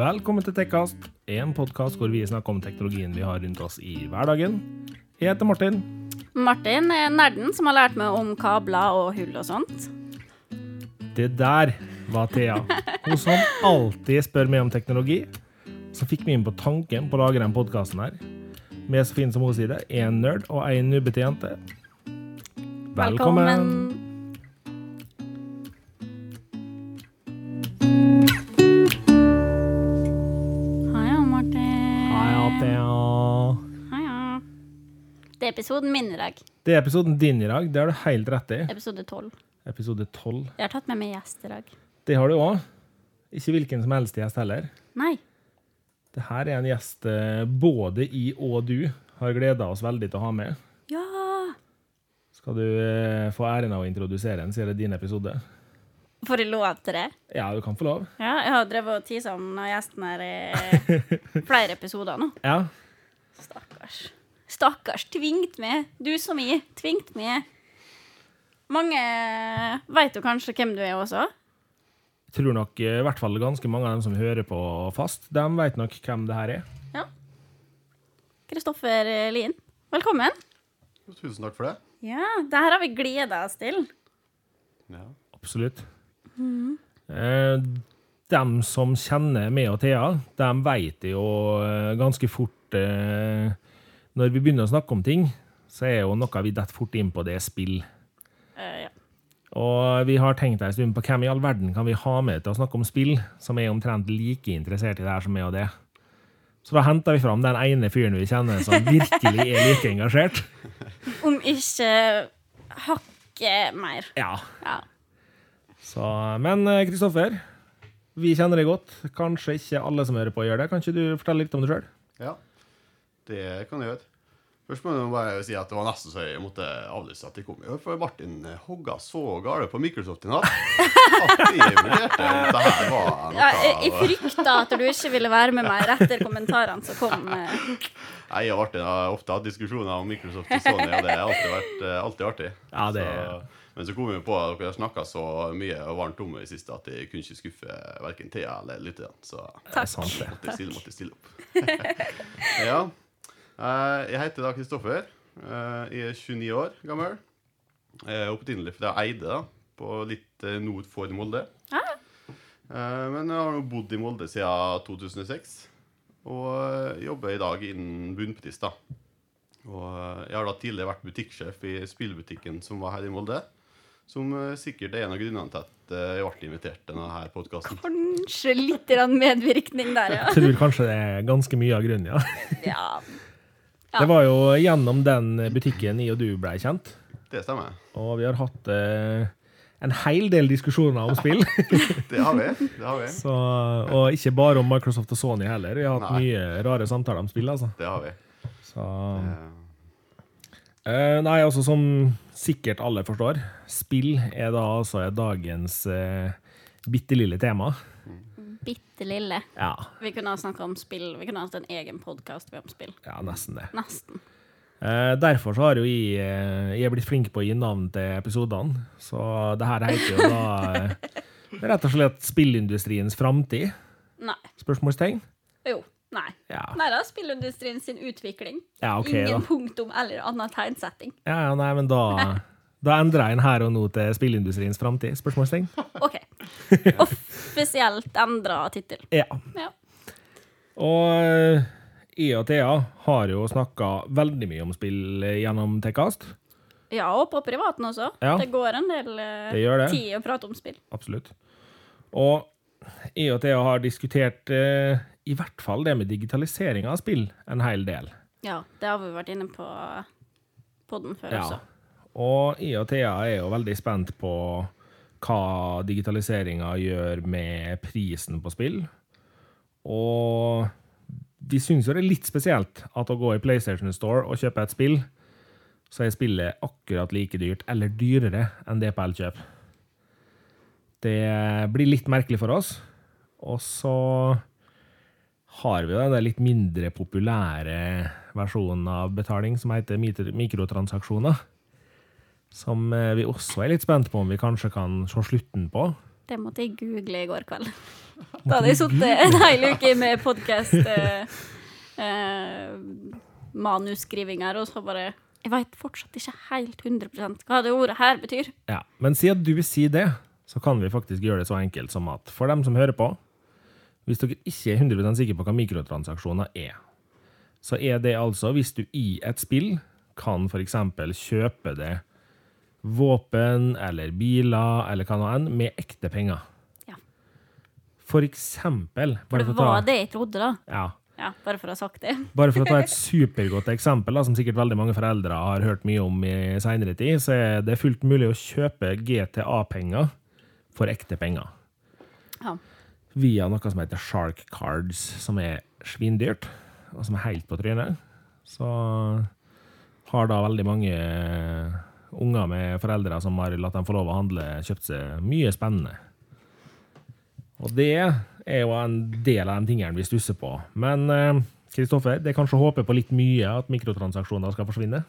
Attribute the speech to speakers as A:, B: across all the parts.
A: Velkommen til Tekkast, en podkast hvor vi snakker om teknologien vi har rundt oss i hverdagen. Jeg heter Martin.
B: Martin er nerden som har lært meg om kabler og hull og sånt.
A: Det der var Thea. Hun som alltid spør meg om teknologi. Så fikk vi inn på tanken på å lage denne podkasten her. Med så fin som hun sier det, én nerd og ei nubbete jente. Velkommen.
B: Heia, er episoden min i dag.
A: Det er episoden din i dag. Det har du helt rett i.
B: Episode 12.
A: Episode 12.
B: Jeg har tatt med meg gjest i dag.
A: Det har du òg. Ikke hvilken som helst gjest heller.
B: Nei.
A: Det her er en gjest eh, både i og du har gleda oss veldig til å ha med.
B: Ja.
A: Skal du eh, få æren av å introdusere en, er det din episode.
B: Får jeg lov til det?
A: Ja, du kan få lov.
B: Ja, jeg har drevet og tisa om gjesten her i flere episoder nå.
A: Ja.
B: Stakkars. Stakkars. Tvingt med. Du som i. Tvingt med. Mange veit jo kanskje hvem du er også.
A: Jeg tror nok eh, i hvert fall ganske mange av dem som hører på fast, de vet nok hvem det her er.
B: Ja. Kristoffer Lien, velkommen.
C: Tusen takk for det.
B: Ja, det her har vi gleda oss til.
C: Ja.
A: Absolutt. Eh, dem som kjenner meg og Thea, de vet jo eh, ganske fort eh, Når vi begynner å snakke om ting, så er jo noe vi detter fort inn på, det er spill.
B: Uh, ja.
A: Og vi har tenkt en stund på hvem i all verden kan vi ha med til å snakke om spill, som er omtrent like interessert i det her som meg og det. Så da henter vi fram den ene fyren vi kjenner som virkelig er like engasjert.
B: Om ikke hakket mer.
A: Ja.
B: Ja.
A: Så, men eh, Kristoffer, vi kjenner deg godt. Kanskje ikke alle som hører på, gjør det. Kan ikke du fortelle litt om deg sjøl?
C: ja. Det kan jeg gjøre. Først må jeg bare si at det var nesten så jeg måtte avlyse at de kom. For Martin hogga så gale på Microsoft i natt at jeg vurderte om det her var noe
B: Ja, jeg, jeg frykta at du ikke ville være med meg etter kommentarene som kom. eh.
C: Nei, Jeg og Martin har ofte hatt diskusjoner om Microsoft og Sony, og det har alltid vært eh, alltid artig.
A: Ja, det-
C: Så, men så kom vi på at dere har snakka så mye og varmt om det i siste at jeg kunne ikke skuffe verken Thea eller lytterne. Så
A: Takk.
C: måtte jeg stille, måtte jeg stille opp. ja. Eh, Jeg heter da Kristoffer. Eh, Jeg er 29 år gammel. Jeg er opprinnelig fra Eide, da, på litt eh, nord for Molde.
B: Ah.
C: Eh, Men jeg har nå bodd i Molde siden 2006, og eh, jobber i dag innen bunnpris. da. Og eh, jeg har da tidligere vært butikksjef i spillbutikken som var her i Molde. Som eh, sikkert er en av grunnene til at eh, jeg ble invitert til denne podkasten.
B: Kanskje litt medvirkning der, ja.
A: Jeg tror kanskje det er ganske mye av grunnen, ja.
B: ja. Ja.
A: Det var jo gjennom den butikken jeg og du ble kjent,
C: Det stemmer.
A: og vi har hatt eh, en hel del diskusjoner om spill.
C: Det har vi. det har vi.
A: Så, og ikke bare om Microsoft og Sony heller. Vi har hatt
C: Nei.
A: mye rare samtaler om spill, altså.
C: Det har vi.
A: Så,
C: Eh,
A: eh, nei, altså som sikkert alle forstår, spill er da altså dagens eh, bitte lille tema.
B: Bitte lille.
A: Ja,
B: Vi kunne ha snakka om spill. Vi kunne hatt en egen podkast om spill.
A: ja nesten det.
B: Nesten.
A: Eh, derfor så har jo jeg, eh, jeg er blitt flink på å gi navn til episodene. Så det her heter jo da eh, rett og slett spillindustriens framtid?
B: Nei.
A: Spørsmålstegn?
B: Jo. Nei.
A: Ja.
B: Nei det spillindustrien sin utvikling.
A: ja, okay,
B: Ingen
A: da.
B: punktum eller annen tegnsetting.
A: Ja, ja, nei, men da, da endrer jeg en her og nå til spillindustriens framtid? Spørsmålstegn?
B: OK. Offisielt endra tittel.
A: Ja.
B: Ja.
A: Og eh, jeg og Thea har jo snakka veldig mye om spill eh, gjennom Tekkast.
B: ja, og på privaten også.
A: Ja.
B: Det går en del eh,
A: Det det.
B: tid å prate om spill.
A: Absolutt. Og jeg og Thea har diskutert eh, i hvert fall det med digitalisering av spill en hel del.
B: Ja, det har vi vært inne på podden før
A: Ja.
B: også.
A: Og jeg og Thea er jo veldig spent på hva digitaliseringa gjør med prisen på spill. Og de syns jo det er litt spesielt at å gå i PlayStation Store og kjøpe et spill, så er spillet akkurat like dyrt, eller dyrere, enn det på Elkjøp. Det blir litt merkelig for oss. Og så har vi jo den litt mindre populære versjonen av betaling som heter mikrotransaksjoner. Som eh, vi også er litt spent på om vi kanskje kan se slutten på.
B: Det måtte jeg google i går kveld. Da hadde jeg sittet en hel uke med podkast eh, eh, manusskrivinger, og så bare Jeg veit fortsatt ikke helt 100% hva det ordet her betyr.
A: Ja, Men siden du sier det, så kan vi faktisk gjøre det så enkelt som at for dem som hører på, hvis dere ikke er 100% sikre på hva mikrotransaksjoner er, så er det altså hvis du i et spill kan f.eks. kjøpe det våpen eller biler eller hva nå enn med ekte penger.
B: Ja.
A: For eksempel
B: For det var det jeg trodde, da.
A: Ja,
B: Ja, bare for å ha sagt det.
A: bare for å ta et supergodt eksempel, da, som sikkert veldig mange foreldre har hørt mye om i seinere tid, så er det fullt mulig å kjøpe GTA-penger for ekte penger.
B: Ja.
A: Via noe som heter Shark Cards, som er svindyrt, og som er helt på trynet. Så har da veldig mange unger med foreldre som har latt dem få lov å handle, kjøpt seg mye spennende. Og det er jo en del av de tingene vi stusser på. Men eh, Kristoffer, det er kanskje å håpe på litt mye at mikrotransaksjoner skal forsvinne?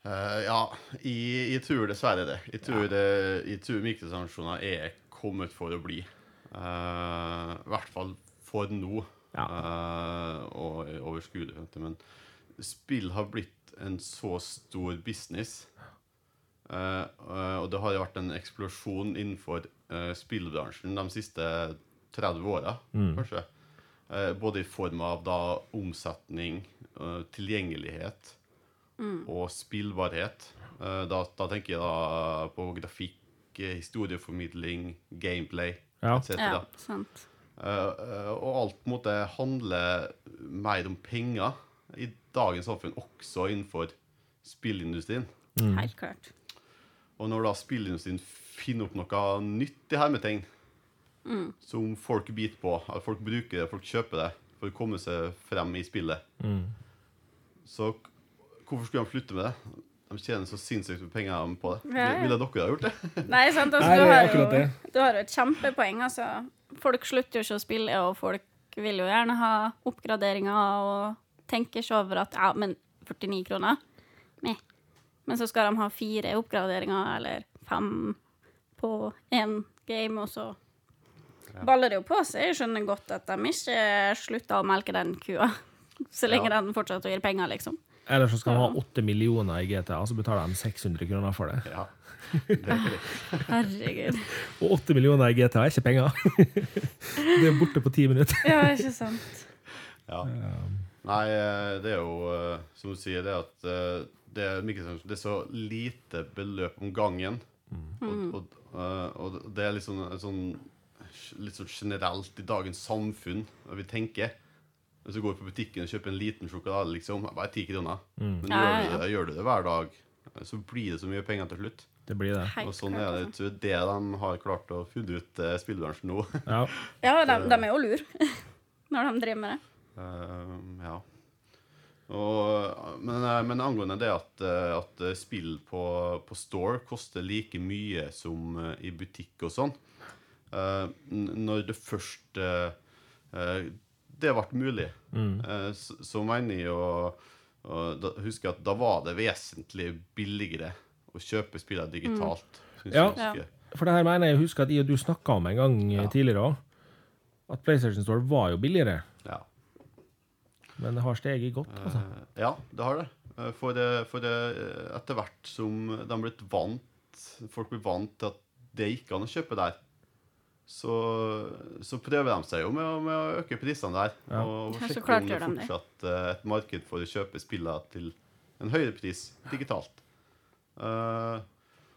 C: Uh, ja, jeg, tror dessverre det. Jeg tror, det, jeg tror mikrotransaksjoner er kommet for å bli. Uh, I hvert fall for nå.
A: Ja.
C: uh, og overskuelig. Men spill har blitt en så stor business. Uh, eh, og det har vært en eksplosjon innenfor uh, spillbransjen de siste 30 åra, kanskje. Eh, både i form av da omsetning, tilgjengelighet og spillbarhet. Eh, da, da tenker jeg da på grafikk, historieformidling, gameplay
A: Ja.
C: etc.
B: Ja, sant.
C: Og alt på en måte handler mer om penger i dagens samfunn, også innenfor spillindustrien.
B: Helt klart.
C: Og når da spillindustrien finner opp noe nytt i hermetegn, som folk biter på, at folk bruker det, folk kjøper det for å komme seg frem i spillet, så hvorfor skulle de slutte med det? De tjener så sinnssykt med penger på det.
B: Ja, ja.
C: Ville dere ha gjort det?
B: Nei, sant, altså,
A: Nei,
B: du, har
A: det.
B: jo, du har jo et kjempepoeng. Altså. Folk slutter jo ikke å spille, og folk vil jo gjerne ha oppgraderinger og tenker ikke over at ja, men 49 kroner Meh. Men så skal de ha fire oppgraderinger eller fem på én game, og så baller det jo på seg. Jeg skjønner godt at de ikke slutter å melke den kua. Så lenge
C: Ja.
B: den fortsetter å gi penger, liksom.
A: Eller så skal de ha 8 millioner i GTA, så betaler de 600 kroner for det.
C: Ja. Det er.
B: Herregud.
A: Og 8 millioner i GTA er ikke penger. det er borte på ti minutter.
B: Ja, ikke sant.
C: Ja. Nei, eh, det er jo eh, som du sier, det at eh, det er, det er så lite beløp om gangen. Og, og, eh, og det er liksom en sånn litt sånn generelt i dagens samfunn vi tenker. Hvis du går på butikken og kjøper en liten sjokolade, liksom, bare ti kroner. Men gjør, du det, gjør du det hver dag, så blir det så mye penger til slutt.
A: Det blir det.
C: Og sånn er det.
B: altså.
C: Jeg tror det de har klart å funne ut eh, spillbransjen nå.
A: Ja.
B: Ja, de, de er jo lur når de driver med det.
C: Eh, ja. Og, men, eh, men angående det at, eh, at spill på, på store koster like mye som i butikk og sånn eh, Når det først Det ble mulig, eh, så, så mener jeg å da, huske at da var det vesentlig billigere å kjøpe spillene digitalt. Mm.
A: Ja.
C: jeg.
A: For det her mener jeg husker at jeg og du snakka om en gang ja. tidligere òg. At PlayStation Store var jo billigere. Men det har steget godt. altså.
C: Eh, Ja, det har det. Eh, For, det, for det, eh, etter hvert som de har blitt vant Folk blir vant til at det gikk an å kjøpe der, så, så prøver de seg jo med, med å øke prisene der.
A: Ja.
C: Og sjekke om det fortsatt er et marked for å kjøpe spillene til en høyere pris digitalt. Uh,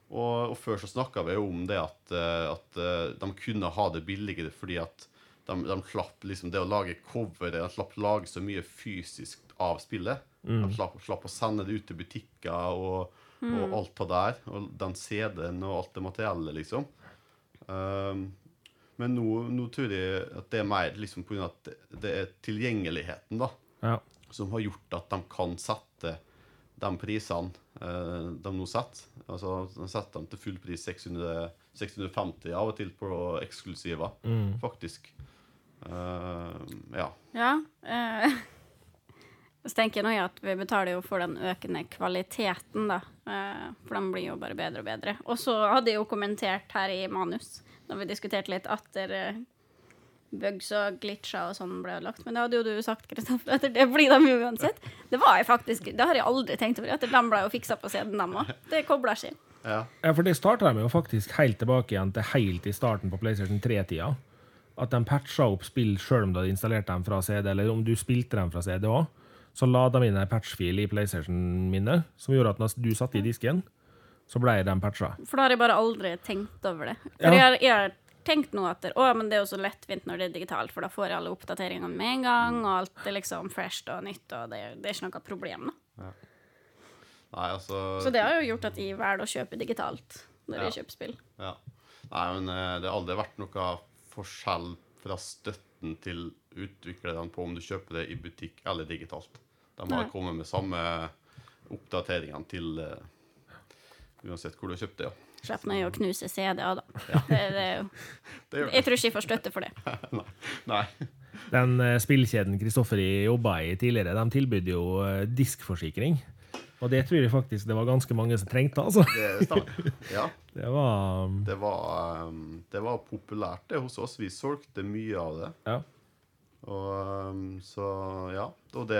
C: og, og før så snakka vi jo om det at, at de kunne ha det billigere fordi at de, de slapp liksom det å lage coveret, de slapp lage så mye fysisk av spillet. De slapp, slapp å sende det ut til butikker og, og alt det der. Og den CD-en og alt det materiellet, liksom. Um, men nå, nå tror jeg at det er mer liksom av at det, det er tilgjengeligheten da,
A: Ja.
C: som har gjort at de kan sette de prisene eh, de nå setter. Altså, de setter dem til full pris 600, 650 av og til på eksklusiver, faktisk. Eh, ja.
B: Ja. Eh, Så tenker jeg nå at vi betaler jo for den økende kvaliteten, da. Eh, For den blir jo bare bedre og bedre. Og så hadde jeg jo kommentert her i manus, da vi diskuterte litt atter bugs og glitcher og sånn ble ødelagt. Men det hadde jo du sagt, Kristoffer, at det blir de jo uansett. Det var jeg faktisk, det har jeg aldri tenkt over, at de ble jo fiksa på CD-en, dem òg. Det kobler seg.
C: Ja.
A: Ja, for det starta de jo faktisk helt tilbake igjen til helt i starten på PlayStation 3-tida. At de patcha opp spill sjøl om du hadde installert dem fra CD, eller om du spilte dem fra CD òg. Så la de inn en patchfil i PlayStation-minnet som gjorde at når du satte i disken, så ble de patcha.
B: For da har jeg bare aldri tenkt over det. For
A: Ja.
B: jeg, har, jeg har tenkt nå at å, men det er jo så lettvint når det er digitalt, for da får jeg alle oppdateringene med en gang, og alt er liksom fresh og nytt, og det, det er ikke noe problem. da.
C: Nei, altså
B: Så det har jo gjort at jeg velger å kjøpe digitalt når
C: Ja.
B: jeg kjøper spill.
C: Ja. Nei, men eh, det har aldri vært noe forskjell fra støtten til utviklerne på om du kjøper det i butikk eller digitalt. De har
B: Nei.
C: kommet med samme oppdateringene til uh, uansett hvor du har kjøpt det. Ja.
B: Slipper nå å knuse CD-er, da. Det, det er jo,
C: Det det.
B: jeg tror ikke jeg får støtte for det.
C: Nei. Nei.
A: Den uh, spillkjeden Kristoffer jobba i tidligere, de tilbød jo eh, diskforsikring. Og det tror jeg faktisk det var ganske mange som trengte, altså.
C: Det stemmer. Ja.
A: Det var um,
C: Det var, um, det var populært det hos oss. Vi solgte mye av det.
A: Ja.
C: Og um, så ja. Og det,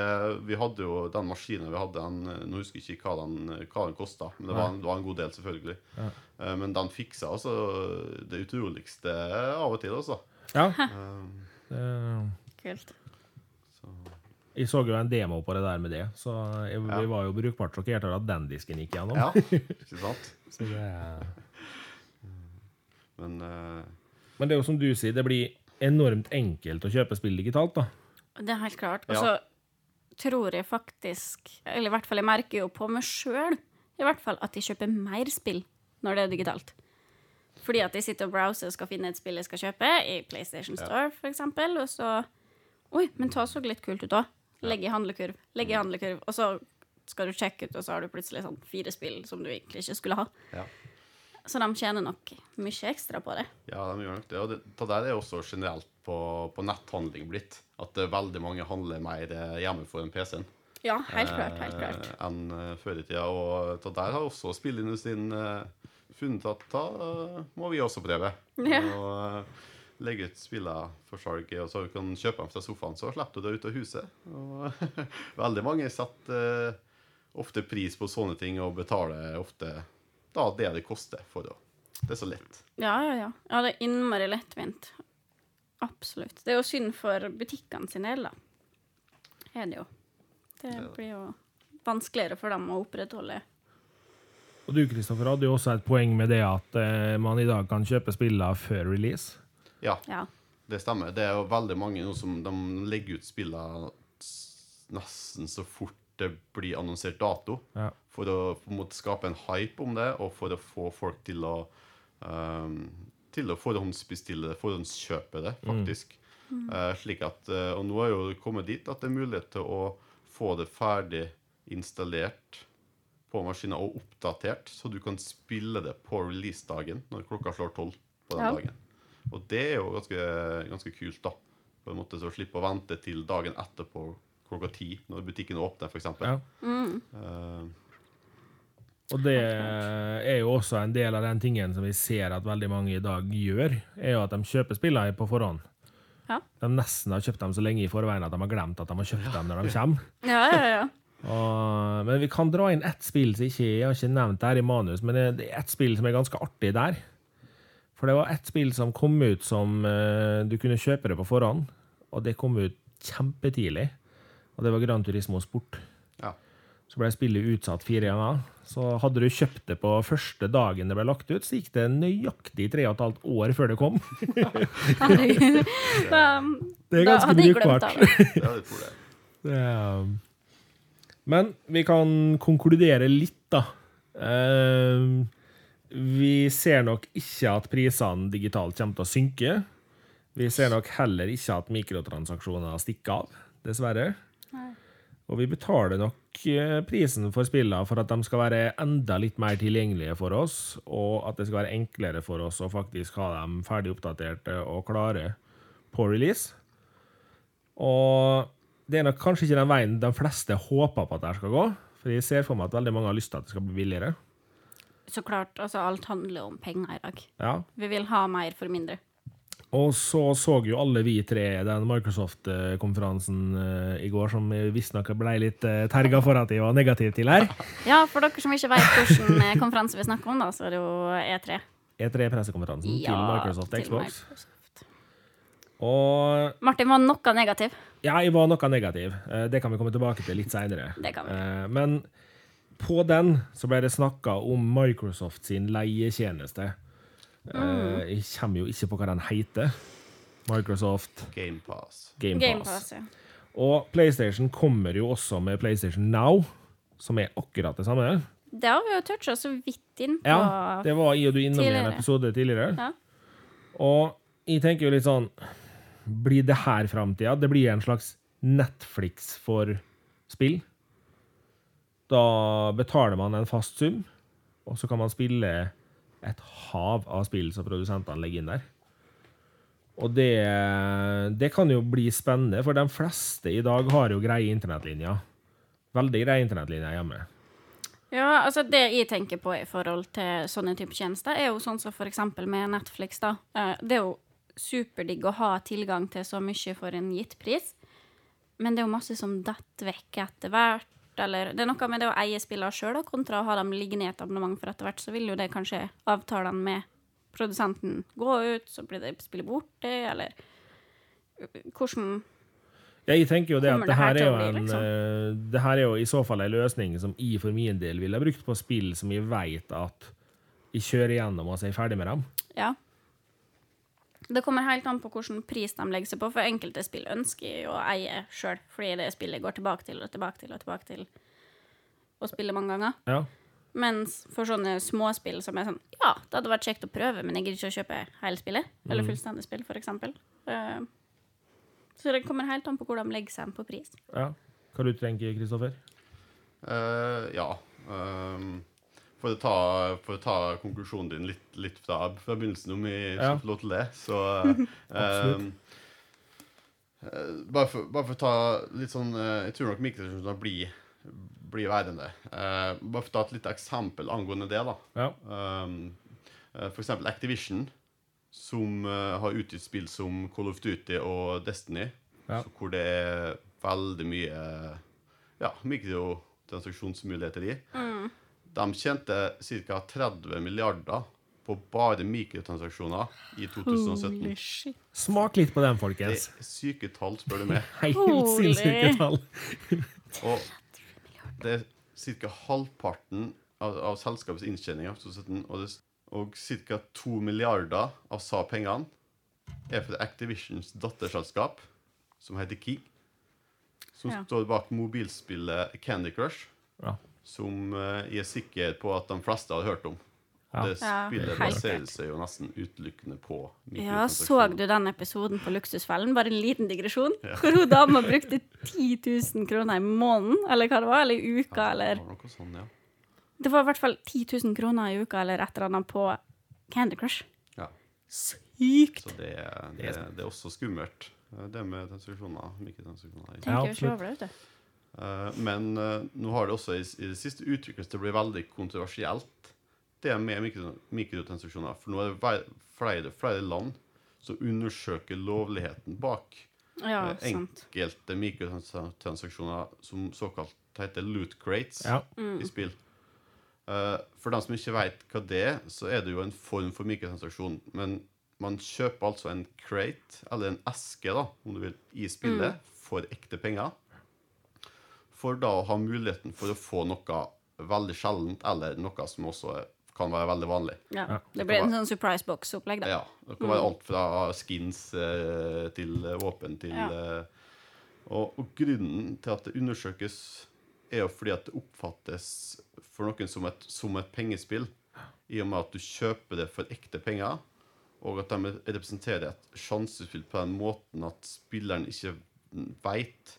C: vi hadde jo den maskinen vi hadde, den, nå husker jeg ikke hva den, hva den kosta, men det var, en, det var en god del, selvfølgelig.
A: Ja.
C: Uh, Men den fiksa altså det utroligste av og til, altså.
A: ja.
C: Um,
A: Det,
B: Kult.
C: så
A: jeg så jo en demo på det der med det, så jeg,
C: Ja.
A: vi var jo brukbart sjokkert over at den disken gikk gjennom.
C: ja, ikke sant?
A: Så det,
C: Men uh...
A: men det er jo som du sier, det blir enormt enkelt å kjøpe spill digitalt, da.
B: Det er helt klart. Og
C: Ja.
B: så tror jeg faktisk, eller i hvert fall jeg merker jo på meg sjøl, i hvert fall at jeg kjøper mer spill når det er digitalt. Fordi at jeg sitter og browser og skal finne et spill jeg skal kjøpe, i PlayStation Store for eksempel, og så Oi, men ta så litt kult ut òg. Legg i handlekurv. Legg i handlekurv. Og så skal du sjekke ut, og så har du plutselig sånn fire spill som du egentlig ikke skulle ha.
C: ja.
B: Så de tjener nok mye ekstra på det.
C: Ja, de gjør nok det. Og det, det der er også generelt på, på netthandling blitt. At er veldig mange handler mer eh, hjemme for en PC-en.
B: Ja, helt klart. Helt klart.
C: eh, enn eh, før i tida. Og det der har også spillindustrien eh, funnet at da eh, må vi også prøve.
B: Ja.
C: Og eh, legge ut spillene for salg, og så du kan kjøpe dem fra sofaen, så slipper du deg ut av huset. Og veldig mange setter uh, ofte pris på sånne ting og betaler ofte da det det koster for det. Det er så lett.
B: Ja, ja, ja. Ja, det er innmari lettvint. Absolutt. Det er jo synd for butikkene sine del, da. Er det jo. Det blir jo vanskeligere for dem å opprettholde.
A: Og du, Kristoffer, hadde jo også et poeng med det at eh, man i dag kan kjøpe spillene før release.
C: Ja.
B: Ja.
C: Det stemmer. Det er jo veldig mange nå som de legger ut spillene nesten så fort det blir annonsert dato.
A: Ja.
C: For å på en måte skape en hype om det, og for å få folk til å um, Til å forhåndsbestille det, forhåndskjøpe det, faktisk. Eh, slik at, uh, og nå er jo kommet dit at det er mulighet til å få det ferdig installert på maskinen og oppdatert, så du kan spille det på releasedagen når klokka slår tolv på den
B: Ja.
C: dagen. Og det er jo ganske, ganske kult, da. På en måte Så slippe å vente til dagen etterpå klokka ti, når butikken åpner, f.eks.
A: Ja.
B: Mm.
C: Uh,
A: Og det er jo også en del av den tingen som vi ser at veldig mange i dag gjør, er jo at de kjøper spillene på forhånd.
B: Ja.
A: De nesten har kjøpt dem så lenge i forveien at de har glemt at de har kjøpt dem når de kommer.
B: Ja, ja, ja.
A: Og, men vi kan dra inn ett spill som ikke, jeg har ikke nevnt det her i manus, men det det er ett spill som er ganske artig der. For det var ett spill som kom ut som uh, du kunne kjøpe det på forhånd, og det kom ut kjempetidlig. Og det var Gran Turismo Sport.
C: ja.
A: Så ble spillet utsatt fire ganger. Så hadde du kjøpt det på første dagen det ble lagt ut, så gikk det nøyaktig tre og et halvt år før det kom. Det er ganske brukbart.
C: er-
A: Men vi kan konkludere litt, da. Eh, Vi ser nok ikke at prisene digitalt kommer til å synke. Vi ser nok heller ikke at mikrotransaksjoner stikker av, dessverre.
B: Nei.
A: Og vi betaler nok eh, prisen for spillene for at de skal være enda litt mer tilgjengelige for oss, og at det skal være enklere for oss å faktisk ha dem ferdig oppdaterte og klare på release. Og det er nok kanskje ikke den veien de fleste håper på at det skal gå. For jeg ser for meg at veldig mange har lyst til at det skal bli billigere.
B: Så klart, altså alt handler om penger i dag.
A: Ja.
B: Vi vil ha mer for mindre.
A: Og så så jo alle vi tre den Microsoft-konferansen eh, i går, som visstnok ble litt eh, terga for at jeg var negativ til her.
B: Ja, for dere som ikke vet hvilken eh, konferanse vi snakker om, da, så er det jo E3.
A: E3-pressekonferansen til Microsoft
B: til
A: Xbox.
B: Microsoft.
A: Og
B: Martin var noe negativ.
A: ja, jeg var noe negativ. Det kan vi komme tilbake til litt seinere. Men på den så ble det snakka om Microsoft sin leietjeneste. Eh,
B: Mm.
A: Jeg kommer jo ikke på hva den heter. Microsoft
C: GamePass.
A: Game
B: Game
A: Pass.
B: Pass, ja.
A: Og PlayStation kommer jo også med PlayStation Now, som er akkurat det samme.
B: Det har vi jo toucha så vidt inn på.
A: Ja, det var jeg og du innom i en episode tidligere.
B: Ja.
A: Og jeg tenker jo litt sånn Blir det her framtida? Det blir en slags Netflix for spill. Da betaler man en fast sum, og så kan man spille et hav av spill som produsentene legger inn der. Og det, det kan jo bli spennende, for de fleste i dag har jo greie internettlinjer. Veldig greie internettlinjer hjemme.
B: Ja, altså Det jeg tenker på i forhold til sånne type tjenester, er jo sånn som for eksempel med Netflix. da. Eh, Det er jo superdigg å ha tilgang til så mye for en gitt pris, men det er jo masse som detter vekk etter hvert. Eller det er noe med det å eie spillene sjøl kontra å ha dem liggende i et abonnement, for etter hvert så vil jo det kanskje avtalene med produsenten gå ut, så blir det spillet borte, eller hvordan
A: Ja, jeg tenker jo det at
B: det
A: det
B: her
A: her er jo en
B: liksom?
A: eh, Det her er jo i så fall en løsning som jeg for min del ville ha brukt på spill som jeg vet at jeg kjører igjennom og så er jeg ferdig med dem.
B: Ja. Det kommer helt an på hvilken pris de legger seg på, for enkelte spill ønsker jeg å eie sjøl, fordi det spillet går tilbake til og tilbake til og tilbake til å spille mange ganger.
A: Ja.
B: Mens for sånne småspill som er sånn Ja, det hadde vært kjekt å prøve, men jeg gidder ikke å kjøpe hele spillet. Eller fullstendig spill, for eksempel. Eh, så det kommer helt an på hvor de legger seg på pris.
A: ja. Hva du tenker Kristoffer?
C: Uh, ja. ehm, for, å ta, for å ta konklusjonen din litt, litt fra, fra begynnelsen, om vi
A: Ja.
C: skal få lov til det, så ehm, eh, bare, for, bare for å ta litt sånn eh, Jeg tror nok mikrotransaksjoner blir, blir værende. Uh, bare for å ta et lite eksempel angående det, da.
A: Ja.
C: Um, for eksempel Activision, som uh, har utgitt spill som Call of Duty og Destiny,
A: Ja.
C: så hvor det er veldig mye ja, mikrotransaksjonsmuligheter i. De tjente ca. 30 milliarder på bare mikrotransaksjoner i 2017.
A: Smak litt på den,
C: Det er syke tall, spør du meg.
A: Helt sinnssyke tall.
C: Og det er ca. halvparten av, av selskapets inntjening av 2017, og, det, og ca. 2 milliarder av sa pengene er fra Activisions datterselskap, som heter Key, som
B: Ja.
C: står bak mobilspillet Candy Crush,
A: Ja.
C: Som eh, jeg er sikker på at de fleste har hørt om.
A: Ja.
C: Det
B: Ja,
C: spillet baserer seg jo nesten utelukkende på
B: Ja, så du den episoden på Luksusfellen? Bare en liten digresjon. Hvor hun dama brukte 10 000 kroner i måneden, eller hva det var, eller i uka, eller
C: Ja, noe sånn, ja.
B: Det var i hvert fall 10 000 kroner i uka eller et eller annet på Candy Crush.
C: ja.
B: Sykt!
C: Så det, det, det er også skummelt, det med transaksjoner.
B: Tenker
A: Ja,
B: jo ikke over det, vet du.
C: Eh, men eh, nå har det også i, i det siste utviklet til å bli veldig kontroversielt, det med mikrotransaksjoner. For nå er det flere, flere land som undersøker lovligheten bak
B: Ja,
C: eh, enkelte mikrotransaksjoner som såkalt heter loot crates
A: Ja.
C: i spill. Eh, for dem som ikke vet hva det er, så er det jo en form for mikrotransaksjon. Men man kjøper altså en crate, eller en eske, da, om du vil, i spillet for ekte penger. For da å ha muligheten for å få noe veldig sjeldent, eller noe som også kan være veldig vanlig.
B: Ja.
A: Ja.
B: Det blir en sånn surprise box-opplegg, da.
C: Ja, Det kan være alt fra skins eh, til våpen til
B: Ja.
C: eh, og, og grunnen til at det undersøkes, er jo fordi at det oppfattes for noen som et, som et pengespill, i og med at du kjøper det for ekte penger, og at de representerer et sjansespill på den måten at spilleren ikke veit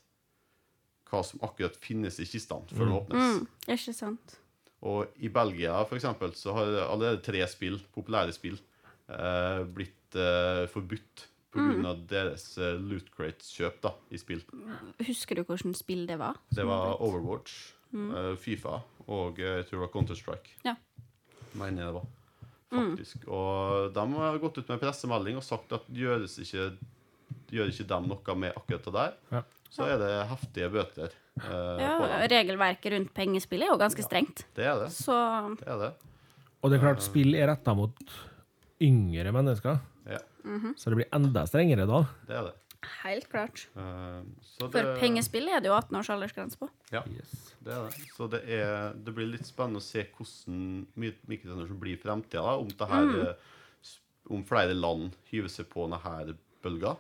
C: hva som akkurat finnes i kistene før den åpnes.
B: Mm, ikke sant.
C: Og i Belgia for eksempel, så har allerede tre spill, populære spill eh, blitt eh, forbudt på grunn av deres eh, loot crates-kjøp da, i spill.
B: Husker du hvilket spill det var?
C: Det var Overwatch, eh, Fifa og eh, jeg tror det var Counter-Strike.
B: Ja.
C: Mener jeg det var. Faktisk. Og de har gått ut med pressemelding og sagt at gjøres ikke, gjør ikke dem noe med akkurat det der,
A: Ja.
C: Så er det heftige bøter eh,
B: Ja, regelverket rundt pengespill er jo ganske strengt.
C: Det er det.
B: Så
C: det, er det.
A: Og det er klart, spill er retta mot yngre mennesker,
C: Ja,
A: så det blir enda strengere da.
C: det er det.
B: helt klart.
C: Eh, så
B: For pengespill er det jo 18 års aldersgrense på.
C: Ja,
A: Yes.
C: det er det. Så det, er, det blir litt spennende å se hvordan mikrotransaksjoner blir i fremtida. Om, det her, s- om flere land hyver seg på denne bølga.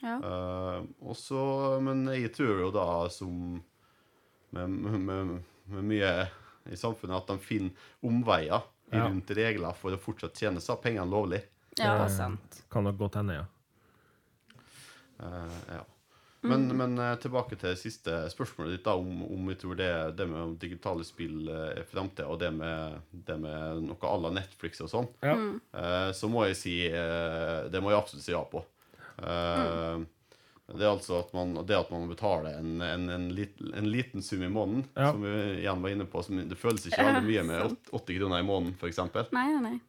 B: Ja.
C: Eh, og men jeg tror jo da, som med, med, med, mye i samfunnet, at de finner omveier
A: Ja.
C: rundt regler for å fortsatt tjene seg pengene lovlig.
B: Ja,
A: Eh,
B: sant.
A: Kan nok godt hende, ja.
C: Uh, ja. Men, men eh, tilbake til det siste spørsmålet ditt, da, om, om jeg tror det, det med digitale spill er framtida, og det med, det med noe à la Netflix og sånn,
A: Ja.
C: uh, så må jeg si uh, Det må jeg absolutt si ja på. Eh, Det er altså at man, det at man betaler en, en, en, liten, en liten sum i måneden,
A: Ja.
C: som vi igjen var inne på som Det føles ikke veldig mye med 80 kroner i måneden, f.eks.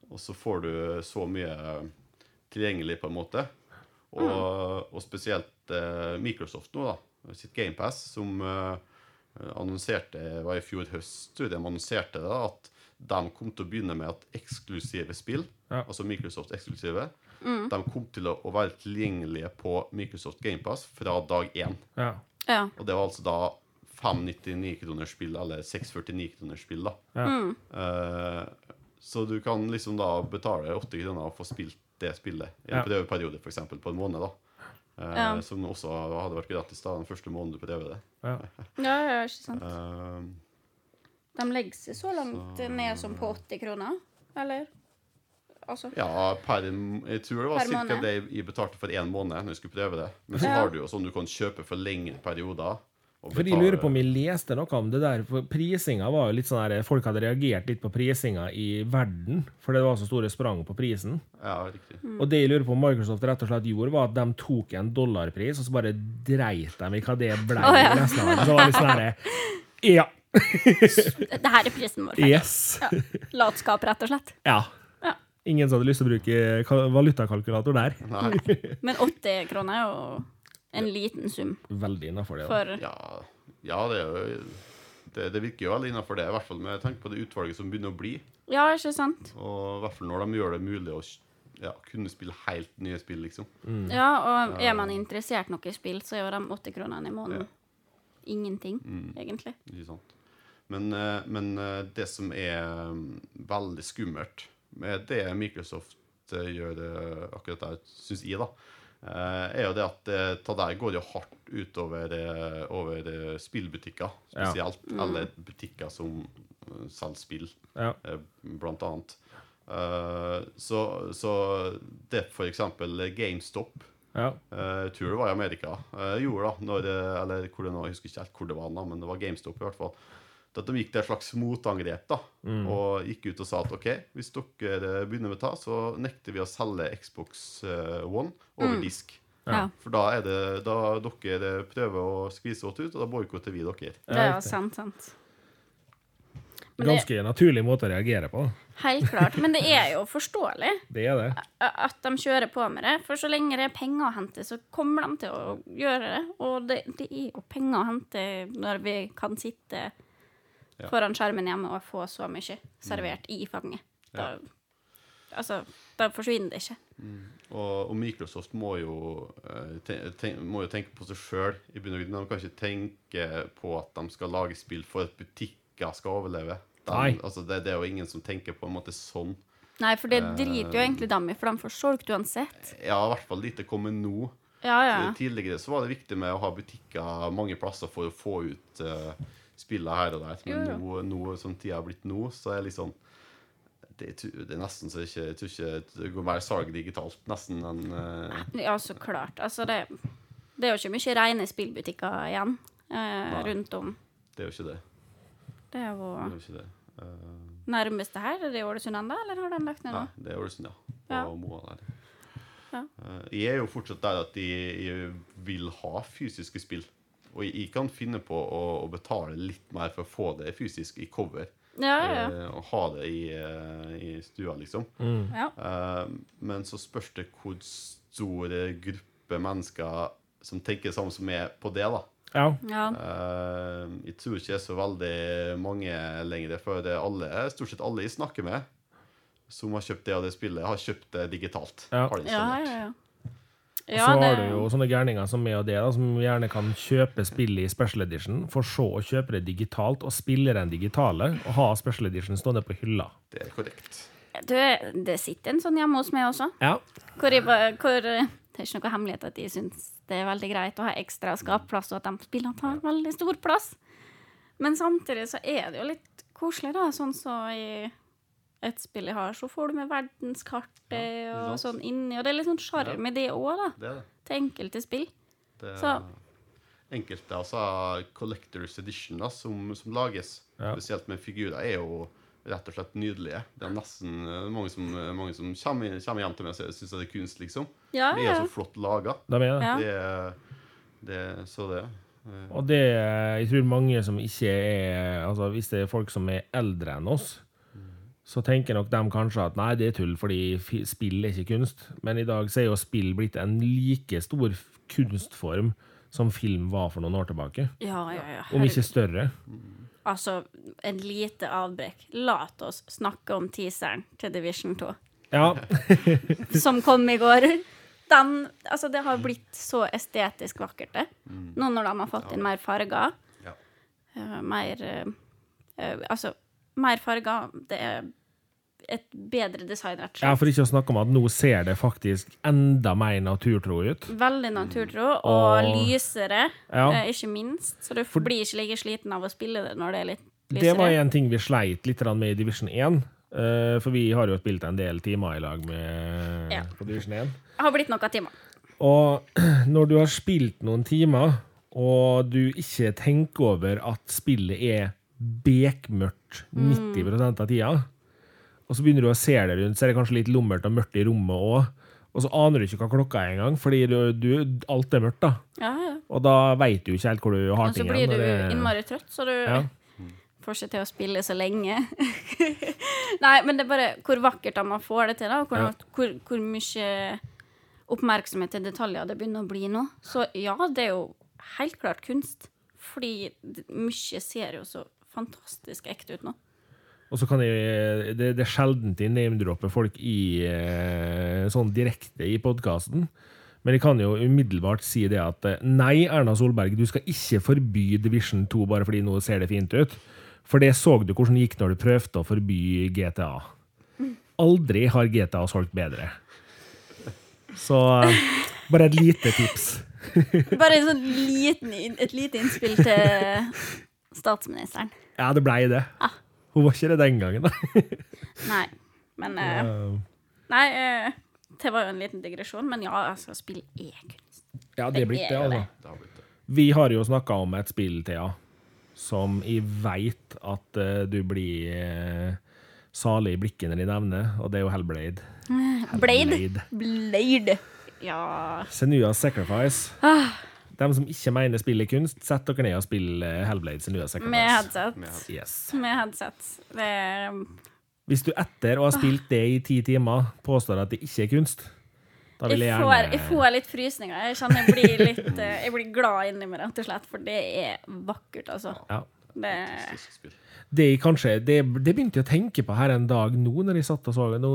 C: Og så får du så mye tilgjengelig, på en måte. Og, og spesielt eh, Microsoft nå, da. Sitt GamePass, som eh, annonserte var i fjor høst, de annonserte da, at de kom til å begynne med at eksklusive spill,
A: Ja.
C: altså Microsoft eksklusive, de kom til å, å være tilgjengelige på Microsoft GamePass fra dag én.
A: Ja.
B: Ja.
C: Og det var altså da 599 kroners spill, eller 649 kroners spill, da.
A: Ja.
C: Eh, så du kan liksom da betale 80 kroner og få spilt det spillet i en
A: Ja.
C: prøveperiode, f.eks. på en måned. da. Eh,
B: Ja.
C: Som også hadde vært gratis da, den første måneden du prøver det.
A: Ja.
B: ja, ja, ikke sant.
C: Uh,
B: De legger seg så langt ned som på 80 kroner, eller? Altså
C: ja, per, jeg tror det var ca. det jeg betalte for én måned når jeg skulle prøve det. Men så
B: Ja.
C: har du jo sånn du kan kjøpe for lengre perioder.
A: For jeg lurer på om jeg leste noe om det der, for prisinga var jo litt sånn der Folk hadde reagert litt på prisinga i verden, for det var så store sprang på prisen.
C: Ja, riktig.
B: Mm.
A: Og det jeg lurer på om Microsoft rett og slett gjorde, var at de tok en dollarpris, og så bare dreit de i hva det ble
B: oh, ja.
A: Så det var litt sånn herre Ja.
B: Det her er prisen vår.
A: Yes.
B: Ja. Latskap, rett og slett.
A: Ja.
B: Ja.
A: Ingen som hadde lyst til å bruke valutakalkulator der.
C: Nei.
B: Men 80 kroner er jo en liten sum
A: Veldig innafor det.
B: for
C: Ja, ja det er jo det, det virker jo veldig innafor det, i hvert fall med tanke på det utvalget som begynner å bli.
B: Ja, ikke sant?
C: Og i hvert fall når de gjør det mulig å ja, kunne spille helt nye spill, liksom.
A: Mm.
B: Ja, og er man interessert nok i spill, så er jo de 80 kronene i måneden ingenting,
C: Mm.
B: egentlig.
C: Ikke sant? Men, eh, men eh, det som er mm, veldig skummelt med det Microsoft eh, gjør eh, akkurat der, syns jeg, da, eh, er jo det at det der går jo hardt utover over spillbutikker spillbutikker
A: Ja.
C: spesielt. Eller butikker som selger spill,
A: Ja.
C: blant annet. Eh, så, så det for eksempel GameStop
A: Ja.
C: Uh, tror det var i Amerika. Uh, gjorde da, når, eller hvor det nå, Jeg husker ikke helt hvor det var, men det var GameStop i hvert fall. At de gikk til et slags motangrep da, og gikk ut og sa at OK, hvis dere begynner med det, så nekter vi å selge Xbox eh, One over disk.
B: Ja.
C: For da er det da dere prøver å skvise oss ut, og da boikotter vi dere.
B: Det er
A: jo
B: sant, sant. Men det,
A: Ganske naturlig måte å reagere på.
B: helt klart. Men det er jo forståelig
A: Det er det.
B: at de kjører på med det. For så lenge det er penger å hente, så kommer de til å gjøre det. Og det, det er jo penger å hente når vi kan sitte
C: Ja.
B: foran skjermen hjemme og få så mye servert i fanget. Da, Altså, da forsvinner det ikke.
C: Og, og Microsoft må jo, eh, te, ten, må jo tenke på seg sjøl. De kan ikke tenke på at de skal lage spill for at butikker skal overleve. De,
A: Nei.
C: altså det, det er jo ingen som tenker på en måte sånn.
B: Nei, for det driter jo egentlig dem i, for de får solgt uansett.
C: Ja, i hvert fall lite kommer nå.
B: Ja, ja.
C: Tidligere så var det viktig med å ha butikker mange plasser for å få ut uh, spillene her og der. Men nå, nå som tida har blitt nå, så er liksom det, det er nesten så jeg ikke, jeg tror ikke det går mer salg digitalt, nesten, enn uh...
B: Ja, så klart. Altså, det, det er jo ikke mye rene spillbutikker igjen
C: uh,
B: rundt om.
C: Det er jo ikke det.
B: Det er jo
C: det, er jo ikke det. Uh...
B: nærmeste her. Er det Ålesund ennå, eller har de lagt ned
C: Nei, det er Ålesund, ja. Og
B: Ja.
C: Moa der.
B: Ja.
C: Eh, Jeg er jo fortsatt der at jeg, jeg vil ha fysiske spill. Og jeg, jeg kan finne på å, å betale litt mer for å få det fysisk i cover.
B: Ja, ja, ja.
C: eh, Og ha det i, uh, i stua, liksom.
B: ja.
C: Uh, Men så spørs det hvor stor gruppe mennesker som tenker sammen som er på det, da.
A: Ja.
B: ja.
C: Jeg tror ikke det er så veldig mange lenger, for det er alle, stort sett alle jeg snakker med som har kjøpt det og det spillet, har kjøpt det digitalt.
A: Ja.
C: Har det
B: Ja,
C: installert.
B: ja, ja.
A: Og
B: Ja,
A: så har
B: det-
A: du jo sånne gærninger som meg og det, da, som gjerne kan kjøpe spillet i special edition, for så å kjøpe det digitalt og spille den digitale, og ha special edition stående på hylla.
C: Det er korrekt.
B: Du, det sitter en sånn hjemme hos meg også.
A: Ja.
B: Hvor jeg, hvor, eh, det er ikke noe hemmelighet at de syns det er veldig greit å ha ekstra skapplass, og at de spillene tar veldig stor plass. Men samtidig så er det jo litt koselig, da. Sånn så i et spill jeg har, så får du med verdenskartet og sånn inni. Og det er litt sånn sjarm i det òg, da.
C: Det det.
B: Til enkelte spill.
C: det er
B: Så-
C: Enkelte altså, Collectors Edition da, som, som lages,
A: Ja.
C: spesielt med figurer, er jo rett og slett nydelige. Det er nesten eh, mange som, mange som kommer, kommer hjem til meg og syns det er kunst, liksom.
B: Ja,
C: Det er
B: ja.
C: så flott laga.
A: De er det.
B: Ja.
C: Det, er- det, så det eh,
A: Og det jeg tror mange som ikke er Altså hvis det er folk som er eldre enn oss, så tenker nok de kanskje at nei, det er tull, fordi spill er ikke kunst. Men i dag så er jo spill blitt en like stor kunstform som film var for noen år tilbake.
B: Ja, ja, ja.
A: Om ikke større.
B: Altså, en lite avbrekk. La oss snakke om teaseren til Division 2.
A: Ja,
B: som kom i går. Den, altså det har blitt så estetisk vakkert, det. Nå når de har fått inn mer farger.
C: Ja.
B: eh, mer eh, Altså, mer farger. Det er et bedre design, rett og
A: ja, for ikke å snakke om at nå ser det faktisk enda mer naturtro ut.
B: Veldig naturtro, og
A: Og-
B: lysere,
A: Ja.
B: eh, ikke minst. Så du blir ikke like sliten av å spille det når det er litt lysere.
A: Det var en ting vi sleit litt med i Division 1. eh, For vi har jo spilt en del timer i lag med
B: Ja.
A: på Division 1.
B: Det har blitt noen timer.
A: Og når du har spilt noen timer, og du ikke tenker over at spillet er bekmørkt 90% av tida, og så begynner du å se det rundt, så er det kanskje litt lummert og mørkt i rommet òg, og så aner du ikke hva klokka er engang, fordi du, du, alt er mørkt, da.
B: Ja, ja.
A: Og da veit du ikke helt hvor du har ting.
B: Og så blir du
A: det-
B: innmari trøtt, så du
A: Ja.
B: får ikke til å spille så lenge. Nei, men det er bare hvor vakkert da man får det til, da. og Hvor, hvor, hvor mye oppmerksomhet til detaljer det begynner å bli nå. Så ja, det er jo helt klart kunst. Fordi mye ser jo så fantastisk ekte ut nå.
A: Og så kan jeg Det, det er sjelden jeg name-dropper folk i eh, sånn direkte i podkasten. Men jeg kan jo umiddelbart si det at eh, nei, Erna Solberg, du skal ikke forby Division 2 bare fordi nå ser det fint ut. For det så du hvordan det gikk når du prøvde å forby GTA. Aldri har GTA solgt bedre. Så eh, bare et lite tips.
B: Bare en sånn liten, et lite innspill til statsministeren.
A: Ja, det blei det. Hun var ikke det den gangen, da.
B: Nei, men uh, Nei, uh, det var jo en liten digresjon, men ja, altså, spill er kunst.
A: Ja, det er blitt det, altså. Vi har jo snakka om et spill, Thea, som jeg veit at uh, du blir uh, salig i blikket når de nevner, og det er jo Hellblade.
B: Blade. Blade. Ja.
A: Senua's Sacrifice.
B: Ah.
A: De som ikke mener spill er kunst, sett dere ned og spill eh, Hellblade Senua's
B: Med headset.
C: Med
A: Yes.
B: Med headset. Det er
A: Hvis du etter å ha spilt det i ti timer påstår at det ikke er kunst, da vil jeg
B: jeg får, jeg får litt frysninger. Jeg kjenner jeg blir litt eh, Jeg blir glad inni meg, rett og slett, for det er vakkert, altså.
A: ja.
B: Det.
A: Det, jeg kanskje, det, det begynte jeg å tenke på her en dag nå, når jeg satt og så Nå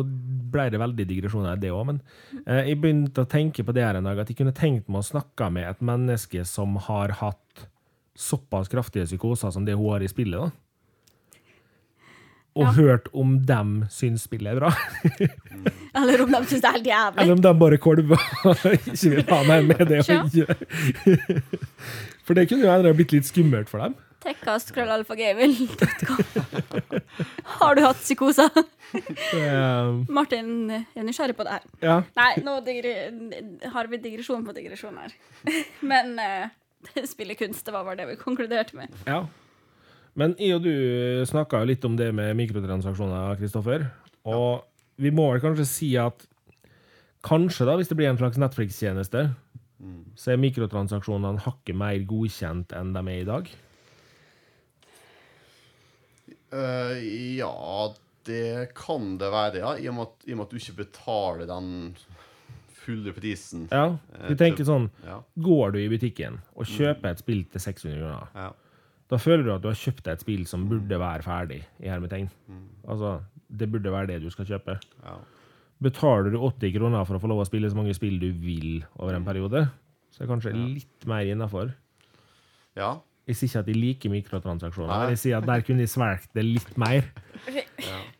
A: ble det veldig digresjon her, det òg, men eh, jeg begynte å tenke på det her en dag, at jeg kunne tenkt meg å snakke med et menneske som har hatt såpass kraftige psykoser som det hun har i spillet, da. Og
B: Ja.
A: hørt om dem syns spillet er bra.
B: eller om de syns det er helt jævlig.
A: Eller om de bare kolver og ikke vil ha meg med det å gjøre. For det kunne jo endre blitt litt skummelt for dem.
B: Tekkast.krøllalfagmail.com. Har du hatt psykoser?
A: Eh,
B: Martin er nysgjerrig på det her.
A: Ja.
B: Nei, nå digre, har vi digresjon på digresjon her. Men uh, spille kunst, det var bare det vi konkluderte med.
A: Ja. Men jeg og du snakka jo litt om det med mikrotransaksjoner, Kristoffer. Og vi må vel kanskje si at Kanskje, da, hvis det blir en slags Netflix-tjeneste, så er mikrotransaksjonene hakket mer godkjent enn de er i dag.
C: Eh, ja, det kan det være, ja. I og med at, i og med at du ikke betaler den fulle prisen.
A: Ja, du tenker sånn
C: Ja.
A: Går du i butikken og kjøper et spill til 600 kroner,
C: ja.
A: da føler du at du har kjøpt deg et spill som burde være ferdig, i hermetegn. Altså, det burde være det du skal kjøpe.
C: ja.
A: Betaler du 80 kroner for å få lov å spille så mange spill du vil over en periode, så er det kanskje litt mer innafor.
C: ja.
A: Jeg sier ikke at de liker mikrotransaksjoner,
C: Nei.
A: men jeg sier at der kunne de svelget det litt mer.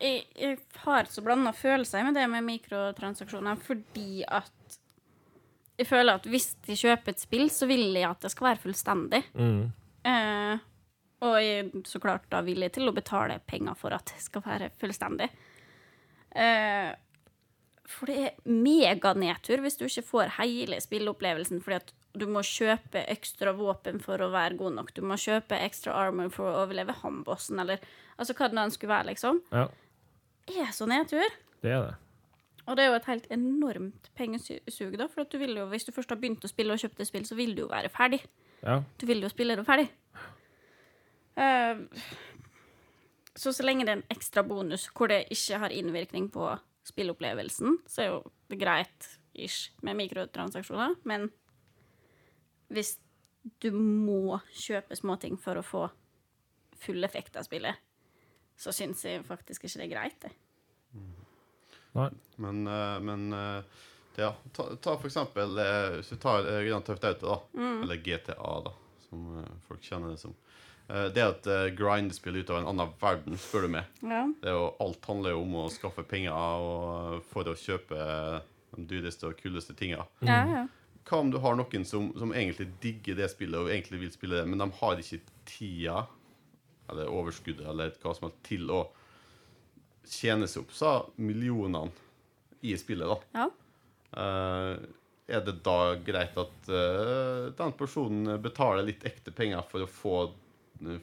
B: Jeg, jeg har så blanda følelser med det med mikrotransaksjoner, fordi at jeg føler at hvis de kjøper et spill, så vil jeg at det skal være fullstendig.
A: Mm.
B: Eh, og jeg er så klart da villig til å betale penger for at det skal være fullstendig. Eh, for det er meganedtur hvis du ikke får hele spilleopplevelsen fordi at du må kjøpe ekstra våpen for å være god nok. Du må kjøpe ekstra armor for å overleve hambossen, eller altså hva det nå skulle være, liksom.
A: Ja,
B: Det er så nedtur.
A: det er det.
B: Og det er jo et helt enormt pengesug, da. For at du vil jo, hvis du først har begynt å spille og kjøpt et spill, så vil du jo være ferdig.
A: Ja.
B: Du vil jo spille det ferdig. Uh, så så lenge det er en ekstra bonus hvor det ikke har innvirkning på spillopplevelsen, så er jo greit ish med mikrotransaksjoner. Men hvis du må kjøpe småting for å få full effekt av spillet, så syns jeg faktisk ikke det er greit, det.
A: Nei.
C: Men, eh, men eh, ja, ta, ta for eksempel eh, Hvis du tar Grand Theft Auto, da. Eller GTA, da, som folk kjenner det som. Eh, det at grind-spill ut av en annen verden, spør du meg.
B: Ja.
C: Det er jo, alt handler jo om å skaffe penger og, for å kjøpe de dyreste og kuleste tinga.
B: Ja, ja.
C: Hva om du har noen som, som egentlig digger det spillet og egentlig vil spille det, men de har ikke tida eller overskuddet eller hva som helst til å tjene seg opp så millionene i spillet, da.
B: ja.
C: Uh, er det da greit at uh, den personen betaler litt ekte penger for å få,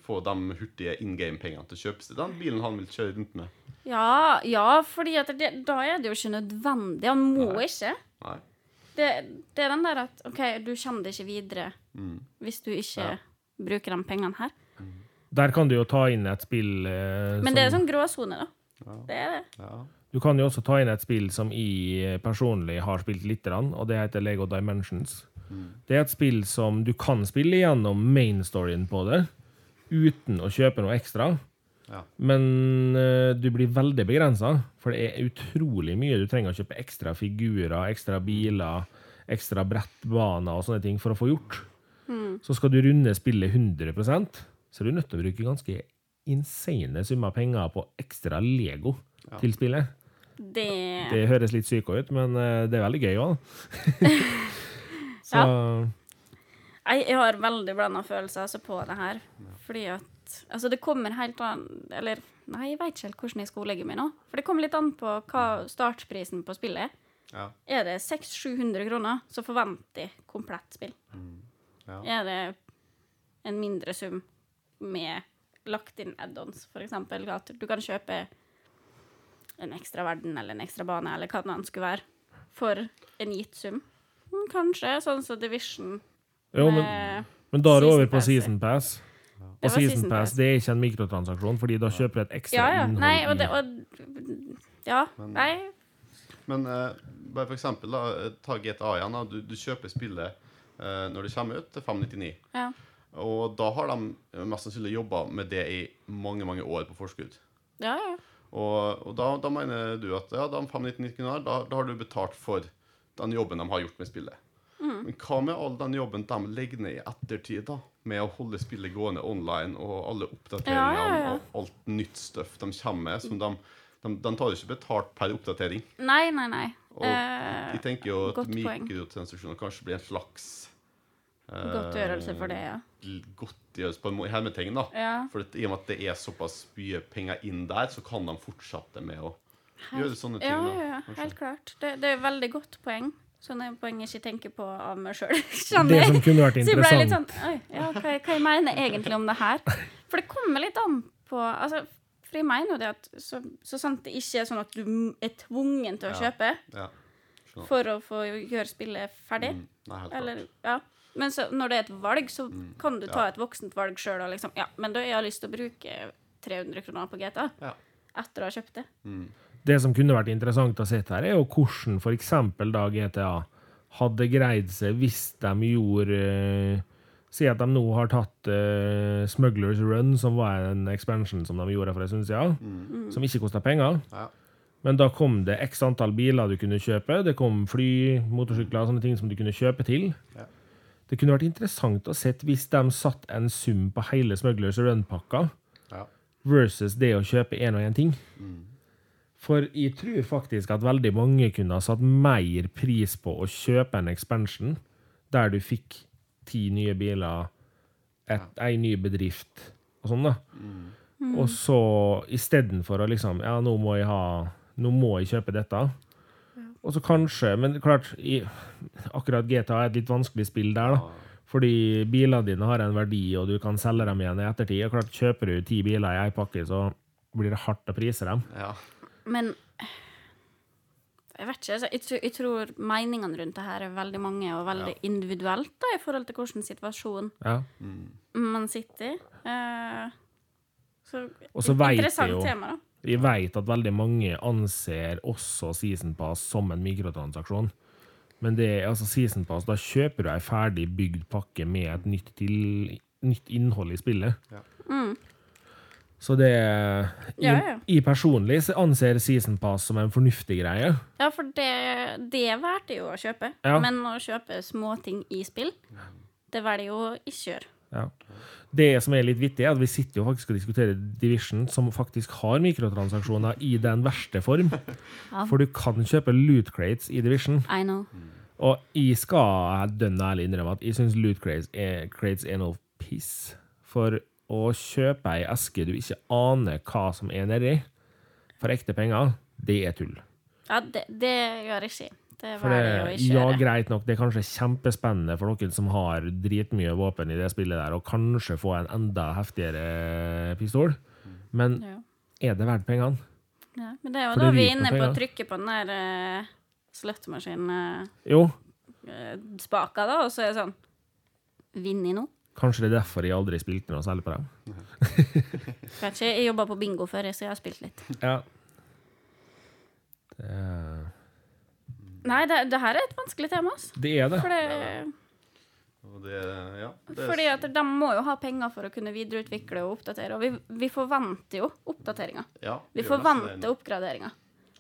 C: få de hurtige in game-pengene til å kjøpe seg den bilen han vil kjøre rundt med?
B: Ja, ja fordi at det, da er det jo ikke nødvendig. Han må
C: Nei.
B: ikke.
C: Nei.
B: Det, det er den der at OK, du kommer deg ikke videre
C: Mm.
B: hvis du ikke
C: Ja.
B: bruker de pengene her.
A: Der kan du jo ta inn et spill eh,
B: Men det er sånn gråsone, da.
C: Ja.
B: Det er det.
C: Ja.
A: Du kan jo også ta inn et spill som jeg personlig har spilt litt, grann, og det heter Lego Dimensions. Det er et spill som du kan spille gjennom mainstoryen på det, uten å kjøpe noe ekstra.
C: Ja.
A: Men uh, du blir veldig begrensa, for det er utrolig mye du trenger å kjøpe ekstra figurer, ekstra biler, ekstra brettbaner og sånne ting for å få gjort. Så skal du runde spillet 100% så er du nødt til å bruke ganske insane summer penger på ekstra Lego til spillet.
B: Det,
A: Det høres litt psyko ut, men uh, det er veldig gøy òg. Så
B: jeg, jeg har veldig blanda følelser altså, på det her. Fordi at Altså, det kommer helt an Eller nei, jeg veit ikke helt hvordan jeg skal legge meg nå. For det kommer litt an på hva startprisen på spillet er.
C: Ja.
B: Er det 600-700 kroner, så forventer jeg komplett spill.
C: Ja.
B: Er det en mindre sum med lagt inn add-ons, eksempel, at du kan kjøpe en ekstra verden eller en ekstra bane, eller hva det nå skulle være, for en gitt sum. Mm, Kanskje, sånn som Division
A: Jo, men, men da er det over på
B: Pass,
A: Season Pass.
B: Det
A: Og Season
B: Season
A: Pass det er ikke en mikrotransaksjon, fordi da kjøper du et ekstra
B: Ja, ja.
A: innhold
B: Nei, og det og, Ja.
C: Men-
B: Nei.
C: Men uh, bare for eksempel, da, eh, ta GTA igjen. Da. Du, du kjøper spillet uh, når det kommer ut, til 599.
B: Ja.
C: Og da har de mest sannsynlig jobba med det i mange mange år på forskudd.
B: Ja, ja.
C: Og, og da, da mener du at ja, de 599 kroner, da, da har du betalt for den jobben de har gjort med spillet.
B: Mm.
C: Men hva med all den jobben de legger ned i ettertid, da? Med å holde spillet gående online, og alle oppdateringene
B: Ja, ja, ja.
C: og alt nytt støff de kommer med, som de, de, de tar ikke betalt per oppdatering.
B: Nei, nei, nei.
C: Og
B: Eh,
C: jeg tenker jo at mikrotransaksjoner kanskje blir en slags eh,
B: Godtgjørelse for det, ja.
C: Godtgjørelse på en hermetegn, da.
B: ja.
C: For at, i og med at det er såpass mye penger inn der, så kan de fortsette med å gjøre sånne ting.
B: Ja, ja, ja, helt klart. Det, det er et veldig godt poeng. Sånne poeng jeg ikke tenker på av meg sjøl.
A: Det som kunne vært interessant.
B: Så jeg ble litt sånn Oi, ja, hva, hva jeg mener jeg egentlig om det her? For det kommer litt an på altså, For jeg mener jo det at så, så sant det ikke er sånn at du er tvungen til å kjøpe,
C: Ja. skjønner.
B: for å få gjøre spillet ferdig.
C: Mm, nei, helt klart.
B: Eller, ja. Men så, når det er et valg, så kan du ta
C: ja.
B: et voksent valg sjøl og liksom Ja, men da har jeg lyst til å bruke 300 kroner på GTA
C: Ja.
B: etter å ha kjøpt det.
C: Mm.
A: Det som kunne vært interessant å se her, er jo hvordan f.eks. da GTA hadde greid seg hvis de gjorde uh, Si at de nå har tatt uh, Smugglers Run, som var en expansion som de gjorde for en stund siden, som ikke kosta penger.
C: Ja.
A: Men da kom det x antall biler du kunne kjøpe. Det kom fly, motorsykler, sånne ting som du kunne kjøpe til.
C: Ja.
A: Det kunne vært interessant å se hvis de satt en sum på hele Smugglers Run-pakka
C: Ja.
A: versus det å kjøpe én og én ting.
C: Mm.
A: For jeg tror faktisk at veldig mange kunne ha satt mer pris på å kjøpe en expansion der du fikk ti nye biler, et, ei ny bedrift og sånn, da. Og så istedenfor å liksom Ja, nå må jeg ha Nå må jeg kjøpe dette. Og så kanskje Men klart, i, akkurat GTA er et litt vanskelig spill der, da. Fordi bilene dine har en verdi, og du kan selge dem igjen i ettertid. Og klart, Kjøper du ti biler i ei pakke, så blir det hardt å prise dem.
C: ja.
B: Men jeg vet ikke. altså, Jeg, tror- jeg tror meningene rundt det her er veldig mange og veldig individuelt da, i forhold til hvilken situasjon
A: Ja.
B: man sitter i. Eh, så,
A: vet
B: interessant
A: jo-
B: tema, da.
A: Vi vet at veldig mange anser også Season Pass som en mikrotransaksjon. Men det er altså Season Pass, da kjøper du ei ferdig bygd pakke med et nytt, til, nytt innhold i spillet.
B: Mm.
A: Så det
B: Ja, ja.
A: I personlig så anser Season Pass som en fornuftig greie.
B: Ja, for det, det valgte jo å kjøpe.
A: Ja.
B: Men å kjøpe småting i spill, det velger jo å ikke gjøre.
A: Ja. Det som er litt vittig, er at vi sitter jo faktisk og diskuterer Division, som faktisk har mikrotransaksjoner i den verste form.
B: Ja.
A: For du kan kjøpe loot crates i Division.
B: I know.
A: Og jeg skal dønn ærlig innrømme at jeg syns loot crates er, crates er noe piss. For å kjøpe ei eske du ikke aner hva som er nedi, for ekte penger, det er tull.
B: Ja, det, det gjør jeg ikke. Det
A: For det, ja, greit nok, det er kanskje kjempespennende for noen som har dritmye våpen i det spillet der, og kanskje få en enda heftigere pistol, men
B: Ja.
A: er det verdt pengene?
B: Ja, men det er jo
A: For
B: da vi er inne på å trykke på den der uh, sluttmaskinen-spaka,
A: Jo,
B: da, og så er det sånn Vinn i nå?
A: Kanskje det er derfor jeg aldri spilte noe særlig på dem.
B: Kanskje. jeg jobba på bingo før, så jeg har spilt litt.
A: Ja. Det,
B: Nei, det, det her er et vanskelig tema, altså.
A: det er det.
B: Fordi, det,
C: ja, det
B: fordi at de må jo ha penger for å kunne videreutvikle og oppdatere. Og vi, vi forventer jo oppdateringer.
C: ja,
B: Vi forventer oppgraderinger.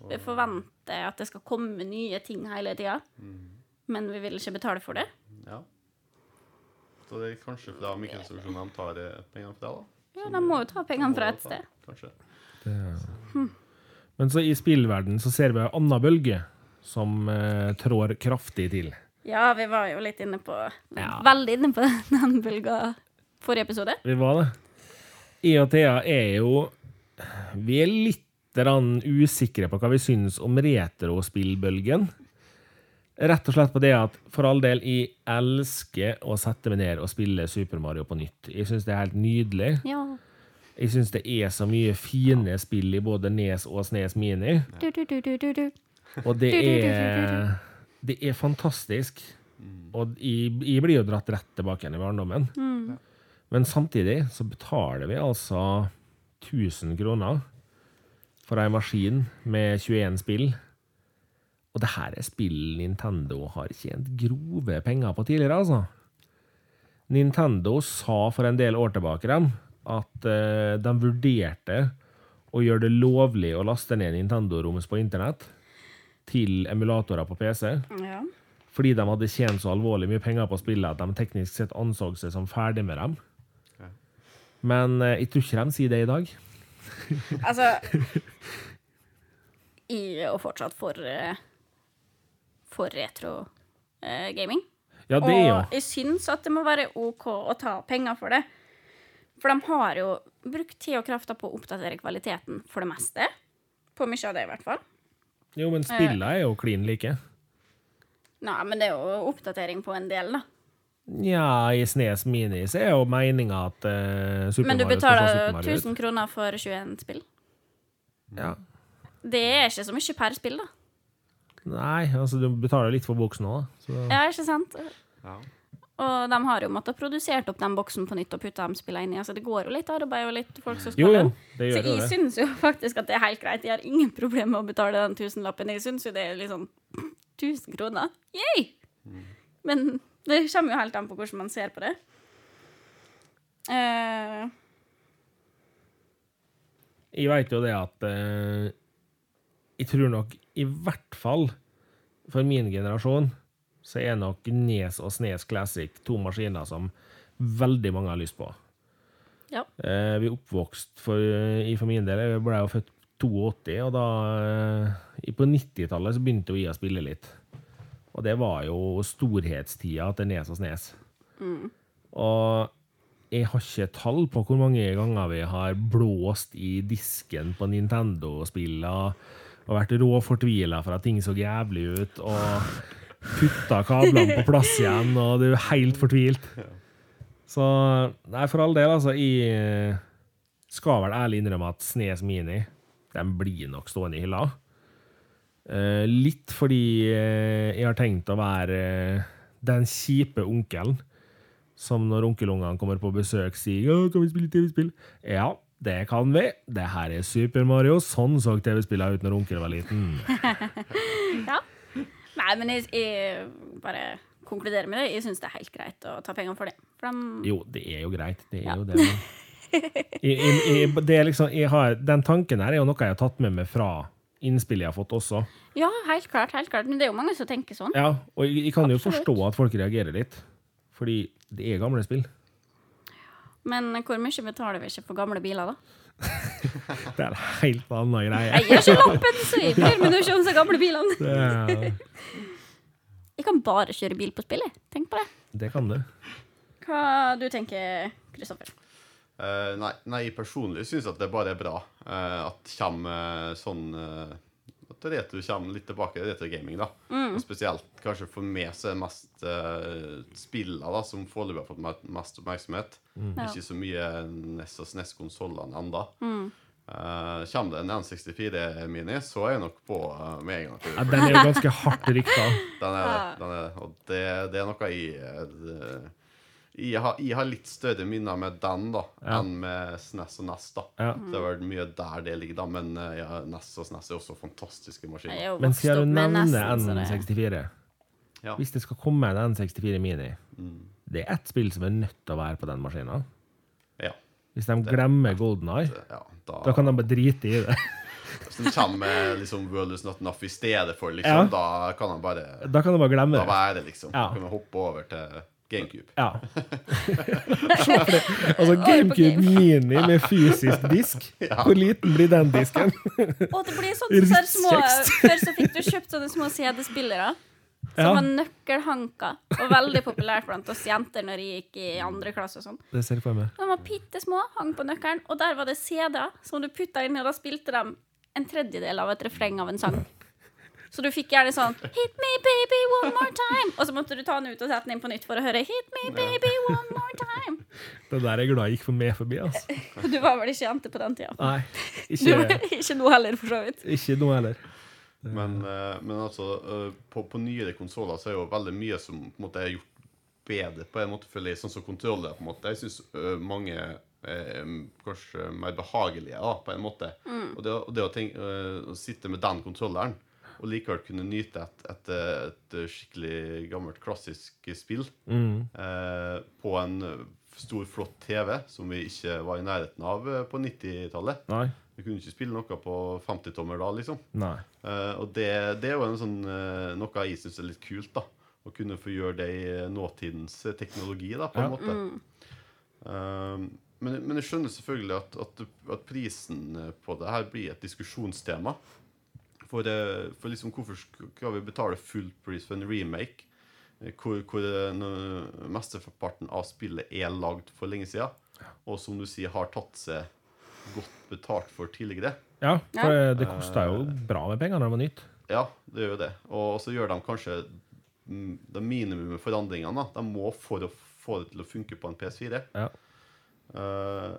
B: Vi forventer at det skal komme nye ting hele tida. Men vi vil ikke betale for det.
C: Ja. Så det er kanskje fordi mikroinstitusjonene tar eh, pengene fra det, da.
B: Ja, De må jo ta pengene fra et sted.
C: Kanskje.
A: det. Men så i spillverden så ser vi en annen bølge som eh, trår kraftig til.
B: Ja, vi var jo litt inne på
A: Ja.
B: Veldig inne på den bølga forrige episode.
A: Vi var det. Jeg og Thea er jo Vi er litt usikre på hva vi syns om retrospillbølgen. Rett og slett på det at for all del, jeg elsker å sette meg ned og spille Super Mario på nytt. Jeg syns det er helt nydelig.
B: Ja.
A: Jeg syns det er så mye fine spill i både Nes og Snes Mini.
B: Du, du, du, du, du, du.
A: Og det er Det er fantastisk. Og jeg, jeg blir jo dratt rett tilbake igjen i barndommen. Men samtidig så betaler vi altså 1000 kroner for ei maskin med 21 spill. Og det her er spill Nintendo har tjent grove penger på tidligere, altså. Nintendo sa for en del år tilbake dem, at eh, de vurderte å gjøre det lovlig å laste ned Nintendo-roms på internett til emulatorer på PC,
B: Ja.
A: fordi de hadde tjent så alvorlig mye penger på spillet at de teknisk sett anså seg som ferdig med dem.
C: Ja.
A: Men eh, jeg tror ikke de sier det i dag.
B: Altså Jeg er jo fortsatt for eh, For retro eh.
A: Ja, det jo
B: Og jeg syns at det må være OK å ta penger for det. For de har jo brukt tid og krefter på å oppdatere kvaliteten for det meste. På mye av det, i hvert fall.
A: Jo, men spillene er jo klin like.
B: Nei, men det er jo oppdatering på en del, da.
A: Nja, i Snes Mini så er jo meninga at uh, Super
B: Men du betaler
A: Super
B: 1000 kroner for 21 spill.
A: Ja.
B: Det er ikke så mye per spill, da.
A: Nei, altså du betaler litt for boksen òg, da. Så
B: Ja, ikke sant?
C: Ja.
B: Og de har jo måttet produsert opp den boksen på nytt og putta dem spilla inn i. Altså, det går jo litt arbeid og litt folk som skal
A: Jo, det
B: Så
A: gjør jo
B: jeg
A: det.
B: syns jo faktisk at det er helt greit. Jeg har ingen problemer med å betale den tusenlappen. Jeg syns jo det er liksom 1000 kroner. Yay! Men det kommer jo helt an på hvordan man ser på det. Uh,
A: Jeg veit jo det at eh, Jeg tror nok i hvert fall for min generasjon så er nok Nes og Snes Classic to maskiner som veldig mange har lyst på.
B: ja.
A: Eh, vi er oppvokst for, i for min del. Jeg ble jo født 82, og da eh, På 90-tallet så begynte jeg å spille litt. Og det var jo storhetstida til Nes og Snes. Og jeg har ikke tall på hvor mange ganger vi har blåst i disken på Nintendo-spillene og vært råfortvila for at ting så jævlig ut, og putta kablene på plass igjen, og du er helt fortvilt. Så nei, for all del, altså. Jeg skal vel ærlig innrømme at Snes Mini den blir nok stående i hylla. Eh, litt fordi eh, jeg har tenkt å være eh, den kjipe onkelen som når onkelungene kommer på besøk, sier 'Kan vi spille TV-spill?' Ja, det kan vi. Det her er Super Mario. Sånn så TV-spillene ut når onkel var liten.
B: ja. Nei, men jeg, jeg bare konkluderer med det. Jeg syns det er helt greit å ta pengene for det. For de
A: Jo, det er jo greit. Det er
B: Ja.
A: jo det. Jeg, jeg, det er liksom, har, den tanken her er jo noe jeg har tatt med meg fra innspillet jeg har fått også.
B: Ja, helt klart. helt klart. Men det er jo mange som tenker sånn.
A: Ja, og jeg, kan jo forstå at folk reagerer litt. Fordi det er gamle spill.
B: Men hvor mye betaler vi ikke for gamle biler, da?
A: Det er en helt annen greie.
B: Jeg gir ikke lappen, så jeg bryr meg ikke om så gamle bilene. Jeg kan bare kjøre bil på spillet. Tenk på det.
A: det kan du.
B: Hva du tenker Kristoffer?
C: Uh, nei, nei, jeg personlig syns at det bare er bra uh, at det kommer sånn eh, At retro kommer litt tilbake, til gaming, da. Og spesielt kanskje for meg så er det mest uh, spillene da, som foreløpig har fått mest oppmerksomhet.
B: Ja.
C: Ikke så mye NES og SNES-konsollene ennå. Uh, kommer det en N64 Mini, så er jeg nok på uh, med en gang.
A: Ja, den er jo ganske hardt rykta.
C: Den er det. Den er, og det, det er noe i eh, jeg har, jeg har litt større minner med den da
A: Ja.
C: enn med SNES og NES. da
A: Ja.
C: Det er vel mye der det ligger, da. Men eh, ja, NES og SNES er også fantastiske maskiner.
B: er
A: Men siden du nevner
B: nesten, så det-
A: N64
C: Ja.
A: Hvis det skal komme en N64 Mini
C: Mm.
A: Det er ett spill som er nødt til å være på den maskina.
C: ja.
A: Hvis de glemmer Golden Eye,
C: ja da,
A: da kan de bare drite i det.
C: Hvis de kommer med liksom World is not enough i stedet for, liksom,
A: Ja.
C: da kan de bare
A: Da kan de bare glemme
C: Da
A: det.
C: være, liksom.
A: Ja.
C: Da kan hoppe over til GameCube.
A: Ja. altså GameCube Mini med fysisk disk. Hvor liten blir den disken?
B: og det blir sånn så små Før så fikk du kjøpt sånne små CD-spillere. Som
A: Ja.
B: var nøkkelhanker. Og veldig populært blant oss jenter når jeg gikk i andre klasse og sånn.
A: Det ser jeg for meg.
B: De var bitte små, hang på nøkkelen, og der var det CD-er som du putta inn, og da spilte de en tredjedel av et refreng av en sang. Så du fikk gjerne sånn Hit me baby one more time Og så måtte du ta den ut og sette den inn på nytt for å høre Hit me baby one more time
A: Det der er jeg glad jeg gikk for meg forbi. Altså.
B: Du var vel ikke jente på den tida?
A: Nei, ikke,
B: ikke nå heller, for så vidt.
A: ikke nå heller.
C: Men, eh, men altså, eh, på, på nyere konsoller så er jo veldig mye som på en måte er gjort bedre på en måte, føler jeg, sånn som kontroller. på en måte. Jeg syns mange er kanskje mer behagelige da, på en måte. Og det, og det å, tenke, eh, å sitte med den kontrolleren og likevel kunne nyte et, et, et skikkelig gammelt, klassisk spill
A: Mm.
C: eh, på en stor, flott TV, som vi ikke var i nærheten av eh, på 90-tallet. Vi kunne ikke spille noe på 50-tommer da, liksom.
A: Nei.
C: Eh, og det, det er jo en sånn, eh, noe jeg syns er litt kult, da. Å kunne få gjøre det i nåtidens eh, teknologi, da, på en
A: Ja.
C: måte. Eh, men, men jeg skjønner selvfølgelig at, at, at prisen på det her blir et diskusjonstema. For, eh, for liksom, hvorfor skal vi betale full pris for en remake? eh, Hvor, hvor eh, mesteparten av spillet er lagd for lenge siden, og som du sier, har tatt seg godt betalt for tidligere.
A: Ja, for det, det kosta jo bra med penger når det var nytt.
C: Ja, det gjør jo det. Og så gjør de kanskje mm, de minimum forandringene. da. De må for å få det til å funke på en PS4.
A: Ja.
C: Eh,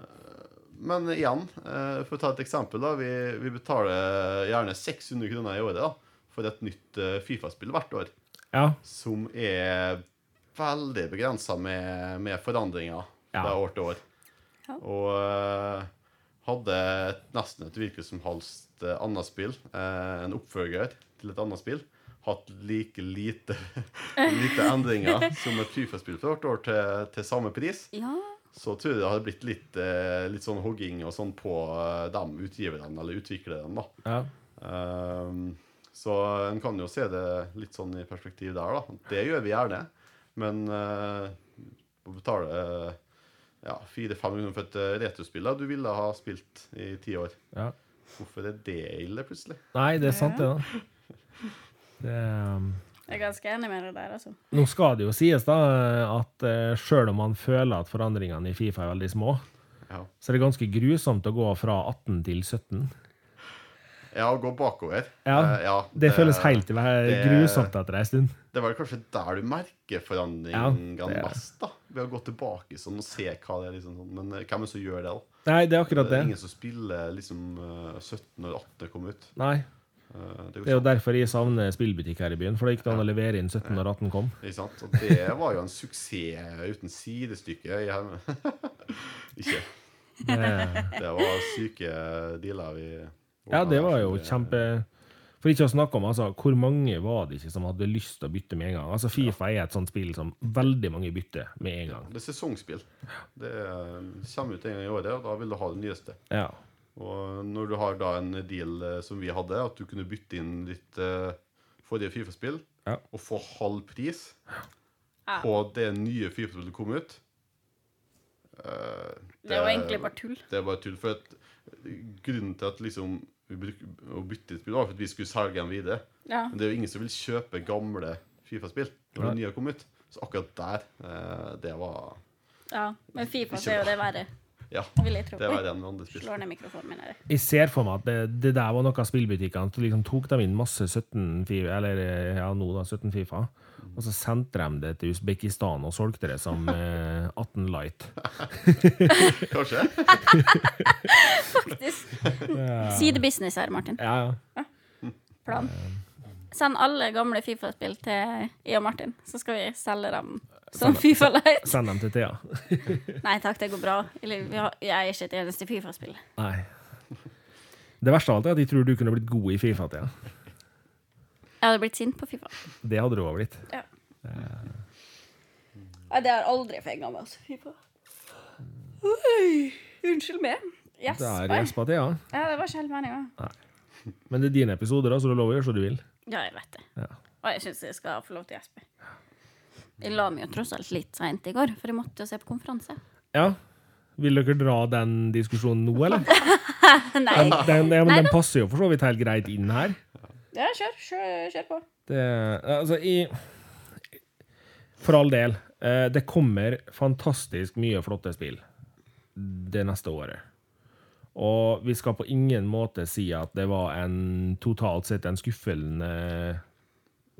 C: men igjen, eh, for å ta et eksempel, da. Vi, vi betaler gjerne 600 kroner i året da, for et nytt eh, Fifa-spill hvert år.
A: Ja.
C: Som er veldig begrensa med, med forandringer fra
A: Ja.
C: år til år.
B: Ja.
C: Og eh, hadde nesten et hvilket som helst annet spill, eh, en oppfølger til et annet spill, hatt like lite, lite endringer som et Fifa-spill fra hvert år til, til samme pris,
B: Ja.
C: Så tror jeg det hadde blitt litt, eh, litt sånn hogging og sånn på eh, dem utgiverne eller utviklerne. da.
A: ja.
C: Ehm, så en kan jo se det litt sånn i perspektiv der, da. Det gjør vi gjerne. Men uh, å betale uh, ja, 400-500 for et eh, retrospill da, du ville ha spilt i ti år,
A: ja.
C: hvorfor er det ille, plutselig?
A: Nei, det er sant, det, da. Det, um,
B: Jeg er ganske enig med deg der, altså.
A: nå skal det jo sies da at uh, sjøl om man føler at forandringene i Fifa er veldig små,
C: Ja,
A: så er det ganske grusomt å gå fra 18 til 17.
C: ja å gå bakover.
A: Ja,
C: uh, ja,
A: Det føles helt
C: det,
A: det, grusomt etter ei stund.
C: det var kanskje der du merker
A: Ja,
C: forandringene
A: det er-
C: mest, da. Ved å gå tilbake sånn og se hva det er liksom sånn. Men eh, hvem er det som gjør det, da?
A: Nei, det er akkurat
C: Det
A: det.
C: er ingen som spiller liksom eh, 17 når 18 kom ut.
A: Nei,
C: Eh,
A: Det er jo derfor jeg savner spillbutikk her i byen, for det gikk det an å levere inn 17 når 18 kom.
C: Ikke sant? Og det var jo en suksess uten sidestykke ikke.
A: Det,
C: Det var syke dealer vi
A: ja, det var jo kjempe For ikke å snakke om altså, hvor mange var det ikke som hadde lyst til å bytte med en gang. Altså Fifa er et sånt spill som veldig mange bytter med en gang.
C: Det er sesongspill. Det eh, kommer ut en gang i året, og da vil du ha det nyeste.
A: Ja.
C: Og når du har da en deal eh, som vi hadde, at du kunne bytte inn ditt uh, forrige Fifa-spill
A: Ja.
C: og få halv pris
B: Ja.
C: på det nye Fifa-spillet som kom ut uh,
B: Det er jo egentlig bare tull.
C: Det er bare tull. For at grunnen til at liksom vi bruker å bytte spill, var for at vi skulle selge dem videre.
B: Ja.
C: Men det er jo ingen som vil kjøpe gamle Fifa-spill når det nye kom ut. Så akkurat der, uh, det var
B: ja. Men Fifa så er jo det verre,
C: Ja,
B: vil jeg tro.
C: det var en andre spill.
B: Slår ned mikrofonen min her.
A: Jeg ser for meg at det, det der var noe av spillbutikkene. Så liksom tok de inn masse 17 Fifa, eller ja, nå da, 17 Fifa. Og så sendte de det til Usbekistan og solgte det som eh, 18 Light.
C: Kanskje?
B: Faktisk. Sidebusiness her, Martin.
A: Ja, ja.
B: Plan. Send alle gamle Fifa-spill til jeg og Martin, så skal vi selge dem som Fifa Light.
A: Send dem til Thea.
B: Nei takk, det går bra. Jeg er ikke et eneste Fifa-spill.
A: Nei. Det verste av alt er at jeg tror du kunne blitt god i Fifa, Thea.
B: Jeg hadde blitt sint på Fifa.
A: Det hadde du òg blitt.
B: Ja. Nei, det har aldri fenga meg, altså. Fifa. Oi, unnskyld meg. Yes.
A: Der
B: Oi.
A: gjespa Thea.
B: Ja, det var ikke helt meninga.
A: Men det er dine episoder, da, så du lover å gjøre som du vil.
B: Ja, jeg vet det.
A: Ja.
B: Og jeg syns jeg skal få lov til å gjespe. Jeg la meg jo tross alt litt seint i går, for jeg måtte jo se på konferanse.
A: Ja. Vil dere dra den diskusjonen nå, eller?
B: Nei.
A: Den, den, ja, men
B: Nei
A: den passer jo for så vidt helt greit inn her.
B: Ja, kjør. Kjør, kjør på.
A: Det, altså, i For all del. eh, Det kommer fantastisk mye flotte spill det neste året. Og vi skal på ingen måte si at det var en totalt sett en skuffende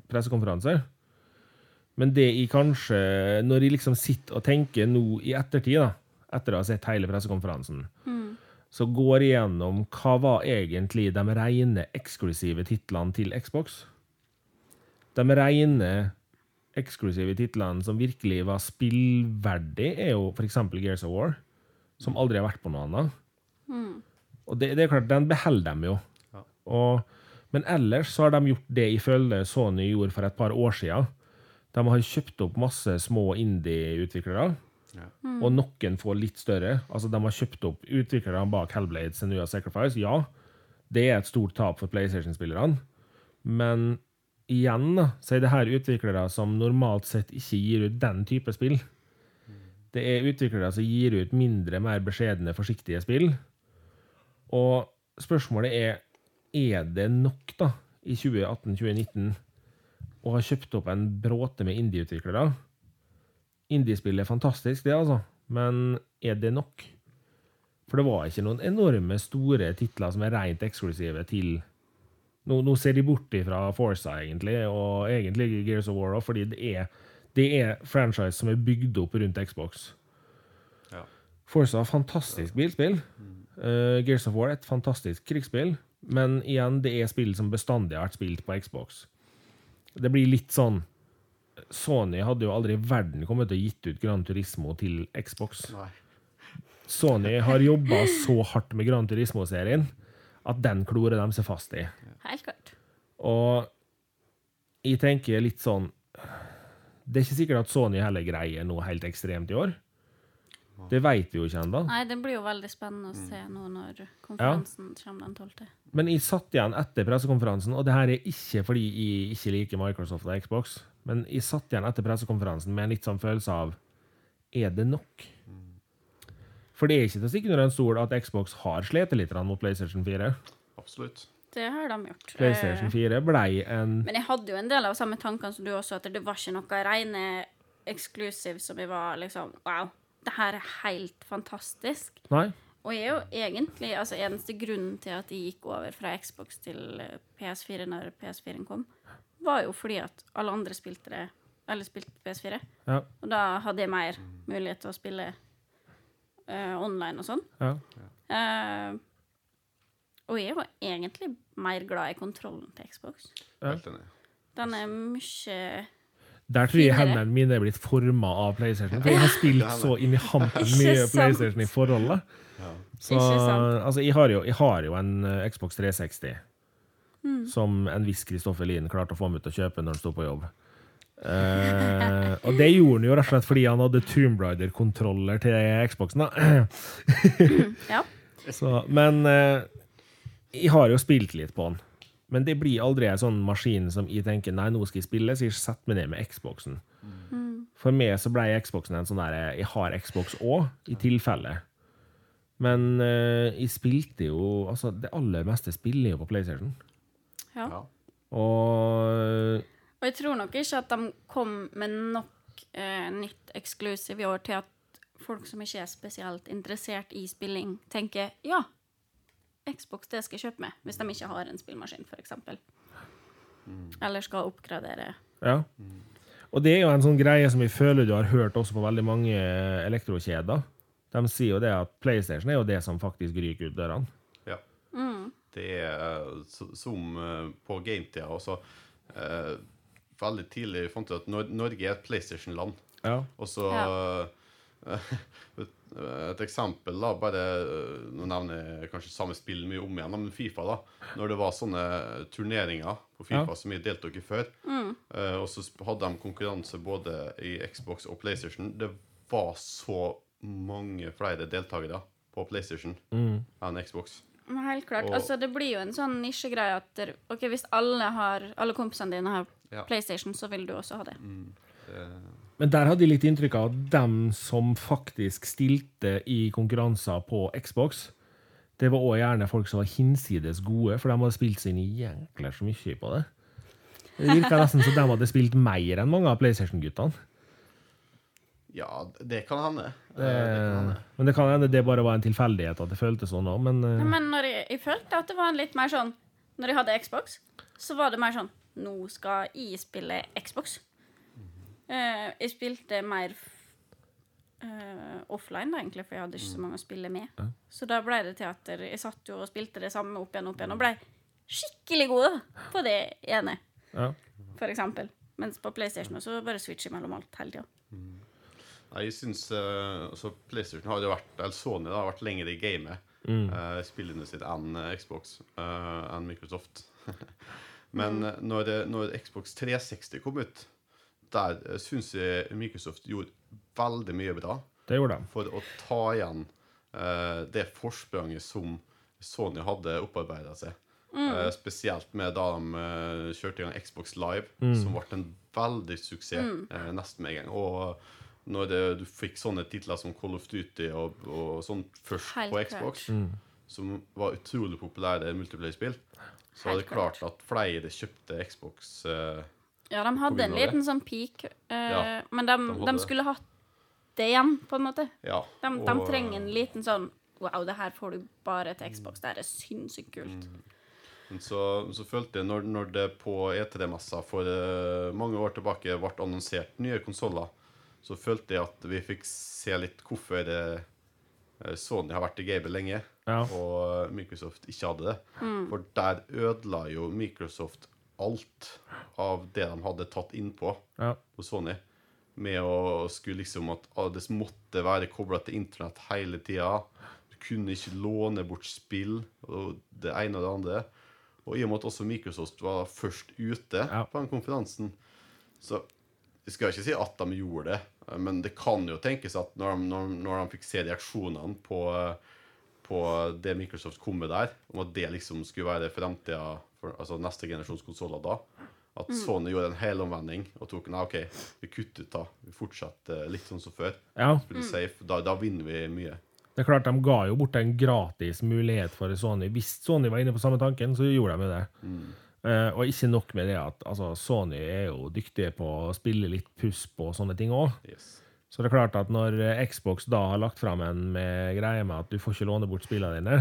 A: pressekonferanse. Men det i kanskje Når jeg liksom sitter og tenker nå i ettertid, da, etter å ha sett hele pressekonferansen, så går jeg gjennom hva var egentlig de rene eksklusive titlene til Xbox. De rene eksklusive titlene som virkelig var spillverdig, er jo f.eks. Gears of War, som aldri har vært på noe annet. Og det, det er klart, den beholder de jo. Og, men ellers så har de gjort det jeg føler Sony gjorde for et par år siden. De har kjøpt opp masse små indie-utviklere,
C: Ja.
A: og noen får litt større. Altså, de har kjøpt opp utviklerne bak Hellblade, Senua Sacrifice. Ja, det er et stort tap for PlayStation-spillerne, men igjen da, så er det her utviklere som normalt sett ikke gir ut den type spill. Det er utviklere som gir ut mindre, mer beskjedne, forsiktige spill. Og spørsmålet er er det nok da, i 2018-2019 å har kjøpt opp en bråte med indie-utviklere? Indiespill er fantastisk, det, altså, men er det nok? For det var ikke noen enorme, store titler som er rent eksklusive til Nå, nå ser de bort ifra Forza, egentlig, og egentlig Gears of War òg, fordi det er, det er franchise som er bygd opp rundt Xbox.
C: Ja.
A: er fantastisk bilspill. Uh, Gears of War et fantastisk krigsspill. Men igjen, det er spill som bestandig har vært spilt på Xbox. Det blir litt sånn Sony hadde jo aldri i verden kommet til å gitt ut Gran Turismo til Xbox.
C: Nei.
A: Sony har jobba så hardt med Gran Turismo-serien at den klorer de seg fast i.
B: Helt klart.
A: Og jeg tenker litt sånn Det er ikke sikkert at Sony heller greier noe helt ekstremt i år. Det veit vi jo ikke ennå.
B: Nei, det blir jo veldig spennende å se nå når konferansen kommer den 12.
A: Men jeg satt igjen etter pressekonferansen, og det her er ikke fordi jeg ikke liker Microsoft og Xbox, men jeg satt igjen etter pressekonferansen med en litt sånn følelse av Er det nok? For det er ikke til å stikke under en stol at Xbox har slitt litt mot PlayStation 4.
C: Absolutt.
B: Det har de gjort.
A: PlayStation 4 blei en
B: Men jeg hadde jo en del av samme tankene som du også, at det var ikke noe rene exclusive som jeg var liksom Wow, det her er helt fantastisk.
A: Nei?
B: Og jeg er jo egentlig altså eneste grunnen til at jeg gikk over fra Xbox til eh, PS4 når PS4-en kom, var jo fordi at alle andre spilte det Eller spilte PS4.
A: Ja.
B: Og da hadde jeg mer mulighet til å spille uh, online og sånn.
A: ja.
B: Uh, og jeg er jo egentlig mer glad i kontrollen til Xbox.
A: Ja.
B: Den er mye
A: Der tror jeg hendene mine er blitt forma av PlayStation. For jeg har spilt så inn i hampen mye? PlayStation i forholdet. Så altså, jeg har, jo, jeg har jo en eh, Xbox 360
B: Mm.
A: som en viss Kristoffer Lien klarte å få meg til å kjøpe når han sto på jobb. Uh, og det gjorde han jo rett og slett fordi han hadde Tomb Raider-kontroller til Xboxen. da.
B: Ja.
A: Så, men uh, jeg har jo spilt litt på den. Men det blir aldri en sånn maskin som jeg tenker nei, nå skal jeg spille, så jeg setter meg ned med Xboxen. For meg så ble Xboxen en sånn der Jeg har Xbox òg, i tilfelle. Men uh, jeg spilte jo Altså, det aller meste spiller jo på PlayStation.
B: ja.
C: Ja.
A: Og
B: Og jeg tror nok ikke at de kom med nok uh, nytt eksklusiv i år til at folk som ikke er spesielt interessert i spilling, tenker ja, Xbox det skal jeg kjøpe med, hvis de ikke har en spillmaskin, f.eks. Eller skal oppgradere.
A: Ja. Og det er jo en sånn greie som vi føler du har hørt også på veldig mange elektrokjeder. De sier jo det at PlayStation er jo det som faktisk ryker ut dørene.
C: Ja. Det er som eh, på gametida også eh, Veldig tidlig fant jeg at Norge er et PlayStation-land.
A: Ja.
C: Og så eh, Et eksempel, da, bare eh, Nå nevner jeg kanskje samme spill mye om igjen, men Fifa, da. Når det var sånne turneringer på Fifa
A: Ja.
C: som jeg deltok i før, eh, og så hadde de konkurranse både i Xbox og PlayStation, det var så mange flere deltakere på PlayStation enn Xbox.
B: Men helt klart.
C: Og-
B: altså, det blir jo en sånn nisjegreie at der, ok, hvis alle, har, alle kompisene dine har
C: Ja.
B: PlayStation, så vil du også ha det.
A: Men der hadde jeg litt inntrykk av at dem som faktisk stilte i konkurranser på Xbox, det var òg gjerne folk som var hinsides gode, for de hadde spilt sine jækler så mye på det. Det virka nesten som de hadde spilt mer enn mange av PlayStation-guttene.
C: Ja, det kan hende. Eh,
A: men det kan hende det bare var en tilfeldighet at det føltes sånn òg, men eh,
B: Men når jeg, jeg følte at det var litt mer sånn Når jeg hadde Xbox, så var det mer sånn Nå skal jeg spille Xbox. Eh, jeg spilte mer uh, offline, da, egentlig, for jeg hadde ikke så mange å spille med. Så da ble det teater. Jeg satt jo og spilte det samme opp igjen og opp igjen, og ble skikkelig god på det ene,
A: ja.
B: for eksempel. Mens på PlayStation så bare switcher mellom alt hele tida.
C: Nei, jeg syns eh, altså PlayStation har jo vært Eller Sony da, har vært lenger i gamet. eh, spillene sitt enn Xbox, eh, enn Microsoft. Men mm. når, når Xbox 360 kom ut, der uh, syns jeg Microsoft gjorde veldig mye bra
A: Det gjorde de.
C: for å ta igjen uh, det forspranget som Sony hadde opparbeida seg. Eh, spesielt med da de uh, kjørte i gang Xbox Live, som ble en veldig suksess eh, nesten med en gang. Og når det, du fikk sånne titler som Call of Duty og, og sånt først
B: Helt
C: på. Xbox, som var utrolig populære multiplayer-spill, så var det klart at flere kjøpte Xbox. Eh,
B: Ja, de hadde en liten
C: det.
B: sånn peak, eh,
C: Ja,
B: men de,
C: hadde
B: de
C: det.
B: skulle hatt det igjen, på en måte.
C: ja,
B: De, de
C: og-
B: trenger en liten sånn Wow, det her får du bare til Xbox. Det her er sinnssykt kult.
C: Men så, så følte jeg, når, når det på E3-messa for eh, mange år tilbake ble annonsert nye konsoller, så følte jeg at vi fikk se litt hvorfor, eh, Sony har vært i gamet lenge,
A: Ja.
C: og Microsoft ikke hadde det. For der ødela jo Microsoft alt av det de hadde tatt innpå
A: Ja.
C: på Sony. Med å skulle liksom at ah, det måtte være kobla til internett hele tida. Du kunne ikke låne bort spill og det ene og det andre. Og i og med at også Microsoft var først ute
A: Ja.
C: på den konferansen, så jeg skal ikke si at de gjorde det, men det kan jo tenkes at når de, når, når de fikk se reaksjonene på, på det Microsoft kom med der, om at det liksom skulle være fremtida, for, altså neste generasjons konsoller da, at Sony gjorde en helomvending og tok Nei, OK, vi kutter ut da. Vi fortsetter litt sånn som før.
A: ja.
C: Spiller safe. Da, da vinner vi mye.
A: Det er klart, De ga jo bort en gratis mulighet for Sony. Hvis Sony var inne på samme tanken, så gjorde de det. Uh, og ikke nok med det at altså, Sony er jo dyktige på å spille litt puss på sånne ting òg.
C: Yes.
A: Så det er klart at når eh, Xbox da har lagt fram en med greie med at du får ikke låne bort spillene dine,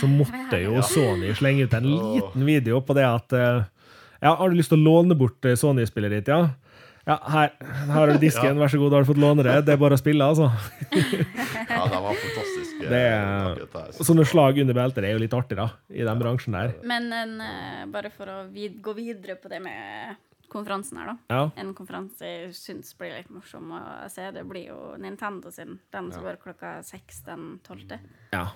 A: så måtte jo Sony slenge ut en liten video på det at eh, Ja, har du lyst til å låne bort eh, Sony-spillet ditt, ja? Ja, her, her har du disken, vær så god, da har du fått låne det. Det er bare å spille, altså.
C: Ja, de var fantastiske.
A: Det er- Sånne slag under beltet er jo litt artig, da, i den bransjen der.
B: Men en, eh, bare for å vid gå videre på det med konferansen her, da.
A: Ja.
B: En konferanse jeg syns blir litt morsom å se, det blir jo Nintendo sin. Den som går klokka seks den tolvte.
A: ja.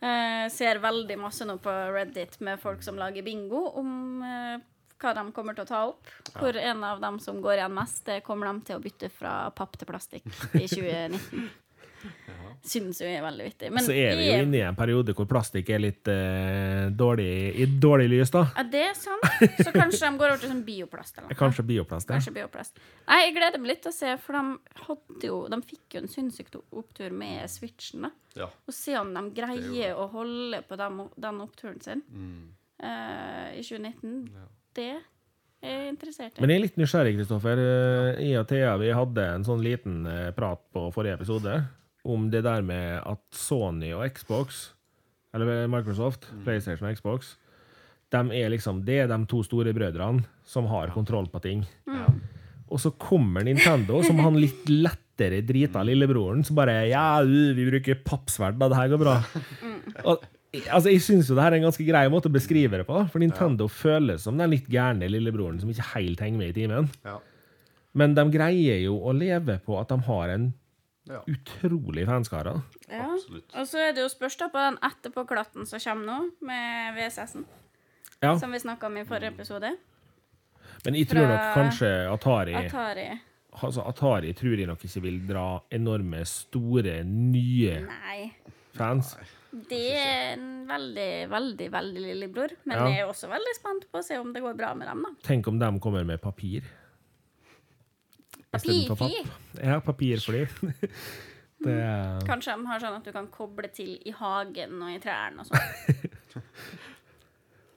B: Eh, ser veldig masse nå på Reddit med folk som lager bingo om eh, hva de kommer til å ta opp. Hvor en av dem som går igjen mest, det kommer de til å bytte fra papp til plastikk i 2019. Syns jo jeg er veldig vittig. Men
A: Så er vi jo inne i en periode hvor plastikk er litt eh, dårlig, i dårlig lys, da.
B: Ja, det er sant. Så kanskje de går over til sånn bioplast eller noe.
A: Kanskje bioplast, ja.
B: Kanskje bioplast. Nei, jeg gleder meg litt til å se, for de hadde jo De fikk jo en sinnssyk opptur med Switchen, da.
C: Ja.
B: Og se om de greier å holde på den, den oppturen sin eh, i 2019. Det er jeg interessert i.
A: Men jeg er litt nysgjerrig, Kristoffer. Jeg I og Thea vi hadde en sånn liten eh, prat på forrige episode om det der med at Sony og Xbox, eller Microsoft, PlayStation og Xbox, de er liksom, det er de to store brødrene som har kontroll på ting. Og så kommer Nintendo, som han litt lettere drita lillebroren, som bare Ja, vi bruker pappsverd, da. Det her går bra. Og, altså, jeg syns jo det her er en ganske grei måte å beskrive det på, for Nintendo føles som den litt gærne lillebroren som ikke helt henger med i timen.
C: Ja.
A: Men de greier jo å leve på at de har en
C: Ja.
A: utrolig fanskare.
B: Ja.
C: Absolutt.
B: Og så er det jo spørs da på den etterpåklatten som kommer nå, med VSS-en,
A: Ja,
B: som vi snakka om i forrige episode.
A: men jeg tror nok kanskje Atari
B: Atari
A: altså Atari tror jeg nok ikke vil dra enorme, store, nye
B: Nei.
A: fans.
B: Det er en veldig, veldig, veldig lillebror. Men
A: Ja.
B: jeg er også veldig spent på å se om det går bra med dem, da.
A: Tenk om de kommer med papir. Istedenfor papp. Ja, papirfly. Det
B: Kanskje de har sånn at du kan koble til i hagen og i trærne og sånn.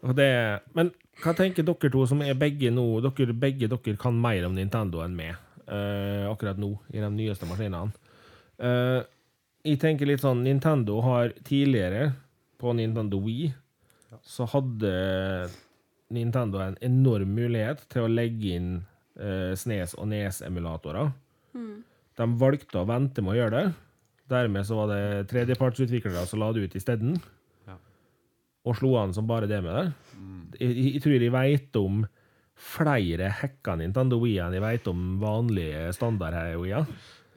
A: Men hva tenker dere to som er begge nå dere, Begge dere kan mer om Nintendo enn meg uh, akkurat nå, i de nyeste maskinene. Uh, jeg tenker litt sånn Nintendo har tidligere, på Nintendo Wii, så hadde Nintendo en enorm mulighet til å legge inn eh, Snes og Nes-emulatorer. De valgte å vente med å gjøre det. Dermed så var det tredjepartsutviklere som la det ut isteden.
C: Ja.
A: Og slo an som bare det med det. Jeg, jeg, jeg tror jeg vet om flere hacka Nintendo Wii enn jeg vet om vanlige standard Wii.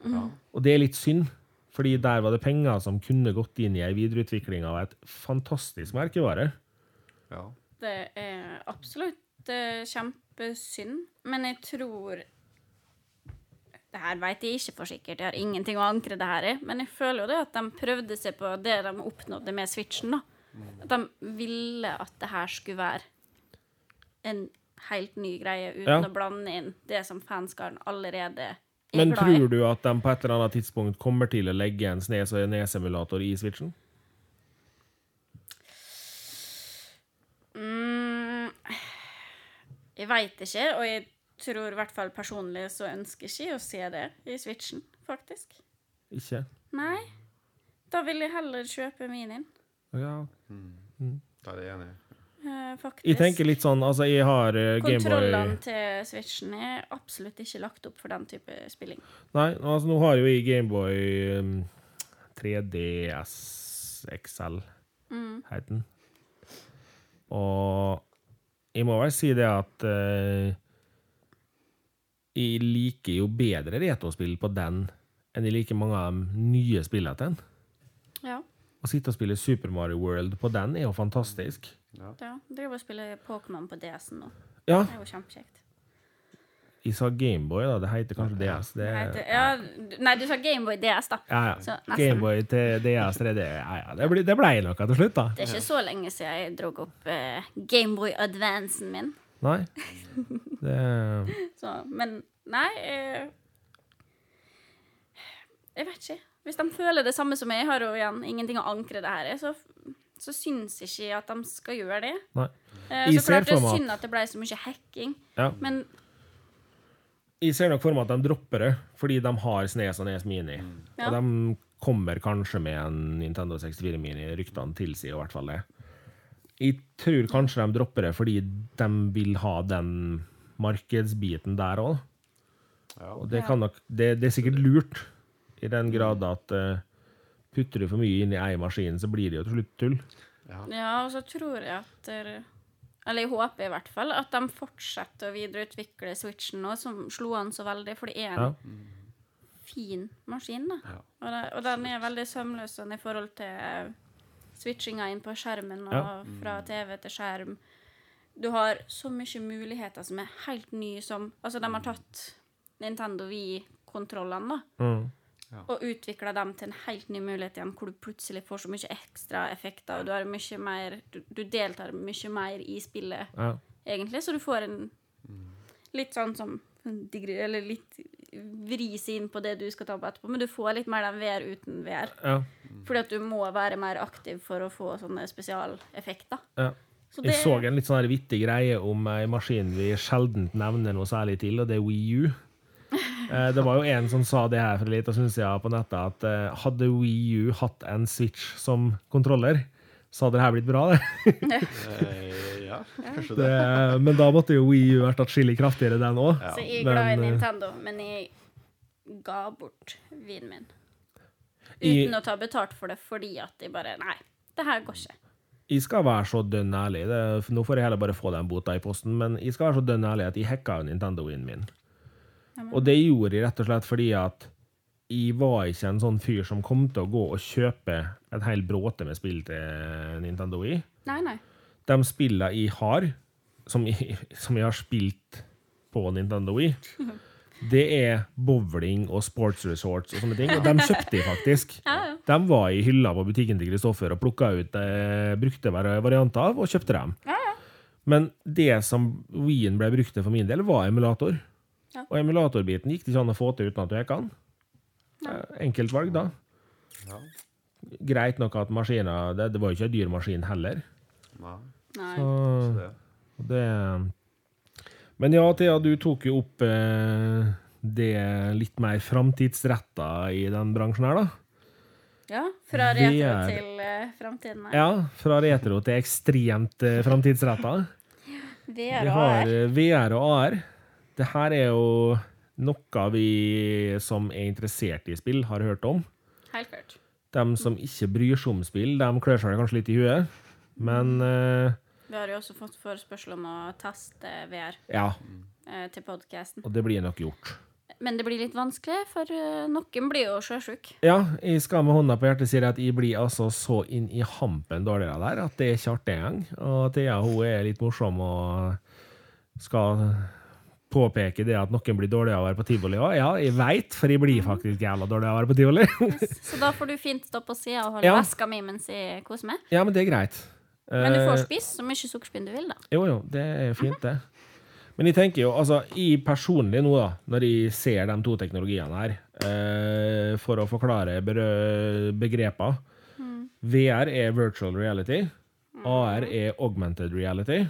C: Ja.
A: Og det er litt synd, fordi der var det penger som kunne gått inn i ei videreutvikling av et fantastisk merkevare.
C: ja.
B: Det er absolutt eh, kjempesynd, men jeg tror Det her vet jeg ikke for sikkert, jeg har ingenting å ankre det her i, men jeg føler jo det at de prøvde seg på det de oppnådde med Switchen. da. At de ville at det her skulle være en helt ny greie, uten
A: Ja.
B: å blande inn det som fanskaren allerede er
A: Men
B: glad i.
A: Men tror du at de på et eller annet tidspunkt kommer til å legge en Snes og Nes-emulator i Switchen?
B: Jeg veit ikke, og jeg tror i hvert fall personlig så ønsker ikke jeg å se det i Switchen, faktisk.
A: Ikke?
B: Nei. Da vil jeg heller kjøpe minien,
A: Ja.
C: Da er jeg enig.
B: Uh, faktisk.
A: Jeg tenker litt sånn, altså jeg har uh, Gameboy
B: Kontrollene til Switchen er absolutt ikke lagt opp for den type spilling.
A: Nei, altså nå har jo jeg Gameboy um, 3DS XL, het den. Og jeg må vel si det at uh, jeg liker jo bedre retrospill på den enn jeg liker mange av de nye spillene til den.
B: Ja.
A: Å sitte og spille Super Mario World på den er jo fantastisk.
B: ja. Driver og spiller Pokémon på DS-en nå.
A: Ja,
B: Det er jo kjempekjekt.
A: Jeg sa Gameboy, da. Det heter kanskje DS. Det,
B: Det heter, ja, nei, du sa Gameboy DS, da.
A: ja, ja. Gameboy til DS 3D. Ja, ja. Det ble, det ble noe til slutt, da.
B: Det er ikke så lenge siden jeg dro opp uh, Gameboy Advancen min.
A: Nei. Det
B: Så, men nei eh, Jeg vet ikke. Hvis de føler det samme som jeg har, jo igjen ingenting å ankre det her i, så, så syns ikke jeg at de skal gjøre det.
A: Nei.
B: Eh, så klart det er synd at det ble så mye hacking,
A: Ja.
B: men
A: Jeg ser nok for meg at de dropper det, fordi de har Snes og Nes Mini.
B: Ja.
A: Og de kommer kanskje med en Nintendo 64 Mini. Ryktene tilsier i hvert fall det. Jeg tror kanskje de dropper det fordi de vil ha den markedsbiten der òg.
C: Ja.
A: Og det, kan nok, det, det er sikkert lurt, i den grad at uh, putter du for mye inn i ei maskin, så blir det jo til slutt tull.
B: Ja, og så tror jeg at Eller jeg håper i hvert fall at de fortsetter å videreutvikle Switchen nå, som slo an så veldig, for det er en
A: Ja.
B: fin maskin, da.
C: Ja.
B: Og, det, og den er veldig sømløs sånn i forhold til switchinga inn på skjermen og
A: Ja.
B: fra TV til skjerm. Du har så mye muligheter som er helt nye som Altså, de har tatt Nintendo Wii-kontrollene, da.
A: Mm.
B: Og utvikla dem til en helt ny mulighet igjen, hvor du plutselig får så mye ekstra effekter, og du har mye mer Du, du deltar mye mer i spillet,
A: Ja.
B: egentlig, så du får en Litt sånn som Eller litt vris inn på det du skal ta på etterpå, men du får litt mer den VR uten VR.
A: Ja.
B: Fordi at du må være mer aktiv for å få sånne spesialeffekter.
A: Ja.
B: Så
A: Jeg så en litt sånn vittig greie om ei maskin vi sjelden nevner noe særlig til, og det er Wii U. Eh, Det var jo en som sa det her for litt og syns jeg på nettet, at eh, hadde Wii U hatt en Switch som kontroller, så hadde det her blitt bra, det.
C: Eh, ja, kanskje det.
A: det men da måtte jo Wii U vært atskillig kraftigere, den òg.
C: Ja.
B: Så jeg er glad i
A: eh,
B: Nintendo, men jeg ga bort vinen min. Uten å ta betalt for det, fordi at jeg bare Nei, det her går ikke.
A: Jeg skal være så dønn ærlig. Det, nå får jeg heller bare få den bota i posten, men jeg skal være så dønn ærlig at jeg hacka jo Nintendo-en min. Og det gjorde jeg rett og slett fordi at jeg var ikke en sånn fyr som kom til å gå og kjøpe en hel bråte med spill til Nintendo i.
B: Nei, nei.
A: De spillene jeg har, som jeg, som jeg har spilt på Nintendo i, det er bowling og sports resorts og sånne ting. Og de kjøpte jeg faktisk.
B: Ja, ja.
A: De var i hylla på butikken til Kristoffer og plukka ut eh, brukte varianter av og kjøpte dem.
B: Ja, ja.
A: Men det som Wien ble brukt til for min del, var emulator.
B: Ja.
A: Og emulatorbiten gikk det ikke an å få til uten at du hacka den. Ja. Enkelt valg, da.
C: Ja.
A: Greit nok at maskiner det, det var jo ikke en dyr maskin heller.
C: Nei.
A: Så
C: så det.
A: det Men ja, Thea, du tok jo opp eh, det litt mer framtidsretta i den bransjen her, da.
B: Ja, fra retro
A: er,
B: til uh, framtiden. her.
A: Ja, fra retro til ekstremt uh, framtidsretta.
B: VR og
A: har
B: AR.
A: eh, VR og AR. Det her er jo noe vi som er interessert i spill, har hørt om.
B: Helt klart.
A: De som ikke bryr seg om spill, de klør seg kanskje litt i huet. Men uh,
B: Vi har jo også fått forespørsel om å teste VR
A: ja,
B: uh, til podkasten.
A: og det blir nok gjort.
B: Men det blir litt vanskelig, for eh, noen blir jo sjøsjuk.
A: Ja, jeg skal med hånda på hjertet si at jeg blir altså så inn i hampen dårligere der at det er ikke artig engang. Og Thea hun er litt morsom og skal påpeke det at noen blir dårligere av å være på tivoli òg. Ja, jeg veit, for jeg blir faktisk jævla dårlig av å være på tivoli.
B: Så da får du fint stå på sida og holde
A: Ja.
B: veska mi mens jeg koser meg.
A: ja, men det er greit.
B: Men du får
A: Eh,
B: spise så mye sukkerspinn du vil, da.
A: Jo, jo, det er jo fint, det. Men jeg tenker jo, altså, jeg personlig nå, da, når jeg ser de to teknologiene her, eh, for å forklare begreper mm. VR er virtual reality. AR er augmented reality.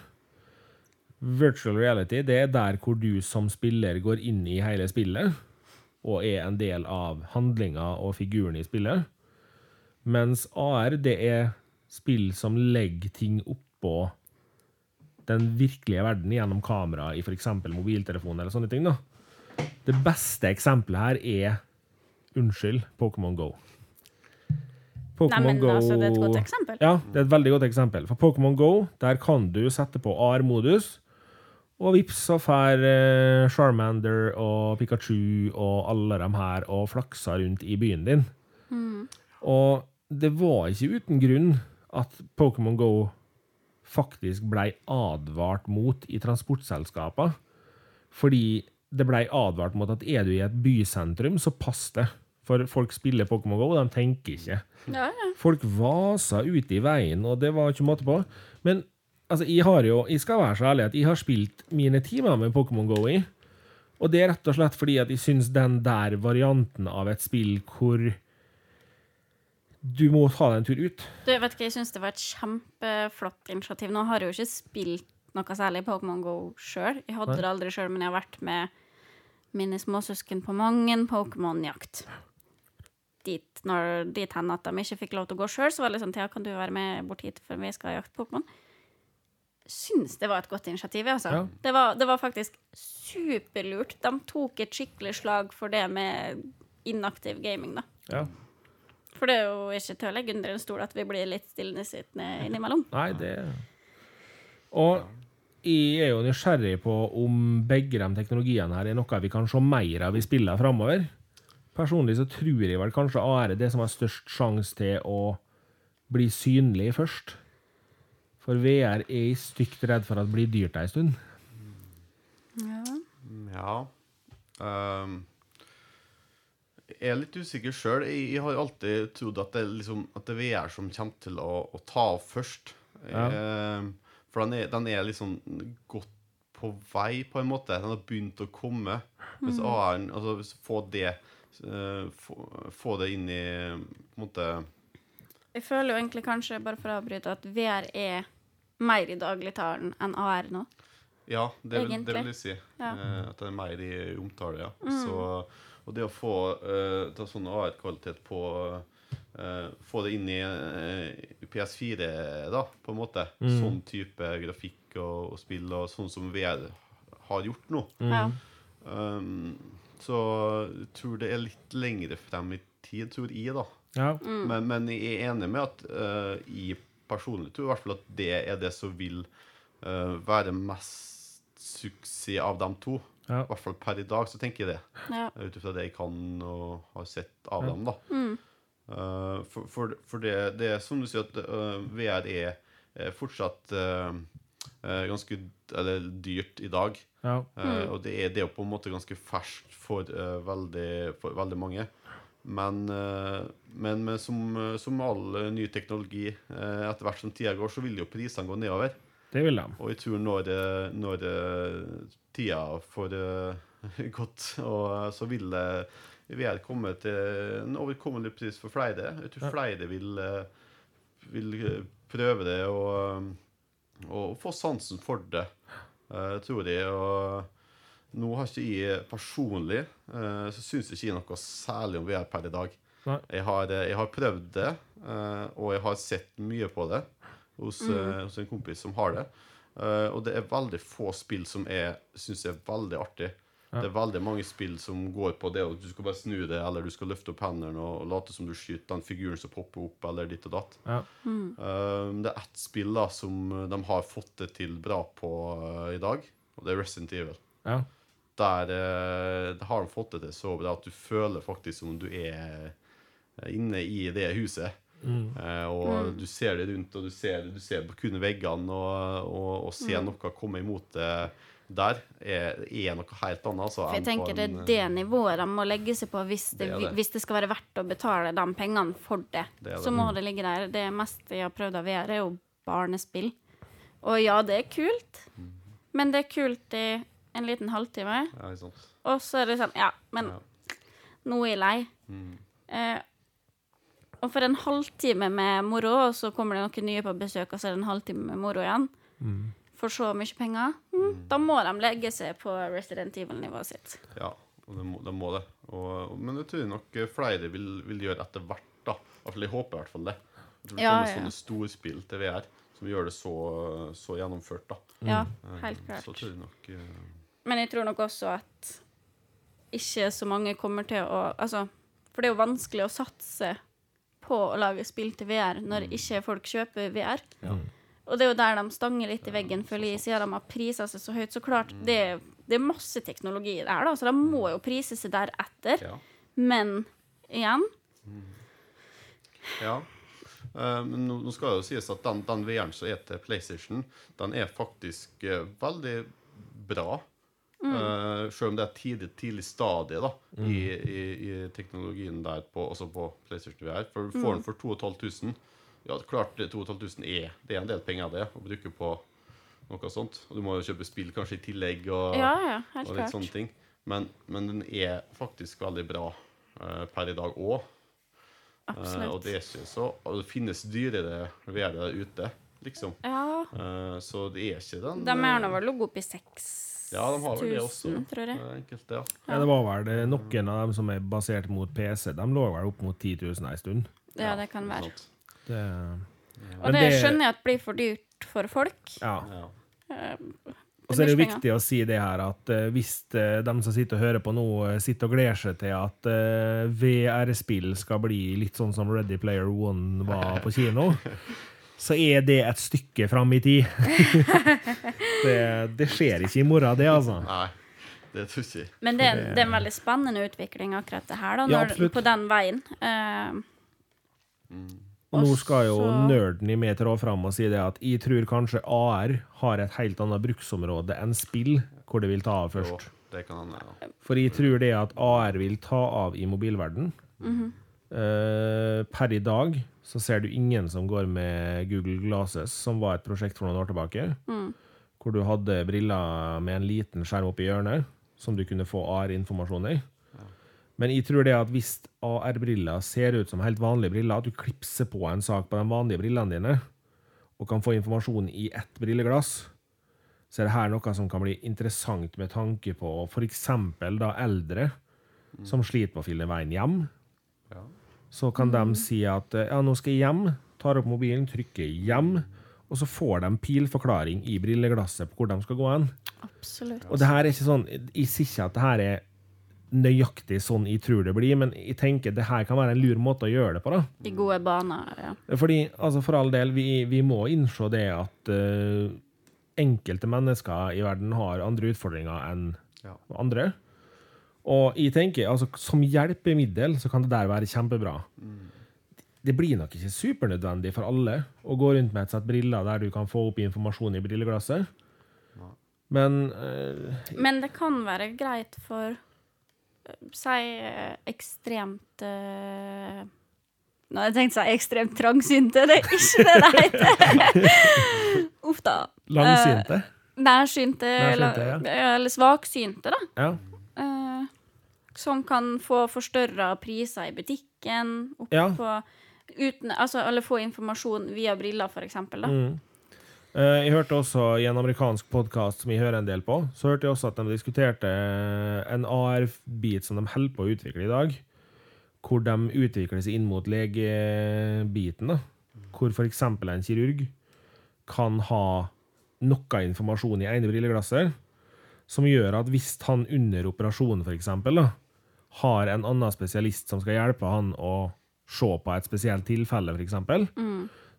A: Virtual reality det er der hvor du som spiller går inn i hele spillet og er en del av handlinga og figuren i spillet. Mens AR det er spill som legger ting oppå den virkelige verden gjennom kamera i f.eks. mobiltelefon eller sånne ting. da. Det beste eksempelet her er Unnskyld, Pokémon Go.
B: Nei, men
A: Go
B: altså, det er et godt eksempel.
A: Ja, det er et veldig godt eksempel. For Pokémon Go, der kan du sette på AR-modus, og vips, så får eh, Charmander og Pikachu og alle de her og flaksa rundt i byen din. Og det var ikke uten grunn at Pokémon Go faktisk blei advart mot i transportselskaper. Fordi det blei advart mot at er du i et bysentrum, så pass det. For folk spiller Pokémon Go, de tenker ikke.
B: Ja, ja.
A: Folk vasa ute i veien, og det var ikke måte på. Men altså, jeg har jo, jeg skal være så ærlig at jeg har spilt mine timer med Pokémon Go i. Og det er rett og slett fordi at jeg syns den der varianten av et spill hvor du må ta deg en tur ut
B: Du, vet ikke, jeg syns det var et kjempeflott initiativ. Nå har jeg jo ikke spilt noe særlig Pokémon Go sjøl. Jeg hadde
A: Nei.
B: det aldri sjøl, men jeg har vært med mine småsøsken på mange Pokémon-jakt. Dit, når, dit hen at de ikke fikk lov til å gå sjøl, så var det liksom Thea, kan du være med bort hit, for vi skal jakte Pokémon? Syns det var et godt initiativ, altså.
A: Ja.
B: Det, var, det var faktisk superlurt. De tok et skikkelig slag for det med inaktiv gaming, da.
A: Ja.
B: For det er jo ikke til å legge under en stol at vi blir litt stillesittende innimellom.
A: Nei, det Og jeg er jo nysgjerrig på om begge de teknologiene her er noe vi kan se mer av i spillene framover. Personlig så tror jeg vel kanskje AR er det som har størst sjanse til å bli synlig først. For VR er jeg stygt redd for at det blir dyrt ei stund.
B: Ja.
C: Ja. Um, jeg er litt usikker sjøl. Jeg, jeg har alltid trodd at det, er liksom, at det er VR som kommer til å, å ta av først.
A: Ja.
C: Ehm, for den er, den er liksom godt på vei, på en måte. Den har begynt å komme. AR-en Altså hvis- få det uh, få, få det inn i på en måte
B: Jeg føler jo egentlig kanskje, bare for å avbryte, at VR er mer i dagligtalen enn AR nå.
C: Ja, det vil, det vil jeg si.
B: Ja.
C: Eh, at det er mer i omtale, ja. Så, og det å få eh, ta sånn AR-kvalitet på eh, Få det inn i eh, PS4, da, på en måte. Sånn type grafikk og, og spill, og sånn som VR har gjort nå.
B: Ja.
C: Um, så jeg tror det er litt lengre frem i tid, tror jeg, da.
A: Ja.
C: Men, men jeg er enig med at uh, jeg personlig tror i hvert fall at det er det som vil uh, være mest suksess av dem to.
A: Ja.
C: I hvert fall per i dag, så tenker jeg det.
B: Ja.
C: Ut ifra det jeg kan og har sett av dem, da.
B: Mm.
C: Uh, for for, for det, det er som du sier, at uh, VR er, er fortsatt eh, eh, ganske eller, dyrt i dag.
A: Ja.
C: Mm. og det er, det er på en måte ganske ferskt for, eh, veldig, for veldig mange. Men, eh, men, med, som, eh, som all eh, ny teknologi, etter hvert som tida går, så vil jo prisene gå nedover.
A: Det vil de.
C: Og jeg tror når, når tida får gått, så vil det VR komme til en overkommelig pris for flere. Jeg tror flere vil, vil prøve det og, og få sansen for det, tror jeg. Og nå har ikke jeg personlig eh, så syns ikke jeg noe særlig om VR per i dag. Jeg har, eh, jeg har prøvd det, eh, og jeg har sett mye på det hos, eh, hos en kompis som har det. Eh, og det er veldig få spill som jeg syns er veldig artig.
A: Ja.
C: Det er veldig mange spill som går på det at du skal bare snu det, eller du skal løfte opp hendene og late som du skyter den figuren som popper opp, eller ditt og datt.
A: Ja.
C: Mm. det er ett spill da som de har fått det til bra på eh, i dag, og det er Resident Evil.
A: Ja.
C: Der, eh, har de fått det til så bra at du føler faktisk som du er inne i det huset. Eh, og du ser det rundt, og du ser, du ser på kun veggene, og, og, og se noe komme imot det der, er, er noe helt annet. Altså,
B: For jeg tenker
C: en, det
B: er det nivået de må legge seg på hvis det,
C: Det det.
B: hvis det skal være verdt å betale de pengene for det.
C: Det det.
B: Så må det ligge der. Det meste jeg har prøvd av VR, er jo barnespill. Og ja, det er kult,
C: Mm.
B: men det er kult i en liten halvtime.
C: Ja, ikke sant.
B: Og så er det sånn Ja, men
C: Ja.
B: nå er jeg lei.
C: Mm.
B: Eh, og for en halvtime med moro, og så kommer det noen nye på besøk, og så er det en halvtime med moro igjen, for så mye penger, mm, da må de legge seg på Resident Evil-nivået sitt.
C: Ja, de må det. Må det. Og, men det tror jeg nok flere vil, vil gjøre etter hvert. da. I hvert Jeg håper i hvert fall det. At det vil
B: Ja,
C: komme
B: ja.
C: sånne storspill til VR som gjør det så, så gjennomført. da.
B: Ja, helt klart.
C: Så tror jeg nok eh,
B: Men jeg tror nok også at ikke så mange kommer til å Altså, for det er jo vanskelig å satse på å lage spill til VR når ikke folk kjøper VR.
C: Ja.
B: Og det er jo der de stanger litt i veggen, føler jeg, siden de har prisa seg så høyt. Så klart, det, er- det er masse teknologi der, da, så de må jo prise seg deretter.
C: Ja.
B: Men igjen
C: Ja. Eh, men nå, nå skal det jo sies at den, den VR-en som er til PlayStation, den er faktisk eh, veldig bra. Eh, selv om det er et tidlig, tidlig stadie da, i, i, i teknologien der, på, også på PlayStation VR. For du får den for 2500. Ja, klart det 2500 er Det er en del penger det å bruke på noe sånt. Og du må jo kjøpe spill kanskje i tillegg. og...
B: Ja, ja,
C: og litt
B: klart.
C: sånne ting. Men, men den er faktisk veldig bra uh, per i dag òg. og
B: Absolutt.
C: det er ikke så Og det finnes dyrere VR der ute, liksom.
B: Ja,
C: Uh, så det er ikke den
B: de er
C: eh,
B: nå vel ligget opp i 6000,
C: Ja, de har vel det også.
B: tror jeg.
C: eh, Enkelte, ja.
A: Ja, det var vel det, noen av dem som er basert mot PC, de lå vel opp mot 10 000 ei stund.
B: Ja, det kan være.
A: Det,
B: Og det
A: det-
B: skjønner jeg at blir for dyrt for folk.
A: ja.
C: Ja.
B: Eh,
A: Og så er det jo viktig å si det her at uh, hvis uh, de som sitter og hører på nå, uh, sitter og gleder seg til at eh, VR-spill skal bli litt sånn som Ready Player One var på kino, så er det et stykke fram i tid. det, det skjer ikke i morgen, det, altså.
C: Nei, det tror ikke.
B: Men det,
A: det-
B: er en veldig spennende utvikling, akkurat det her, da, når,
A: ja,
B: på den veien. Uh,
A: Og nå skal jo nerden i meg trå fram og si det at jeg tror kanskje AR har et helt annet bruksområde enn spill, hvor det vil ta av først.
C: det kan hende. Ja.
A: For jeg tror det at AR vil ta av i mobilverden. Eh, per i dag så ser du ingen som går med Google Glasses, som var et prosjekt for noen år tilbake. Hvor du hadde briller med en liten skjerm oppi hjørnet, som du kunne få AR-informasjon i. Men jeg tror det at hvis AR-briller ser ut som helt vanlige briller, at du klipser på en sak på de vanlige brillene dine, og kan få informasjon i ett brilleglass, så er det her noe som kan bli interessant med tanke på f.eks. da eldre som sliter med å finne veien hjem.
C: Ja.
A: Så kan de si at eh, ja, nå skal jeg hjem, tar opp mobilen, trykker hjem, og så får de pilforklaring i brilleglasset på hvor de skal gå hen.
B: absolutt.
A: Og det her er ikke sånn, jeg sier ikke at det her er nøyaktig sånn jeg tror det blir, men jeg tenker det her kan være en lur måte å gjøre det på. da.
B: I gode baner, ja.
A: Fordi, altså for all del, vi, vi må innse det at uh, enkelte mennesker i verden har andre utfordringer enn
C: Ja.
A: andre. Og jeg tenker, altså som hjelpemiddel så kan det der være kjempebra. Det blir nok ikke supernødvendig for alle å gå rundt med et sett briller der du kan få opp informasjon i brilleglasset. Men eh,
B: Men det kan være greit for eh, Si eh, ekstremt eh, Nå hadde jeg tenkt å si ekstremt trangsynte. Det er ikke det det heter. Uff da.
A: langsynte.
B: Uh, nærsynte,
A: Nærsynte,
B: eller, eller svaksynte, da.
A: Ja.
B: Eh, som kan få forstørra priser i butikken. Opp
A: Ja.
B: på, uten, altså, eller få informasjon via briller, for eksempel. Da.
A: Mm. Eh, Jeg hørte også i en amerikansk podkast som jeg hører en del på, så hørte jeg også at de diskuterte en AR-bit som de holder på å utvikle i dag. Hvor de utvikler seg inn mot legebiten. da. Hvor f.eks. en kirurg kan ha noe informasjon i ene brilleglasset som gjør at hvis han under operasjonen for eksempel, da, har en annen spesialist som skal hjelpe han å se på et spesielt tilfelle, for eksempel,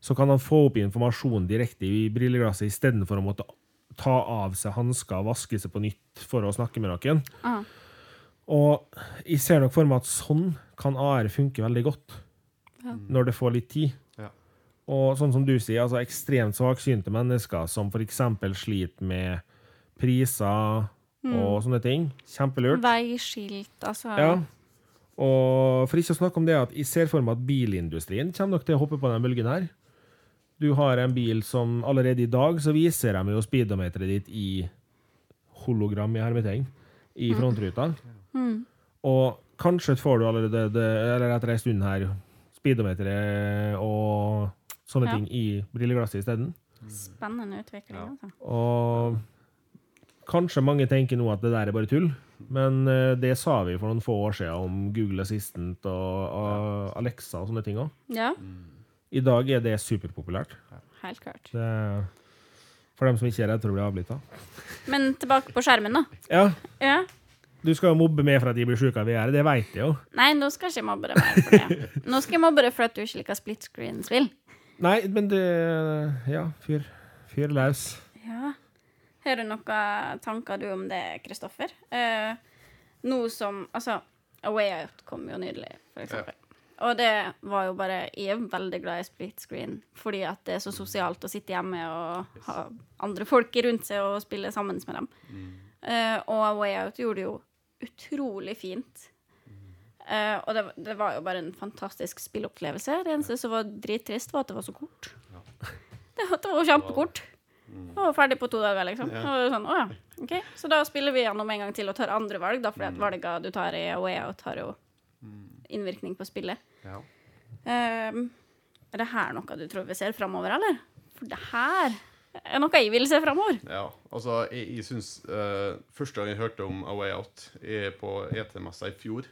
A: så kan han få opp informasjon direkte i brilleglasset istedenfor å måtte ta av seg hansker og vaske seg på nytt for å snakke med noen.
B: Ah.
A: Og jeg ser nok for meg at sånn kan AR funke veldig godt
B: Ja.
A: når det får litt tid.
C: Ja.
A: Og sånn som du sier, altså ekstremt svaksynte mennesker som f.eks. sliter med priser og sånne ting. Kjempelurt.
B: Veiskilt, altså.
A: Ja. Og for ikke å snakke om det at jeg ser for meg at bilindustrien kommer nok til å hoppe på den bølgen her. Du har en bil som allerede i dag så viser de jo speedometeret ditt i hologram i hermetegn i frontruta. Og kanskje får du allerede, det, eller etter en stund her, speedometeret og sånne
B: Ja.
A: ting i brilleglasset isteden.
B: Spennende utvikling,
C: Ja.
B: altså.
A: Og kanskje mange tenker nå at det der er bare tull, men eh, det sa vi for noen få år siden om Google Assistant og, Alexa og sånne ting òg.
B: Ja,
A: I dag er det superpopulært.
B: helt klart.
A: Det for dem som ikke er redd for å bli avlytta.
B: Men tilbake på skjermen, da.
A: Ja,
B: Ja.
A: Du skal jo mobbe meg for at jeg blir sjuk av VR, det veit jeg jo.
B: Nei, nå skal jeg ikke mobbe deg mer for det. Nå skal jeg mobbe deg for at du ikke liker split screen-spill.
A: Nei, men det Ja, fyr, fyr løs.
B: Ja. Har du noen tanker du om det, Kristoffer? Eh, noe som Altså, A Way Out kom jo nydelig, for eksempel. Og det var jo bare Jeg er veldig glad i split screen fordi at det er så sosialt å sitte hjemme og ha andre folk rundt seg og spille sammen med dem. Eh, og A Way Out gjorde det jo utrolig fint. Uh, og det, det var jo bare en fantastisk spillopplevelse. Det eneste som var drittrist, var at det var så kort. Det, var- det var kjempekort. Var ferdig på to dager, liksom.
C: Ja.
B: Og sånn, å ja, ok. Så da spiller vi gjennom en gang til og tar andre valg, da, fordi at valgene du tar i A Way Out, har jo innvirkning på spillet.
C: Ja.
B: Um, er det her noe du tror vi ser framover, eller? For det her er noe jeg vil se framover.
C: Ja, altså, jeg, jeg syns uh, Første gang jeg hørte om A Way Out på ET-messa i fjor,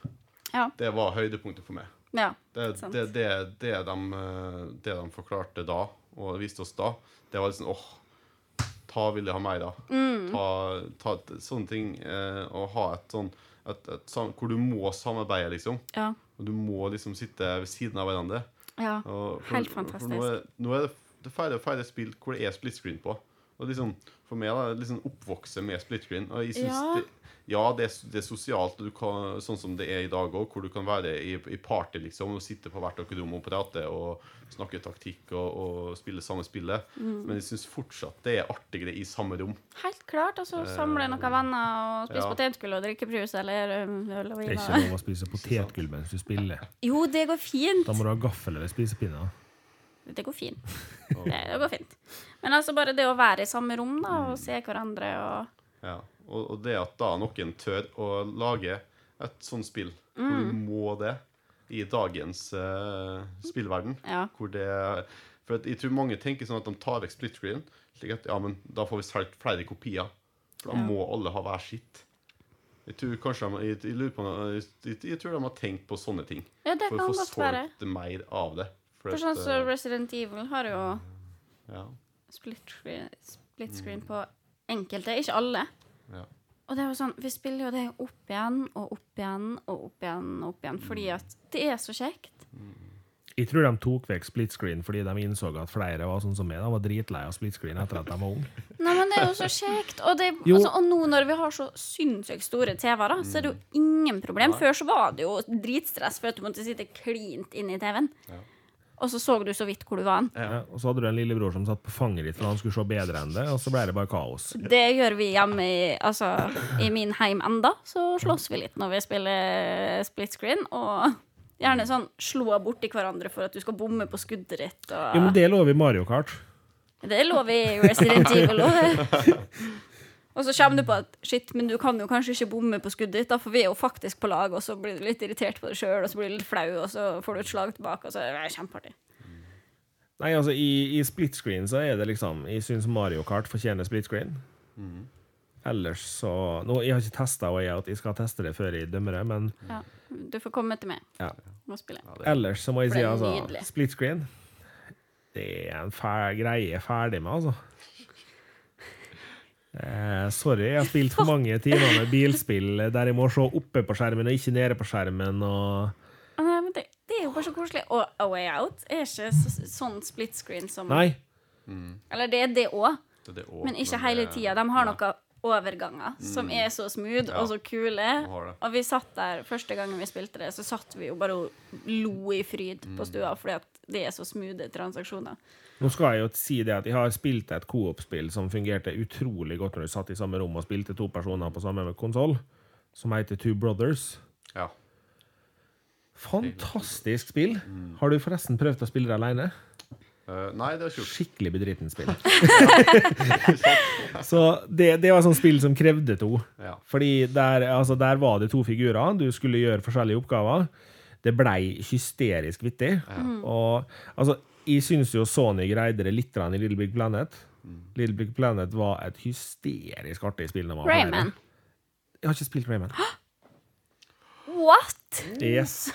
B: Ja.
C: det var høydepunktet for meg.
B: ja.
C: Det, det, det, det, de, eh, det de forklarte da, og viste oss da, det var liksom åh, ta vil jeg ha mer da.
B: Mm.
C: Ta, ta et- sånne ting, eh, og ha et sånn et, et, Hvor du må samarbeide, liksom.
B: Ja.
C: Og du må liksom sitte ved siden av hverandre.
B: ja.
C: Og
B: Helt
C: For
B: fantastisk.
C: nå er, nå er det, det færre og færre spill hvor det er split screen på. Og liksom, For meg da, liksom oppvokse med split screen. Og jeg synes
B: Ja.
C: det, ja, det er, det er sosialt, du kan, sånn som det er i dag òg, hvor du kan være i, i party liksom, og sitte på hvert deres rom og prate og snakke taktikk og, og spille samme spillet.
B: Mm.
C: Men jeg syns fortsatt det er artigere i samme rom.
B: Helt klart. Altså, samle noen venner og spise
C: ja.
B: potetgull og drikke brus eller øl og
A: Det er ikke lov å spise potetgull mens du spiller.
B: Jo, det går fint.
A: Da må du ha gaffel eller spisepinne.
B: Det går fint. Det, det går fint. Men altså bare det å være i samme rom da, og se hverandre og
C: Ja. Og, og det at da noen tør å lage et sånt spill hvor
B: Mm.
C: du må det i dagens uh, spillverden
B: Ja.
C: hvor det For at jeg tror mange tenker sånn at de tar vekk split screen, slik at ja, men da får vi solgt flere kopier. For da
B: Ja.
C: må alle ha hver sitt. Jeg tror kanskje de, jeg, jeg, lurer på, jeg, jeg, tror de har tenkt på sånne ting.
B: Ja, det
C: For
B: kan
C: å få solgt mer av det. For
B: For sånn som
C: så
B: Resident Evil har jo
C: ja,
B: split screen, split screen på enkelte, ikke alle.
C: Ja.
B: Og det er jo sånn, vi spiller jo det opp igjen og opp igjen og opp igjen og opp igjen, fordi at det er så kjekt.
A: Jeg tror de tok vekk split screen fordi de innså at flere var sånn som meg. De var dritlei av split screen etter at de var unge.
B: Nei, men det er jo så kjekt. Og, det,
A: Jo.
B: altså, og nå når vi har så sinnssykt store TV-er, så er det jo ingen problem. Før så var det jo dritstress for at du måtte sitte klint inn i TV-en. Og så så du så vidt hvor du var.
A: Ja, og så hadde du en lillebror som satt på fanget ditt for han skulle se bedre enn det, og så ble det bare kaos.
B: Det gjør vi hjemme i, altså, i min heim enda. Så slåss vi litt når vi spiller split screen. Og gjerne sånn slå borti hverandre for at du skal bomme på skuddet ditt. Og,
A: Jo, men det lå i Mario Kart.
B: Det lover vi i Resident Evil òg. Og så kommer du på at shit, men du kan jo kanskje ikke bomme på skuddet ditt, da, for vi er jo faktisk på lag, og så blir du litt irritert på deg sjøl, og så blir du litt flau, og så får du et slag tilbake, og så er det kjempeartig.
A: Nei, altså, i, i split screen så er det liksom Jeg syns Mario Kart fortjener split screen. Ellers så nå, Jeg har ikke testa Way Out, jeg skal teste det før jeg dømmer det, men
B: Ja. Du får komme til meg
A: ja.
B: og spille.
A: ellers så må jeg si altså. Split screen Det er en fæl greie er ferdig med, altså. Eh, sorry, jeg har spilt for mange timer med bilspill der jeg må se oppe på skjermen og ikke nede på skjermen. og
B: Ah, Nei, men det, det er jo bare så koselig. Og A Way Out er ikke så, sånn split screen som
A: Nei.
B: Eller det er det òg,
C: Det er også,
B: men ikke
C: det-
B: hele tida. De har noe overganger som er så smooth
C: Ja,
B: og så kule. Og vi satt der første gangen vi spilte det, så satt vi jo bare og lo i fryd på stua fordi at det er så smoothe transaksjoner.
A: Nå skal jeg jo si det at jeg har spilt et coop-spill som fungerte utrolig godt når du satt i samme rom og spilte to personer på samme konsoll, som heter Two Brothers.
C: Ja.
A: Fantastisk spill. Har du forresten prøvd å spille det alene?
C: Eh, nei, det har ikke gjort.
A: Skikkelig bedritten spill. Så det, det var et sånt spill som krevde to.
C: Ja.
A: Fordi der, altså der var det to figurer, du skulle gjøre forskjellige oppgaver. Det blei hysterisk vittig. Og altså, jeg syns jo Sony greide det litt i Little Big Planet. Little Big Planet var et hysterisk artig spill.
B: Rayman.
A: Jeg har ikke spilt Rayman.
B: What?!
A: Yes.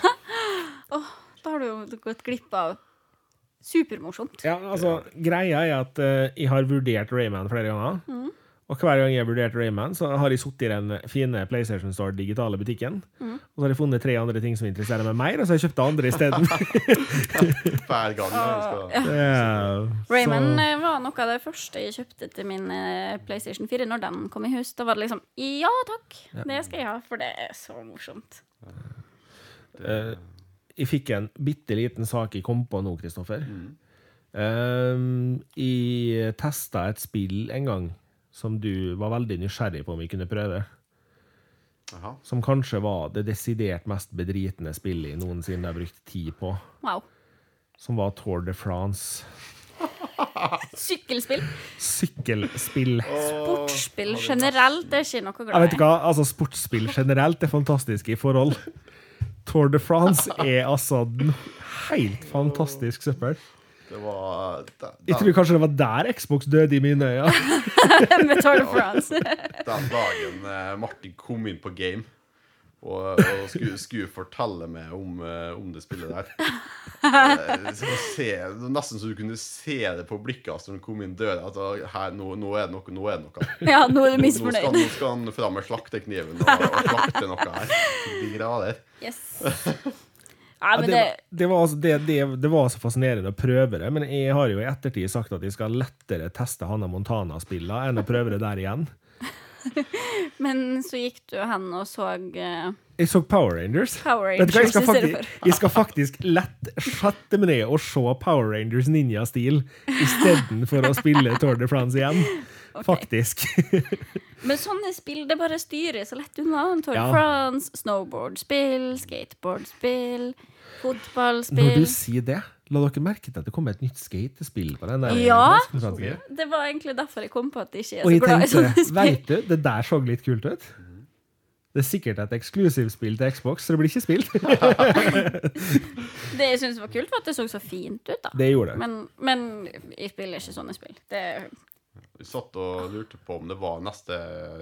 B: Da har du jo gått glipp av supermorsomt.
A: Ja, altså, greia er at uh, jeg har vurdert Rayman flere ganger. Og hver gang jeg har vurdert Rayman, så har jeg sittet i den fine PlayStation Store digitale butikken.
B: Mm.
A: Og så har jeg funnet tre andre ting som interesserer meg mer, og så har jeg kjøpt det andre isteden.
C: Hver gang. jeg
B: Ja.
A: yeah.
B: Rayman
A: så-
B: eh, var noe av det første jeg kjøpte til min eh, PlayStation 4 når den kom i hus. Da var det liksom Ja takk, det skal jeg ha, for det er så morsomt.
A: Eh, jeg fikk en bitte liten sak jeg kom på nå, Kristoffer. Um, jeg testa et spill en gang som du var veldig nysgjerrig på om vi kunne prøve.
C: Aha.
A: Som kanskje var det desidert mest bedritne spillet jeg noensinne har brukt tid på.
B: Wow.
A: Som var Tour de France.
B: Sykkelspill.
A: Sykkelspill.
B: Sportsspill generelt er ikke noe
A: Jeg
B: glad
A: vet ikke hva, altså Sportsspill generelt er fantastisk i forhold. Tour de France er altså helt fantastisk søppel.
C: Det var da-
A: Jeg tror kanskje det var der Xbox døde i mine øyne.
B: med Tour de France.
C: Den dagen eh, Martin kom inn på game og, og skulle, skulle fortelle meg om, eh, om det spillet der Eh, se, Nesten så du kunne se det på blikket hans når han kom inn døra. At ah, her, nå, nå er det noe. Nå er det noe.
B: Ja, nå er du misfornøyd.
C: nå skal han fram med slaktekniven og, og slakte noe her. De grader.
B: Yes.
A: Ja,
B: men
A: det,
B: det
A: var- det, var altså, det, det, det var så fascinerende å prøve det, men jeg har jo i ettertid sagt at jeg skal lettere teste Hanna Montana-spillene enn å prøve det der igjen.
B: Men så gikk du hen og så uh,
A: Jeg så Power Rangers.
B: Power
A: Rangers jeg, skal faktisk, jeg skal faktisk lett sette meg ned og se Power Rangers Ninja-stil istedenfor å spille Tour de France igjen. Faktisk.
B: Men sånne spill, det bare styrer så lett unna. Tour de
A: Ja.
B: France, snowboardspill, skateboardspill,
A: Når du sier det, la dere merke til at det kom et nytt skatespill på den der
B: Ja. Det var egentlig derfor jeg kom på at jeg ikke er
A: Og
B: så glad i sånne spill.
A: Vet du, det der så litt kult ut. Det er sikkert et eksklusivspill til Xbox, så det blir ikke spilt.
B: Det jeg syntes var kult, var at det så så fint ut, da.
A: Det gjorde det.
B: Men, men jeg spiller ikke sånne spill. Det,
C: Vi satt og lurte på om det var neste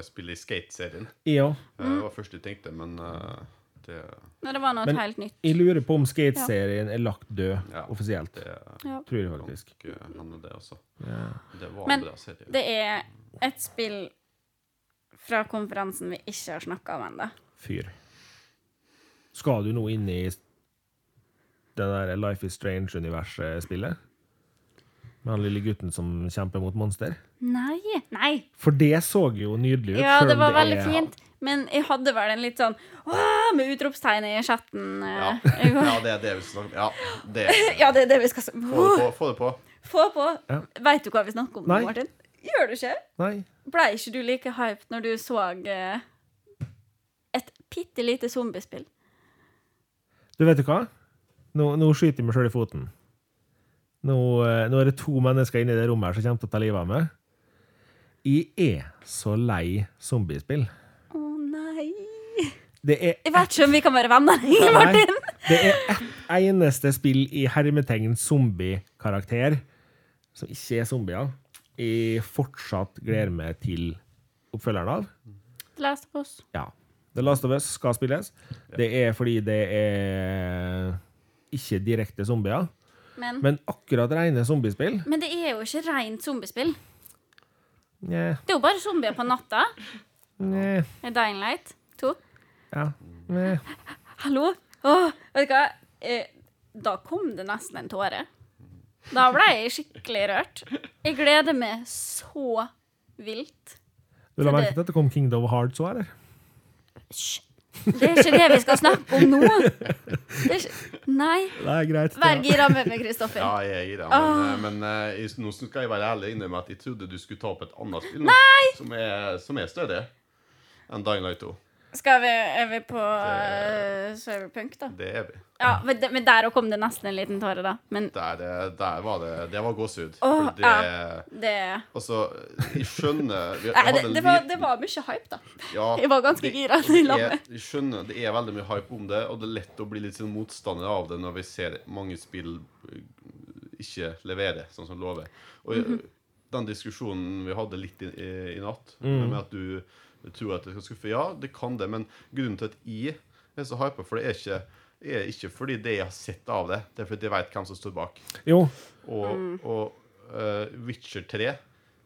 C: spill i Skate-serien.
A: Ja.
C: Eh, Det var først jeg tenkte, men eh, det,
B: Nei, det var noe
A: Men-
B: helt nytt.
A: Jeg lurer på om Skate-serien er lagt død
C: Ja.
A: offisielt.
C: det
B: Ja.
A: Tror jeg faktisk.
C: kan hende, det også.
A: Ja.
C: Det var
B: Men
C: en bra serie.
B: Det er et spill fra konferansen vi ikke har snakka om ennå.
A: Fyr. Skal du nå inn i det der Life is Strange-universet-spillet? Med han lille gutten som kjemper mot monster?
B: Nei! Nei!
A: For det så jo nydelig ut.
B: Ja,
A: selv
B: det
A: om
B: var veldig
A: er-
B: fint. Men jeg hadde vel en litt sånn Åh, med utropstegn i chatten.
C: Ja.
B: eh, går-
C: ja, det er det vi skal snakke om. Ja, det.
B: ja, det er det vi skal snakke
C: Få. Få det på.
B: Få på.
A: Ja.
B: Veit du hva vi snakker om,
A: Nei.
B: Martin? Gjør du ikke?
A: Nei.
B: Blei ikke du like hyped når du så eh, et bitte lite zombiespill?
A: Du vet du hva? Nå, nå skyter jeg meg sjøl i foten. Nå, eh, nå er det to mennesker inne i det rommet her som kommer til å ta livet av meg. Jeg er så lei zombiespill. Det er
B: Jeg vet ikke om vi kan være venner lenger,
A: Nei,
B: Martin.
A: det er ett eneste spill i hermetegn zombie-karakter som ikke er zombier. Jeg fortsatt gleder meg til oppfølgeren av.
B: Last of Us.
A: Ja. The Last of Us skal spilles. Det er fordi det er ikke direkte zombier.
B: Men,
A: Men akkurat rene zombiespill
B: men det er jo ikke rent zombiespill.
A: Nye.
B: Det er jo bare zombier på natta.
A: Nye.
B: I Dying Light 2.
A: ja. Men...
B: Hallo? Åh, vet du hva? Eh, da kom det nesten en tåre. Da ble jeg skikkelig rørt. Jeg gleder meg så vilt.
A: Du la merke til at det kom Kingdom of Hearts òg, eller?
B: Hysj! Det er ikke det vi skal snakke om nå. Det er ikke... Nei.
A: Det er greit.
B: Vær gira med meg, Kristoffer.
C: Ja, jeg er gira.
B: Ah.
C: Men, men eh, nå skal jeg være ærlig innrømme at jeg trodde du skulle ta opp et annet spill nå, som er, som er større enn Dying Light 2.
B: Skal vi, er vi på uh, Cyberpunk, da?
C: Det er vi.
B: Ja, men, der kom det nesten en liten tåre, da. Men
C: Der, der var det Det var gåsehud. Oh, det
B: ja. det
C: Altså, jeg skjønner vi,
B: Nei, det, det, var,
C: liten-
B: det var mye hype, da.
C: ja,
B: Jeg var ganske gira.
C: Jeg skjønner, det er veldig mye hype om det, og det er lett å bli litt sånn motstander av det når vi ser mange spill eh, ikke levere sånn som lover. Og
B: Mhm.
C: den diskusjonen vi hadde litt i, i, i natt, med at du tror at det skal skuffe, ja, det kan det, men grunnen til at jeg er så hypa for det, er ikke, er ikke fordi det jeg har sett av det, det er fordi jeg vet hvem som står bak.
A: Jo,
C: Og,
B: Mm.
C: og uh, Witcher 3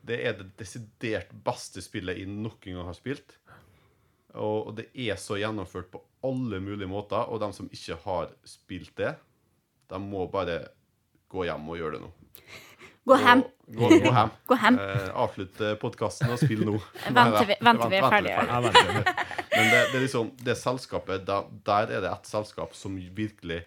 C: det er det desidert beste spillet jeg noen gang har spilt. Og og det er så gjennomført på alle mulige måter, og de som ikke har spilt det, de må bare gå hjem og gjøre det nå.
B: Gå hjem.
C: Og- Gå, gå hjem.
B: Gå hjem.
C: Eh, avslutt podkasten og spill nå.
B: Vent til vi- vent vi er ferdige.
A: Ferdig.
C: Men det, det er liksom Det selskapet Der, der er det et selskap som virkelig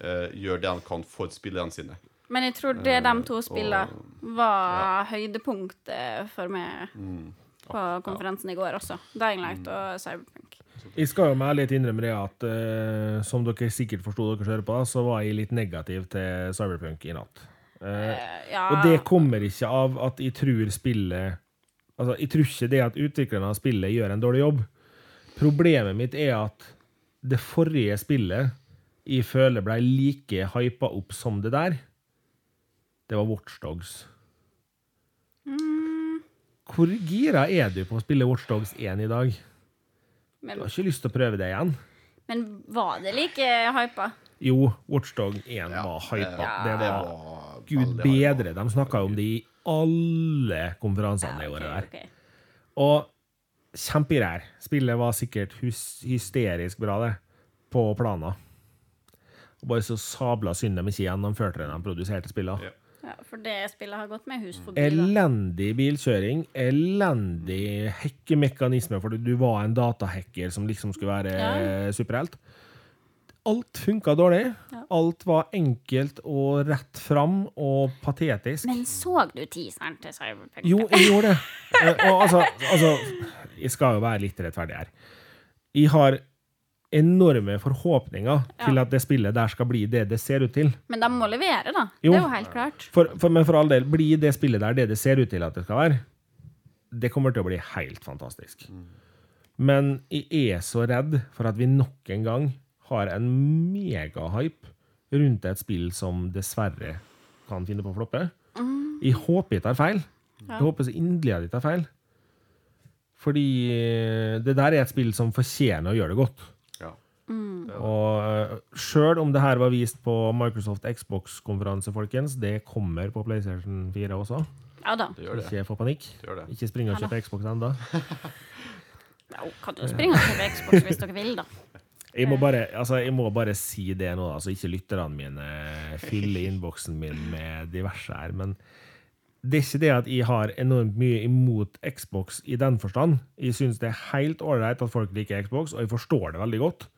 C: eh, gjør det han kan for spillerne sine.
B: Men jeg tror det de to
C: Eh,
B: spillene var høydepunktet for meg
C: Mm.
B: på konferansen i går også. Dying Light og Cyberpunk.
A: Jeg skal jo med ærlighet innrømme det at uh, som dere sikkert forsto dere hører på, så var jeg litt negativ til Cyberpunk i natt. Eh,
B: Eh, ja,
A: og det kommer ikke av at jeg tror spillet Altså, jeg tror ikke det at utviklerne av spillet gjør en dårlig jobb. Problemet mitt er at det forrige spillet jeg føler ble like hypa opp som det der, det var Watchdogs. Hvor gira er du på å spille Watchdogs 1 i dag? Du har ikke lyst til å prøve det igjen?
B: men var det like hypa?
A: Jo, Watchdog 1 var hypa.
B: Ja.
A: Det
C: Det
A: var Gud bedre. De snakka jo om det i alle konferansene det
B: ok,
A: året der.
B: Okay.
A: Og kjempegreier. Spillet var sikkert hysterisk bra, det, på planer. Og Bare så sabla synd de ikke gjennomførte det de produserte spillene.
C: Ja.
B: Ja, for det spillet har gått med hus forbi.
A: Elendig bilkjøring, elendig hekkemekanisme, for du var en datahacker som liksom skulle være
B: Ja.
A: superhelt. Alt funka dårlig.
B: Ja.
A: Alt var enkelt og rett fram og patetisk.
B: Men så du teaseren til Cyberpunk?
A: Jo, jeg gjorde det. Eh, Og altså, altså Jeg skal jo være litt rettferdig her. Jeg har enorme forhåpninger til at det spillet der skal bli det det ser ut til.
B: Men de må levere, da.
A: Jo.
B: Det er jo helt klart.
A: For, for, men for all del, blir det spillet der det det ser ut til at det skal være, det kommer til å bli helt fantastisk. Men jeg er så redd for at vi nok en gang har en megahype rundt et spill som dessverre kan finne på å floppe. Jeg håper jeg tar feil.
B: Ja.
A: Jeg håper så inderlig at jeg tar feil. Fordi eh, det der er et spill som fortjener å gjøre det godt.
C: Ja.
A: Og sjøl om det her var vist på Microsoft Xbox-konferanse, folkens, det kommer på PlayStation 4 også.
B: Ja da.
C: Det gjør det.
A: Ikke få panikk.
C: Det gjør det.
A: Ikke spring og
B: Ja
A: kjøp Xbox ennå.
B: Ja, kan du springe og kjøpe Xbox hvis dere vil, da?
A: Jeg må bare, altså, jeg må bare si det nå, altså så ikke lytterne mine fyller innboksen min med diverse her. Men det er ikke det at jeg har enormt mye imot Xbox i den forstand. Jeg syns det er helt ålreit at folk liker Xbox, og jeg forstår det veldig godt.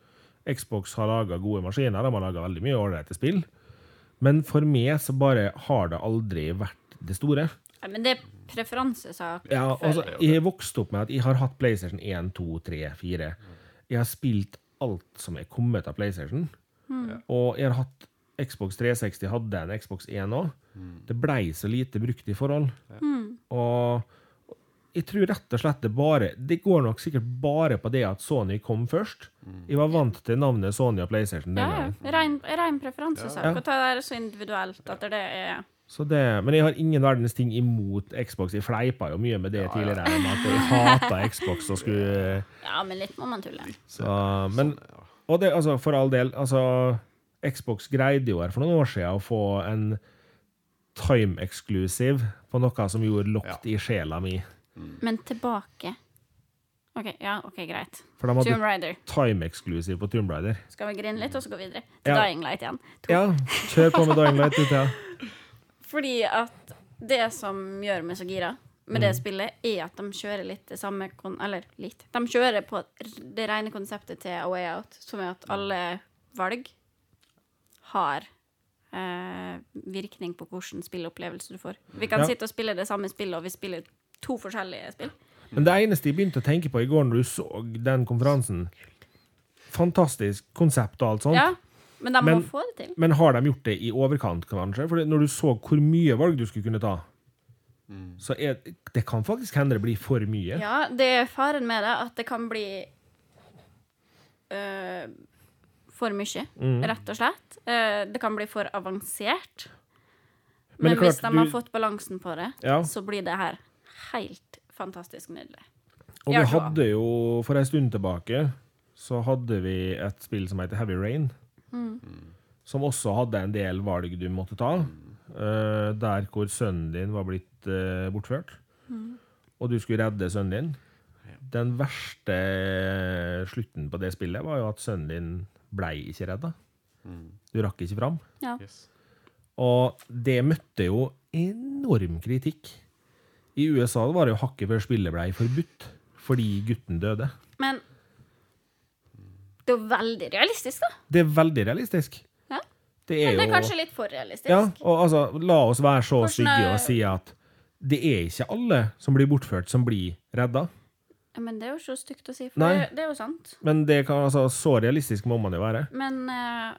A: Xbox har laga gode maskiner, de har laga veldig mye ålreite spill. Men for meg så bare har det aldri vært det store.
B: Ja, men det er preferansesak.
A: Ja, altså,
B: jeg
A: har vokst opp med at jeg har hatt PlayStation 1, 2, 3, 4. Jeg har spilt alt som er kommet av PlayStation. Og jeg har hatt Xbox 360, hadde en Xbox 1 òg. Det blei så lite brukt i forhold. Og jeg tror rett og slett det bare Det går nok sikkert bare på det at Sony kom først. Jeg var vant til navnet Sony og PlayStation den
B: Ja,
A: gangen.
B: ja. Rein, rein preferansesak.
A: Ja.
B: Og ta det her så individuelt at det er
A: det, men jeg har ingen verdens ting imot Xbox. Jeg fleipa jo mye med det tidligere. Med at jeg hata Xbox og skulle
B: Ja, men litt må man tulle.
A: Så, men, og det, altså, for all del, altså Xbox greide jo her for noen år siden å få en time exclusive på noe som gjorde lokt i sjela mi.
B: Men tilbake OK, ja, ok, greit.
A: For de
B: Tomb
A: hadde
B: Raider.
A: time exclusive på Tomb Raider.
B: Skal vi grine litt, og så gå videre? Til
A: Ja.
B: Dying Light igjen. To.
A: Ja, kjør på med Dying Light. ut, Ja.
B: Fordi at det som gjør meg så gira med
A: Mm.
B: det spillet, er at de kjører litt det samme kon Eller litt. De kjører på det rene konseptet til A Way Out, som er at alle valg har eh, virkning på hvilken spillopplevelse du får. Vi kan
A: Ja.
B: sitte og spille det samme spillet, og vi spiller to forskjellige spill.
A: Men det eneste jeg begynte å tenke på i går når du så den konferansen Fantastisk konsept og alt sånt.
B: Ja, men de
A: Men-
B: få det til.
A: Men har de gjort det i overkant, kanskje? For når du så hvor mye valg du skulle kunne ta, så er det kan faktisk hende det blir for mye.
B: Ja, det er faren med det at det kan bli øh, for mye,
A: Mm.
B: rett og slett. Eh, det kan bli for avansert.
A: Men
B: Men,
A: klart,
B: hvis de har
A: du-
B: fått balansen på det,
A: Ja.
B: så blir det her helt fantastisk nydelig.
A: Og vi hadde jo, for en stund tilbake, så hadde vi et spill som heter Heavy Rain. Som også hadde en del valg du måtte ta. Uh, der hvor sønnen din var blitt uh, bortført, og du skulle redde sønnen din. Den verste slutten på det spillet var jo at sønnen din blei ikke redda. Du rakk ikke fram.
B: Ja.
C: Yes.
A: Og det møtte jo enorm kritikk. I USA var det jo hakket før spillet blei forbudt fordi gutten døde.
B: Men det er jo veldig realistisk, da.
A: Det er veldig realistisk.
B: Ja.
A: Det er
B: Men det er
A: jo
B: kanskje litt for realistisk.
A: Ja, og altså, la oss være så
B: Hvordan
A: stygge og si at det er ikke alle som blir bortført, som blir redda.
B: Ja, Men det er jo så stygt å si, for
A: Nei.
B: det, er jo sant.
A: Men det kan, altså, så realistisk må man jo være.
B: Men eh,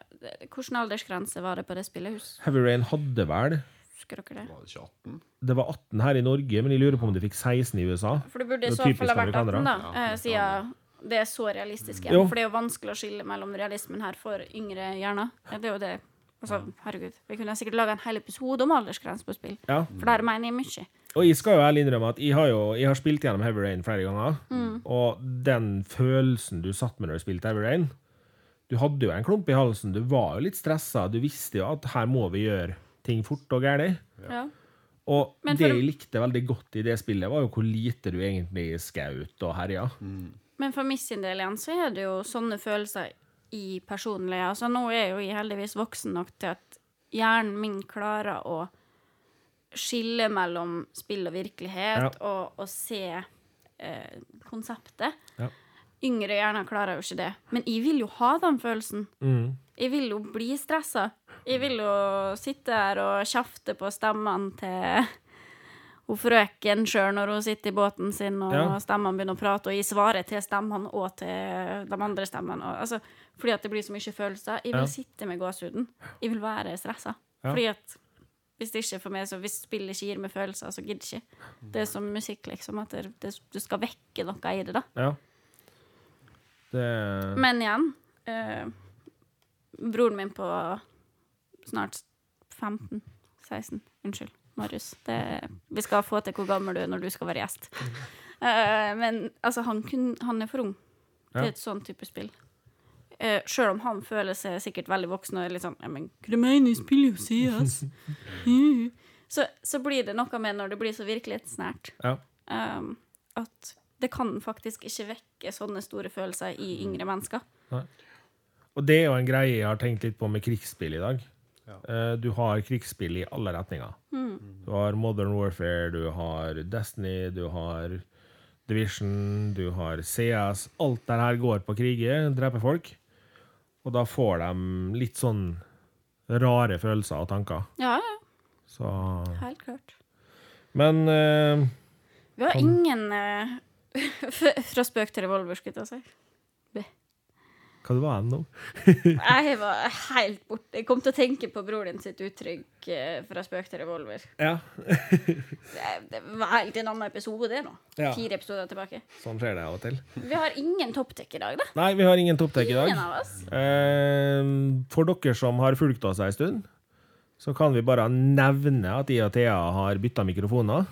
B: hvilken aldersgrense var det på det spillehus?
A: Heavy Rain hadde vel
B: Husker dere det?
C: Var det ikke 18?
A: Det var 18 her i Norge, men jeg lurer på om de fikk 16 i USA.
B: For det burde i så fall ha vært 18, da.
C: Ja,
B: eh, siden det er så realistisk igjen.
A: Jo.
B: For det er jo vanskelig å skille mellom realismen her for yngre hjerner. Ja, Det er jo det. Altså, herregud. Vi kunne sikkert laga en hel episode om aldersgrense på spill.
A: Ja.
B: For der mener jeg mye.
A: Og jeg skal jo ærlig innrømme at jeg har jo jeg har spilt gjennom Heavy Rain flere ganger.
B: Mm.
A: Og den følelsen du satt med når du spilte Heavy Rain Du hadde jo en klump i halsen. Du var jo litt stressa. Du visste jo at her må vi gjøre ting fort og galt.
B: Ja.
A: Og
B: for-
A: det jeg likte veldig godt i det spillet, var jo hvor lite du egentlig skaut og herja.
B: Men for min sin del igjen, så er det jo sånne følelser i personlig Altså, nå er jo jeg heldigvis voksen nok til at hjernen min klarer å skille mellom spill og virkelighet,
A: Ja.
B: og, og se eh, konseptet.
A: Ja.
B: Yngre hjerner klarer jo ikke det. Men jeg vil jo ha den følelsen.
A: Mm.
B: Jeg vil jo bli stressa. Jeg vil jo sitte her og kjefte på stemmene til hun frøken sjøl når hun sitter i båten sin, og
A: Ja.
B: stemmene begynner å prate, og gi svaret til stemmene og til de andre stemmene. Og, altså, fordi at det blir så mye følelser. Jeg vil
A: Ja.
B: sitte med gåsehuden. Jeg vil være stressa.
A: Ja.
B: Fordi at hvis det ikke er for meg, så hvis spillet ikke gir meg følelser, så gidder jeg ikke. Det er som musikk, liksom. At det, det, du skal vekke noe i det, da.
A: Ja. Det
B: Men igjen eh, Broren min på snart 15-16 Unnskyld, Marius. Det, vi skal få til hvor gammel du er når du skal være gjest. Uh, men altså, han, kun, han er for ung til
A: Ja.
B: et sånn type spill. Uh, Sjøl om han føler seg sikkert veldig voksen og er litt sånn ja, men, Hva du mener du spiller jo CS? Så, så blir det noe med når det blir så virkelighetsnært.
A: Ja.
B: Um, at det kan faktisk ikke vekke sånne store følelser i yngre mennesker.
A: Og det er jo en greie jeg har tenkt litt på med krigsspill i dag.
C: Ja.
A: Eh, Du har krigsspill i alle retninger. Du har Modern Warfare, du har Destiny, du har Division, du har CS. Alt det her går på krige, dreper folk. Og da får de litt sånn rare følelser og tanker.
B: Ja, ja,
A: Så
B: helt klart.
A: Men uh,
B: Vi har ingen uh, Fra spøk til revolver, skulle jeg si.
A: Hva det var det nå?
B: Jeg var helt borte. Jeg kom til å tenke på bror din sitt uttrykk eh, fra spøk til revolver.
A: Ja,
B: Det, det var helt en annen episode, det nå.
A: Ja.
B: Fire episoder tilbake.
A: sånn skjer det av og til.
B: Vi har ingen topptek i dag, da.
A: Nei, vi har ingen topptek i dag.
B: Ingen av oss.
A: Eh, For dere som har fulgt oss en stund, så kan vi bare nevne at jeg og Thea har bytta mikrofoner.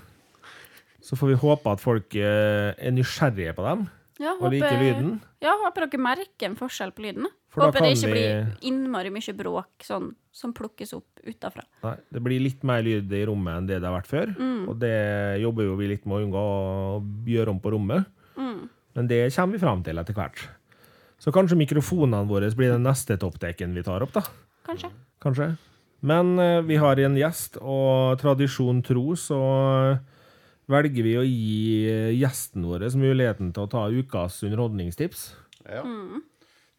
A: Så får vi håpe at folk eh, er nysgjerrige på dem
B: Ja,
A: og liker lyden.
B: Ja, håper dere merker en forskjell på lyden.
A: For
B: håper det ikke
A: vi-
B: blir innmari mye bråk sånn, som plukkes opp utafra.
A: Nei, det blir litt mer lyd i rommet enn det det har vært før. Og det jobber jo vi litt med å unngå å gjøre om på rommet. Men det kommer vi fram til etter hvert. Så kanskje mikrofonene våre blir den neste toppdekken vi tar opp, da.
B: Kanskje.
A: Kanskje. Men eh, vi har en gjest, og tradisjon tro så velger vi å gi gjestene gjesten vår muligheten til å ta ukas underholdningstips.
C: Ja.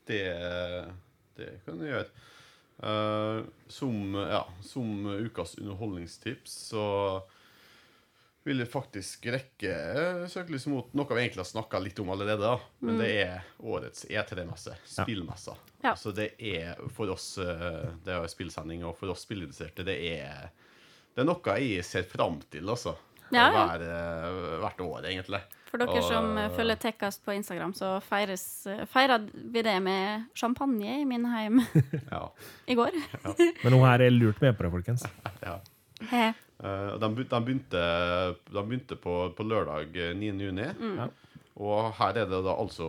C: Det, det kan du gjøre. Uh, som, ja, som ukas underholdningstips så vil jeg faktisk rekke søkelyset mot noe vi egentlig har snakka litt om allerede. da. Men det er årets E3-messe. Spillmessa.
B: Ja.
C: Så det er for oss eh, Det er spillsending, og for oss spillinteresserte, det er Det er noe jeg ser fram til, altså.
B: Ja, ja.
C: Hver, eh, hvert år, egentlig.
B: For dere
C: Og,
B: som eh,
C: eh,
B: følger Tekkast på Instagram, så feires, feirer feiret vi det med champagne i min heim
C: Ja.
B: i går.
A: Men hun her er lurt med på det, folkens.
C: ja.
B: He.
C: Eh, de, de begynte, de begynte på, på lørdag eh, 9. juni.
B: Mm.
C: Og her er det da altså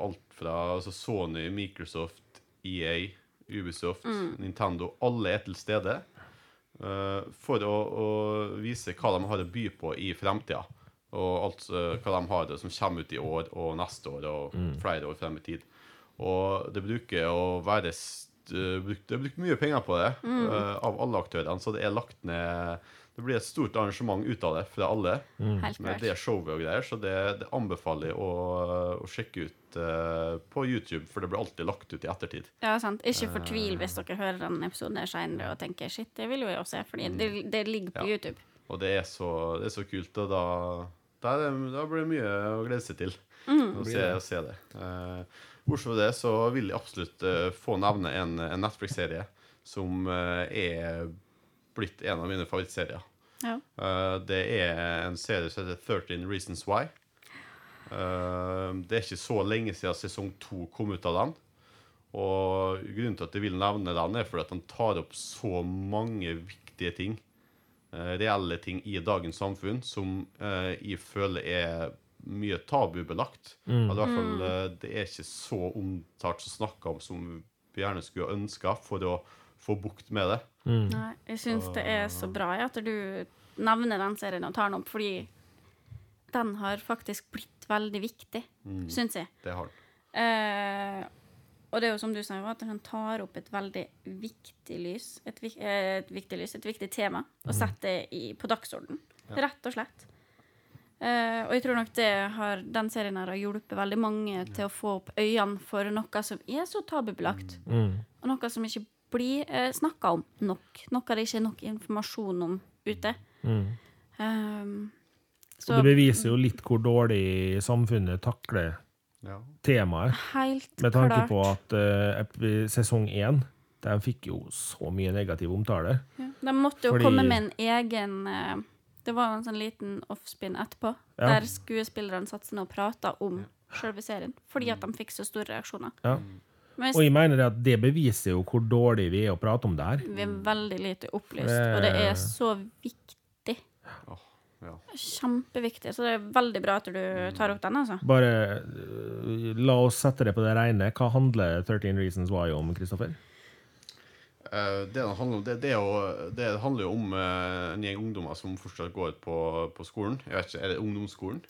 C: alt fra altså Sony, Microsoft, EA, Ubisoft,
B: Mm.
C: Nintendo. Alle er til stede. Eh, for å, å vise hva de har å by på i fremtida. Og alt eh, hva de har det som kommer ut i år og neste år og flere år frem i tid. Og det bruker å være st- eh, Det er brukt mye penger på det eh, av alle aktørene, så det er lagt ned Det blir et stort arrangement ut av det fra alle
B: Helt
C: med det showet og greier, så det, det anbefaler jeg å, å sjekke ut uh, på YouTube, for det blir alltid lagt ut i ettertid.
B: Ja, sant. Ikke fortvil hvis dere hører den episoden her senere og tenker shit, det vil jo jeg også se, fordi det, det ligger på
C: Mm. Ja.
B: YouTube.
C: Og det er så, det er så kult, og da, da, er det, da blir det mye å glede seg til
B: Mm.
C: å, se, å se det. Uh, Bortsett fra det så vil jeg absolutt uh, få nevne en, en Netflix-serie som uh, er blitt en av mine favorittserier.
B: Ja.
C: Uh, det er en serie som heter 13 Reasons Why. Uh, det er ikke så lenge siden sesong to kom ut av den. Og grunnen til at jeg vil nevne den, er fordi at den tar opp så mange viktige ting. Uh, reelle ting i dagens samfunn som jeg føler er mye tabubelagt. Eller i hvert fall eh, det er ikke så omtalt og snakka om som vi gjerne skulle ønska for å få bukt med det.
B: Nei, jeg syns det er så bra ja, at du nevner den serien og tar den opp, fordi den har faktisk blitt veldig viktig,
C: Mm.
B: syns jeg.
C: Det har den.
B: Eh, og det er jo som du sa, at den tar opp et veldig viktig lys, et, eh, et viktig lys, et viktig tema, og setter det i, på dagsorden, rett og slett. Eh, og jeg tror nok det har, den serien her har hjulpet veldig mange til å få opp øynene for noe som er så tabubelagt,
A: Mm.
B: og noe som ikke blir uh, snakka om nok. Noe det ikke er nok informasjon om ute.
A: Mm.
B: Um,
A: Og det beviser jo litt hvor dårlig samfunnet takler
C: Ja.
A: temaet.
B: helt
A: Med tanke
B: klart.
A: på at uh, sesong én den fikk jo så mye negativ omtale.
B: Ja, de måtte jo
A: Fordi-
B: komme med en egen eh, Det var jo en sånn liten offspin etterpå,
A: Ja.
B: der skuespillerne satte seg ned og prata om sjølve serien, fordi at de fikk så store reaksjoner.
A: Ja.
B: Men
A: Og jeg mener at det beviser jo hvor dårlig vi er å prate om det her.
B: vi er veldig lite opplyst, og det er så viktig. Kjempeviktig. Så det er veldig bra at du tar opp den, altså.
A: Bare eh, la oss sette det på det rene. Hva handler 13 Reasons Why om, Kristoffer?
C: Eh, det, det, handler om, det, det, jo, det handler jo om eh, en gjeng ungdommer som fortsatt går på, på skolen. Jeg vet ikke, Er det ungdomsskolen?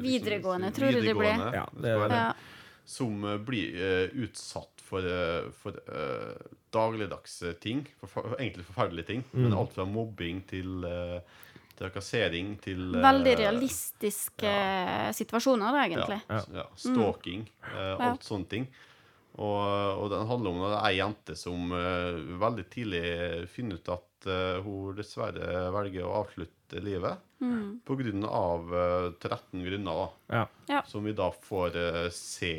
B: Videregående, tror jeg det ble.
A: Ja,
C: det er det.
B: Ja.
C: Som eh, blir eh, utsatt for, eh, for eh, dagligdagse ting. For, egentlig forferdelige ting. Men alt fra mobbing til uh, trakassering til eh,
B: Veldig realistiske situasjoner, da, egentlig.
C: Ja, ja, stalking, Mm.
B: Ja.
C: alt sånne ting. Og, og den handler om ei jente som eh, veldig tidlig finner ut at eh, hun dessverre velger å avslutte livet
B: Mm.
C: på grunn av eh, 13 grunner, da.
A: Ja.
B: Ja.
C: Som vi da får eh, se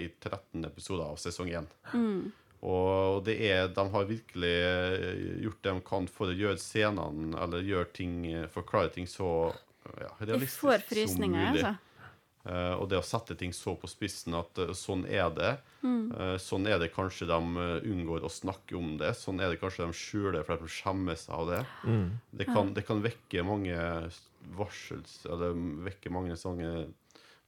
C: i 13 episoder av sesong 1.
B: Mm.
C: Og det er, de har virkelig eh, gjort det de kan for å gjøre scenene, eller gjøre ting, eh, forklare ting så ja,
B: Jeg
C: realistisk
B: får
C: som
B: frysninger,
C: mulig.
B: altså.
C: Eh, og det å sette ting så på spissen at uh, sånn er det.
B: Mm.
C: Uh, sånn er det kanskje de unngår å snakke om det. Sånn er det kanskje de skjuler for de skjemmer seg av det. Det, kan, det kan vekke mange varsels... Eller vekke mange sånne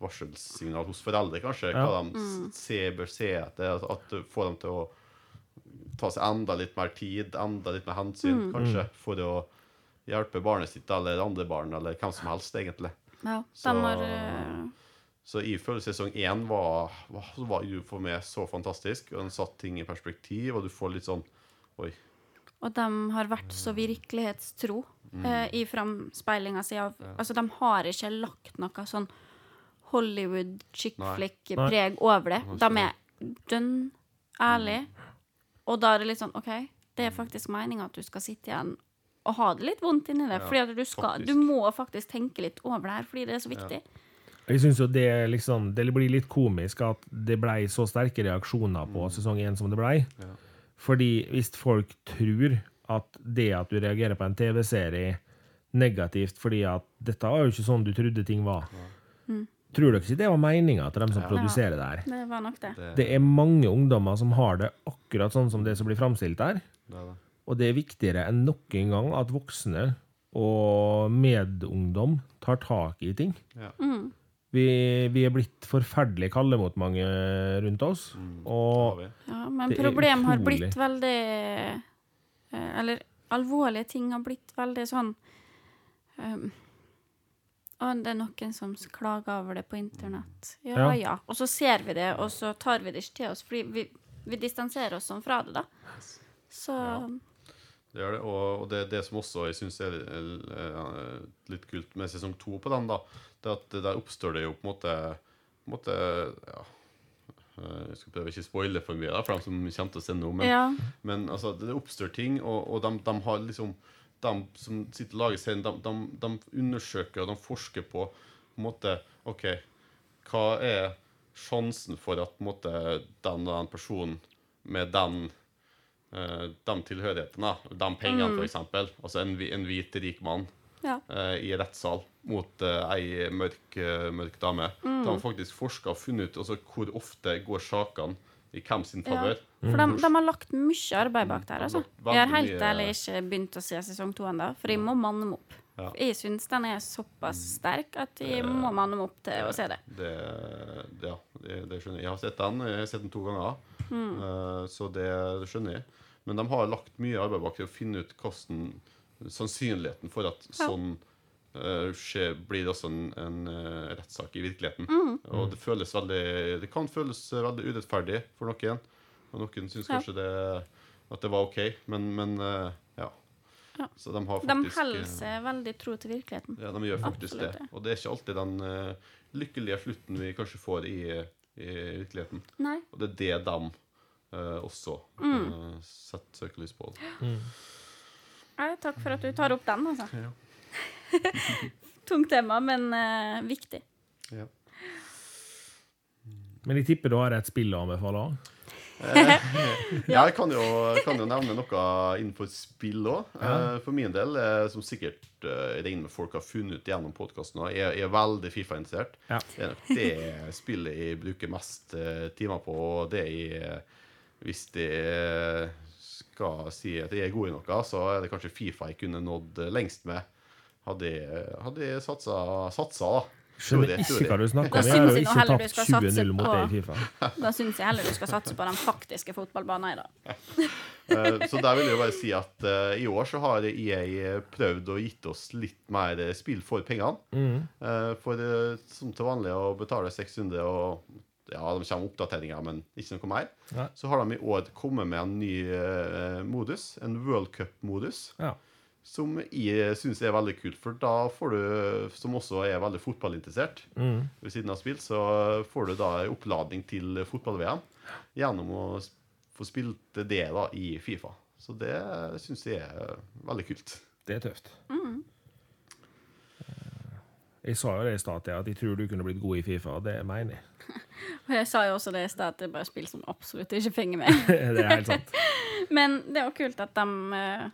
C: varselsignal hos foreldre, kanskje.
A: Ja.
C: Hva de mm. ser, bør se etter. At, at det får dem til å ta seg enda litt mer tid, enda litt mer hensyn, kanskje, for å hjelpe barnet sitt eller andre barn, eller hvem som helst, egentlig.
B: Ja,
C: Så-
B: de har eh,
C: Så jeg føler sesong én var, var, var jo for meg så fantastisk. Og den satt ting i perspektiv, og du får litt sånn Oi.
B: Og de har vært så virkelighetstro
C: Mm.
B: eh, i framspeilinga si av Altså, de har ikke lagt noe sånn Hollywood chick flick-preg over det. De er dønn ærlige. Og da er det litt sånn OK, det er faktisk meninga at du skal sitte igjen og ha det litt vondt inni det.
C: Ja,
B: fordi at du skal. Du må faktisk tenke litt over det her, fordi det er så viktig.
A: Jeg syns jo det liksom Det blir litt komisk at det blei så sterke reaksjoner på sesong én som det blei.
C: Ja.
A: Fordi hvis folk tror at det at du reagerer på en TV-serie negativt fordi at dette var jo ikke sånn du trodde ting var Tror dere ikke det var meninga til dem som
C: Ja.
A: produserer det her?
B: Det var nok det.
C: Det,
A: er mange ungdommer som har det akkurat sånn som det som blir framstilt der.
C: det er det.
A: Og det er viktigere enn noen gang at voksne og medungdom tar tak i ting.
C: Ja.
B: Mm.
A: Vi, vi er blitt forferdelig kalde mot mange rundt oss.
C: Mm,
A: Og.
B: Ja, men problem har blitt veldig eh, Eller alvorlige ting har blitt veldig sånn um, Og det er noen som klager over det på internett. Ja,
A: Ja.
B: ja. Og så ser vi det, og så tar vi det ikke til oss, fordi vi, vi distanserer oss sånn fra det, da. Så
C: Det gjør det, og, og det, det som også jeg syns er, er, er litt kult med sesong to på den, da, det at der oppstår det jo på en måte, på en måte ja, eh, Jeg skal prøve ikke å spoile for mye da, for dem som kommer til å se nå, men,
B: ja.
C: men altså, det oppstår ting, og, og de, de har liksom De som sitter og lager serien, de, de, de undersøker og de forsker på på en måte OK, hva er sjansen for at på en måte, den og den personen med den eh, de tilhørighetene, de pengene for eksempel, altså en, en hvit rik mann
B: ja.
C: uh, i rettssal mot uh, ei mørk, eh, mørk dame. De har faktisk forska og funnet ut altså, hvor ofte går sakene i hvem sin
B: Ja. For de, de har lagt mye arbeid bak der, altså.
C: Veldig
B: Jeg har helt ærlig ikke begynt å se sesong to ennå, for jeg må manne meg opp.
C: Ja.
B: Jeg syns den er såpass sterk at jeg må manne meg opp til å se det.
C: Det, det, ja, det, det skjønner jeg. Jeg har sett den jeg har sett den to ganger, Eh, så det, det skjønner jeg. Men de har lagt mye arbeid bak til å finne ut hvordan sannsynligheten for at sånn uh, skjer, blir også en, en uh, rettssak i virkeligheten. Og det føles veldig Det kan føles veldig urettferdig for noen. Og noen syns
B: Ja.
C: kanskje det, at det var OK, men, men uh, ja.
B: Ja.
C: Så de har
B: De holder seg veldig tro til virkeligheten.
C: ja, de gjør faktisk
B: Absolutt,
C: det. Og det er ikke alltid den lykkelige slutten vi kanskje får i, i virkeligheten.
B: Nei.
C: Og det er det de eh, også
B: Mm.
C: setter søkelys på.
B: Nei, takk for at du tar opp den, altså.
C: Ja.
B: Tungt tema, men uh, viktig.
C: Ja.
A: Men jeg tipper du har et spill å anbefale òg.
C: Ja, jeg kan jo, kan jo nevne noe innenfor spill òg. for min del, eh, som sikkert eh, jeg regner med folk har funnet ut gjennom podkasten, jeg, jeg er veldig Fifa-interessert.
A: Ja.
C: Det er nok det spillet jeg bruker mest eh, timer på, og det jeg hvis det jeg skal si at jeg er god i noe, så er det kanskje Fifa jeg kunne nådd lengst med. Hadde jeg, hadde jeg satsa, satsa da.
A: Skjønner ikke hva du snakker om. Jeg har jo ikke tapt
B: skal satse
A: 20-0 mot
B: på-
A: deg i Fifa.
B: Da syns jeg heller du skal satse på den faktiske fotballbanen i dag.
C: Eh, Så der vil jeg jo bare si at uh, i år så har EA prøvd å gitt oss litt mer spill for pengene.
A: Mm.
C: Uh, For uh, som til vanlig å betale 600 og ja, de kommer oppdateringer, men ikke noe mer.
A: Nei.
C: Så har de i år kommet med en ny uh, modus, en World Cup-modus,
A: Ja.
C: som jeg syns er veldig kult. For da får du, som også er veldig fotballinteressert
A: Mm.
C: ved siden av spill, så får du da en oppladning til fotball-VM gjennom å få spilt det da i Fifa. Så det syns jeg er veldig kult.
A: Det er tøft. Jeg sa jo det i stad, at jeg tror du kunne blitt god i Fifa, og det mener jeg.
B: Og jeg sa jo også det i stad, at det er bare spill som absolutt ikke fenger med.
A: Det er helt sant.
B: Men det er jo kult at de uh,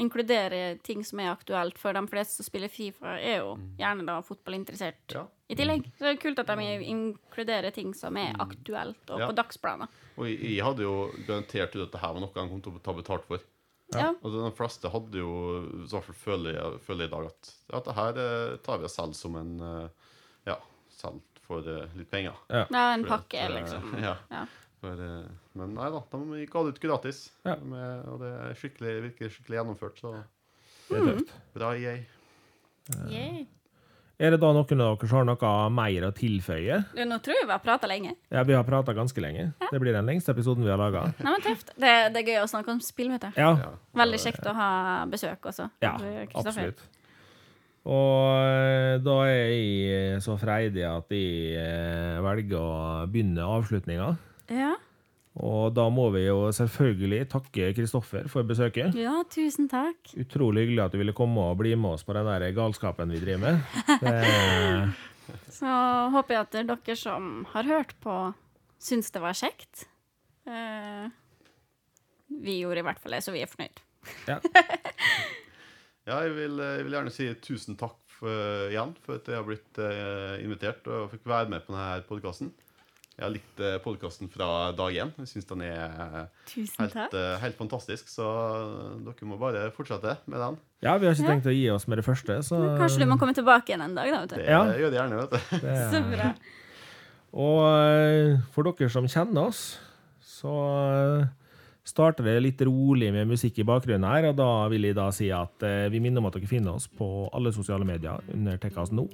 B: inkluderer ting som er aktuelt, for de fleste som spiller Fifa, er jo gjerne da fotballinteressert
C: Ja.
B: i tillegg. Så det er kult at de inkluderer ting som er aktuelt, og
C: Ja.
B: på dagsplaner.
C: Og jeg, jeg hadde jo garantert at dette her var noe han kom til å ta betalt for.
B: Ja.
C: Og de fleste hadde jo, i hvert fall føler jeg, føler jeg i dag, at, at det her eh, tar vi og selger som en eh, Ja, selger for eh, litt penger.
B: ja, en pakke,
C: at, eh,
B: liksom.
C: Ja.
B: Ja.
C: For, men nei da, de ga det ut gratis.
A: Ja.
C: Med, og det er skikkelig, virker skikkelig gjennomført, så
A: Det er tøft.
C: bra yay.
B: Yeah.
A: Er det da noen av dere som har noe mer å tilføye?
B: Du, nå tror jeg vi har prata lenge.
A: Ja, vi har prata ganske lenge. Det blir den lengste episoden vi har laga.
B: Tøft. Det, det er gøy å snakke om spill, vet du.
A: Ja,
C: Ja.
B: Veldig kjekt å ha besøk også.
A: ja, absolutt. Og eh, da er jeg så freidig at jeg eh, velger å begynne avslutninga.
B: Ja.
A: Og da må vi jo selvfølgelig takke Kristoffer for besøket.
B: ja, tusen takk.
A: Utrolig hyggelig at du ville komme og bli med oss på den der galskapen vi driver med. Det,
B: Så håper jeg at dere som har hørt på, syns det var kjekt. Eh, vi gjorde i hvert fall det, så vi er fornøyd.
A: ja.
C: Ja, jeg vil, jeg vil gjerne si tusen takk for, igjen for at jeg har blitt eh, invitert og fikk være med på denne podkasten. Jeg har likt eh, podkasten fra dag én. Jeg syns den er helt, eh, helt fantastisk. Så dere må bare fortsette med den.
A: ja, vi har ikke
B: Ja.
A: tenkt å gi oss med det første, så
B: Kanskje du må komme tilbake igjen en dag, da. vet
C: Det.
A: Ja.
C: gjør det gjerne. vet du.
A: det,
B: Så bra.
A: Og eh, for dere som kjenner oss, så eh, starter det litt rolig med musikk i bakgrunnen her, og da vil jeg da si at eh, vi minner om at dere finner oss på alle sosiale medier under Tekkas nå.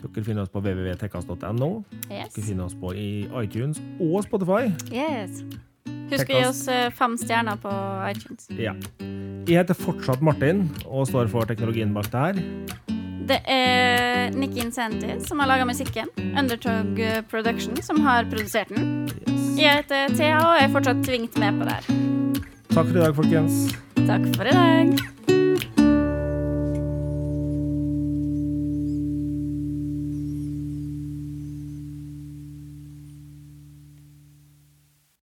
A: Dere finner oss på www.tekkas.no.
B: Yes.
A: Dere finner oss på i iTunes og Spotify.
B: yes. Husk å gi oss eh, fem stjerner på iTunes.
A: Ja. Jeg heter fortsatt Martin og står for teknologien bak det her.
B: Det er Nikki Incenti som har laga musikken. Undertog eh, Production som har produsert den. Jeg heter Thea og er fortsatt tvingt med på det her.
A: Takk for i dag, folkens.
B: Takk for i dag.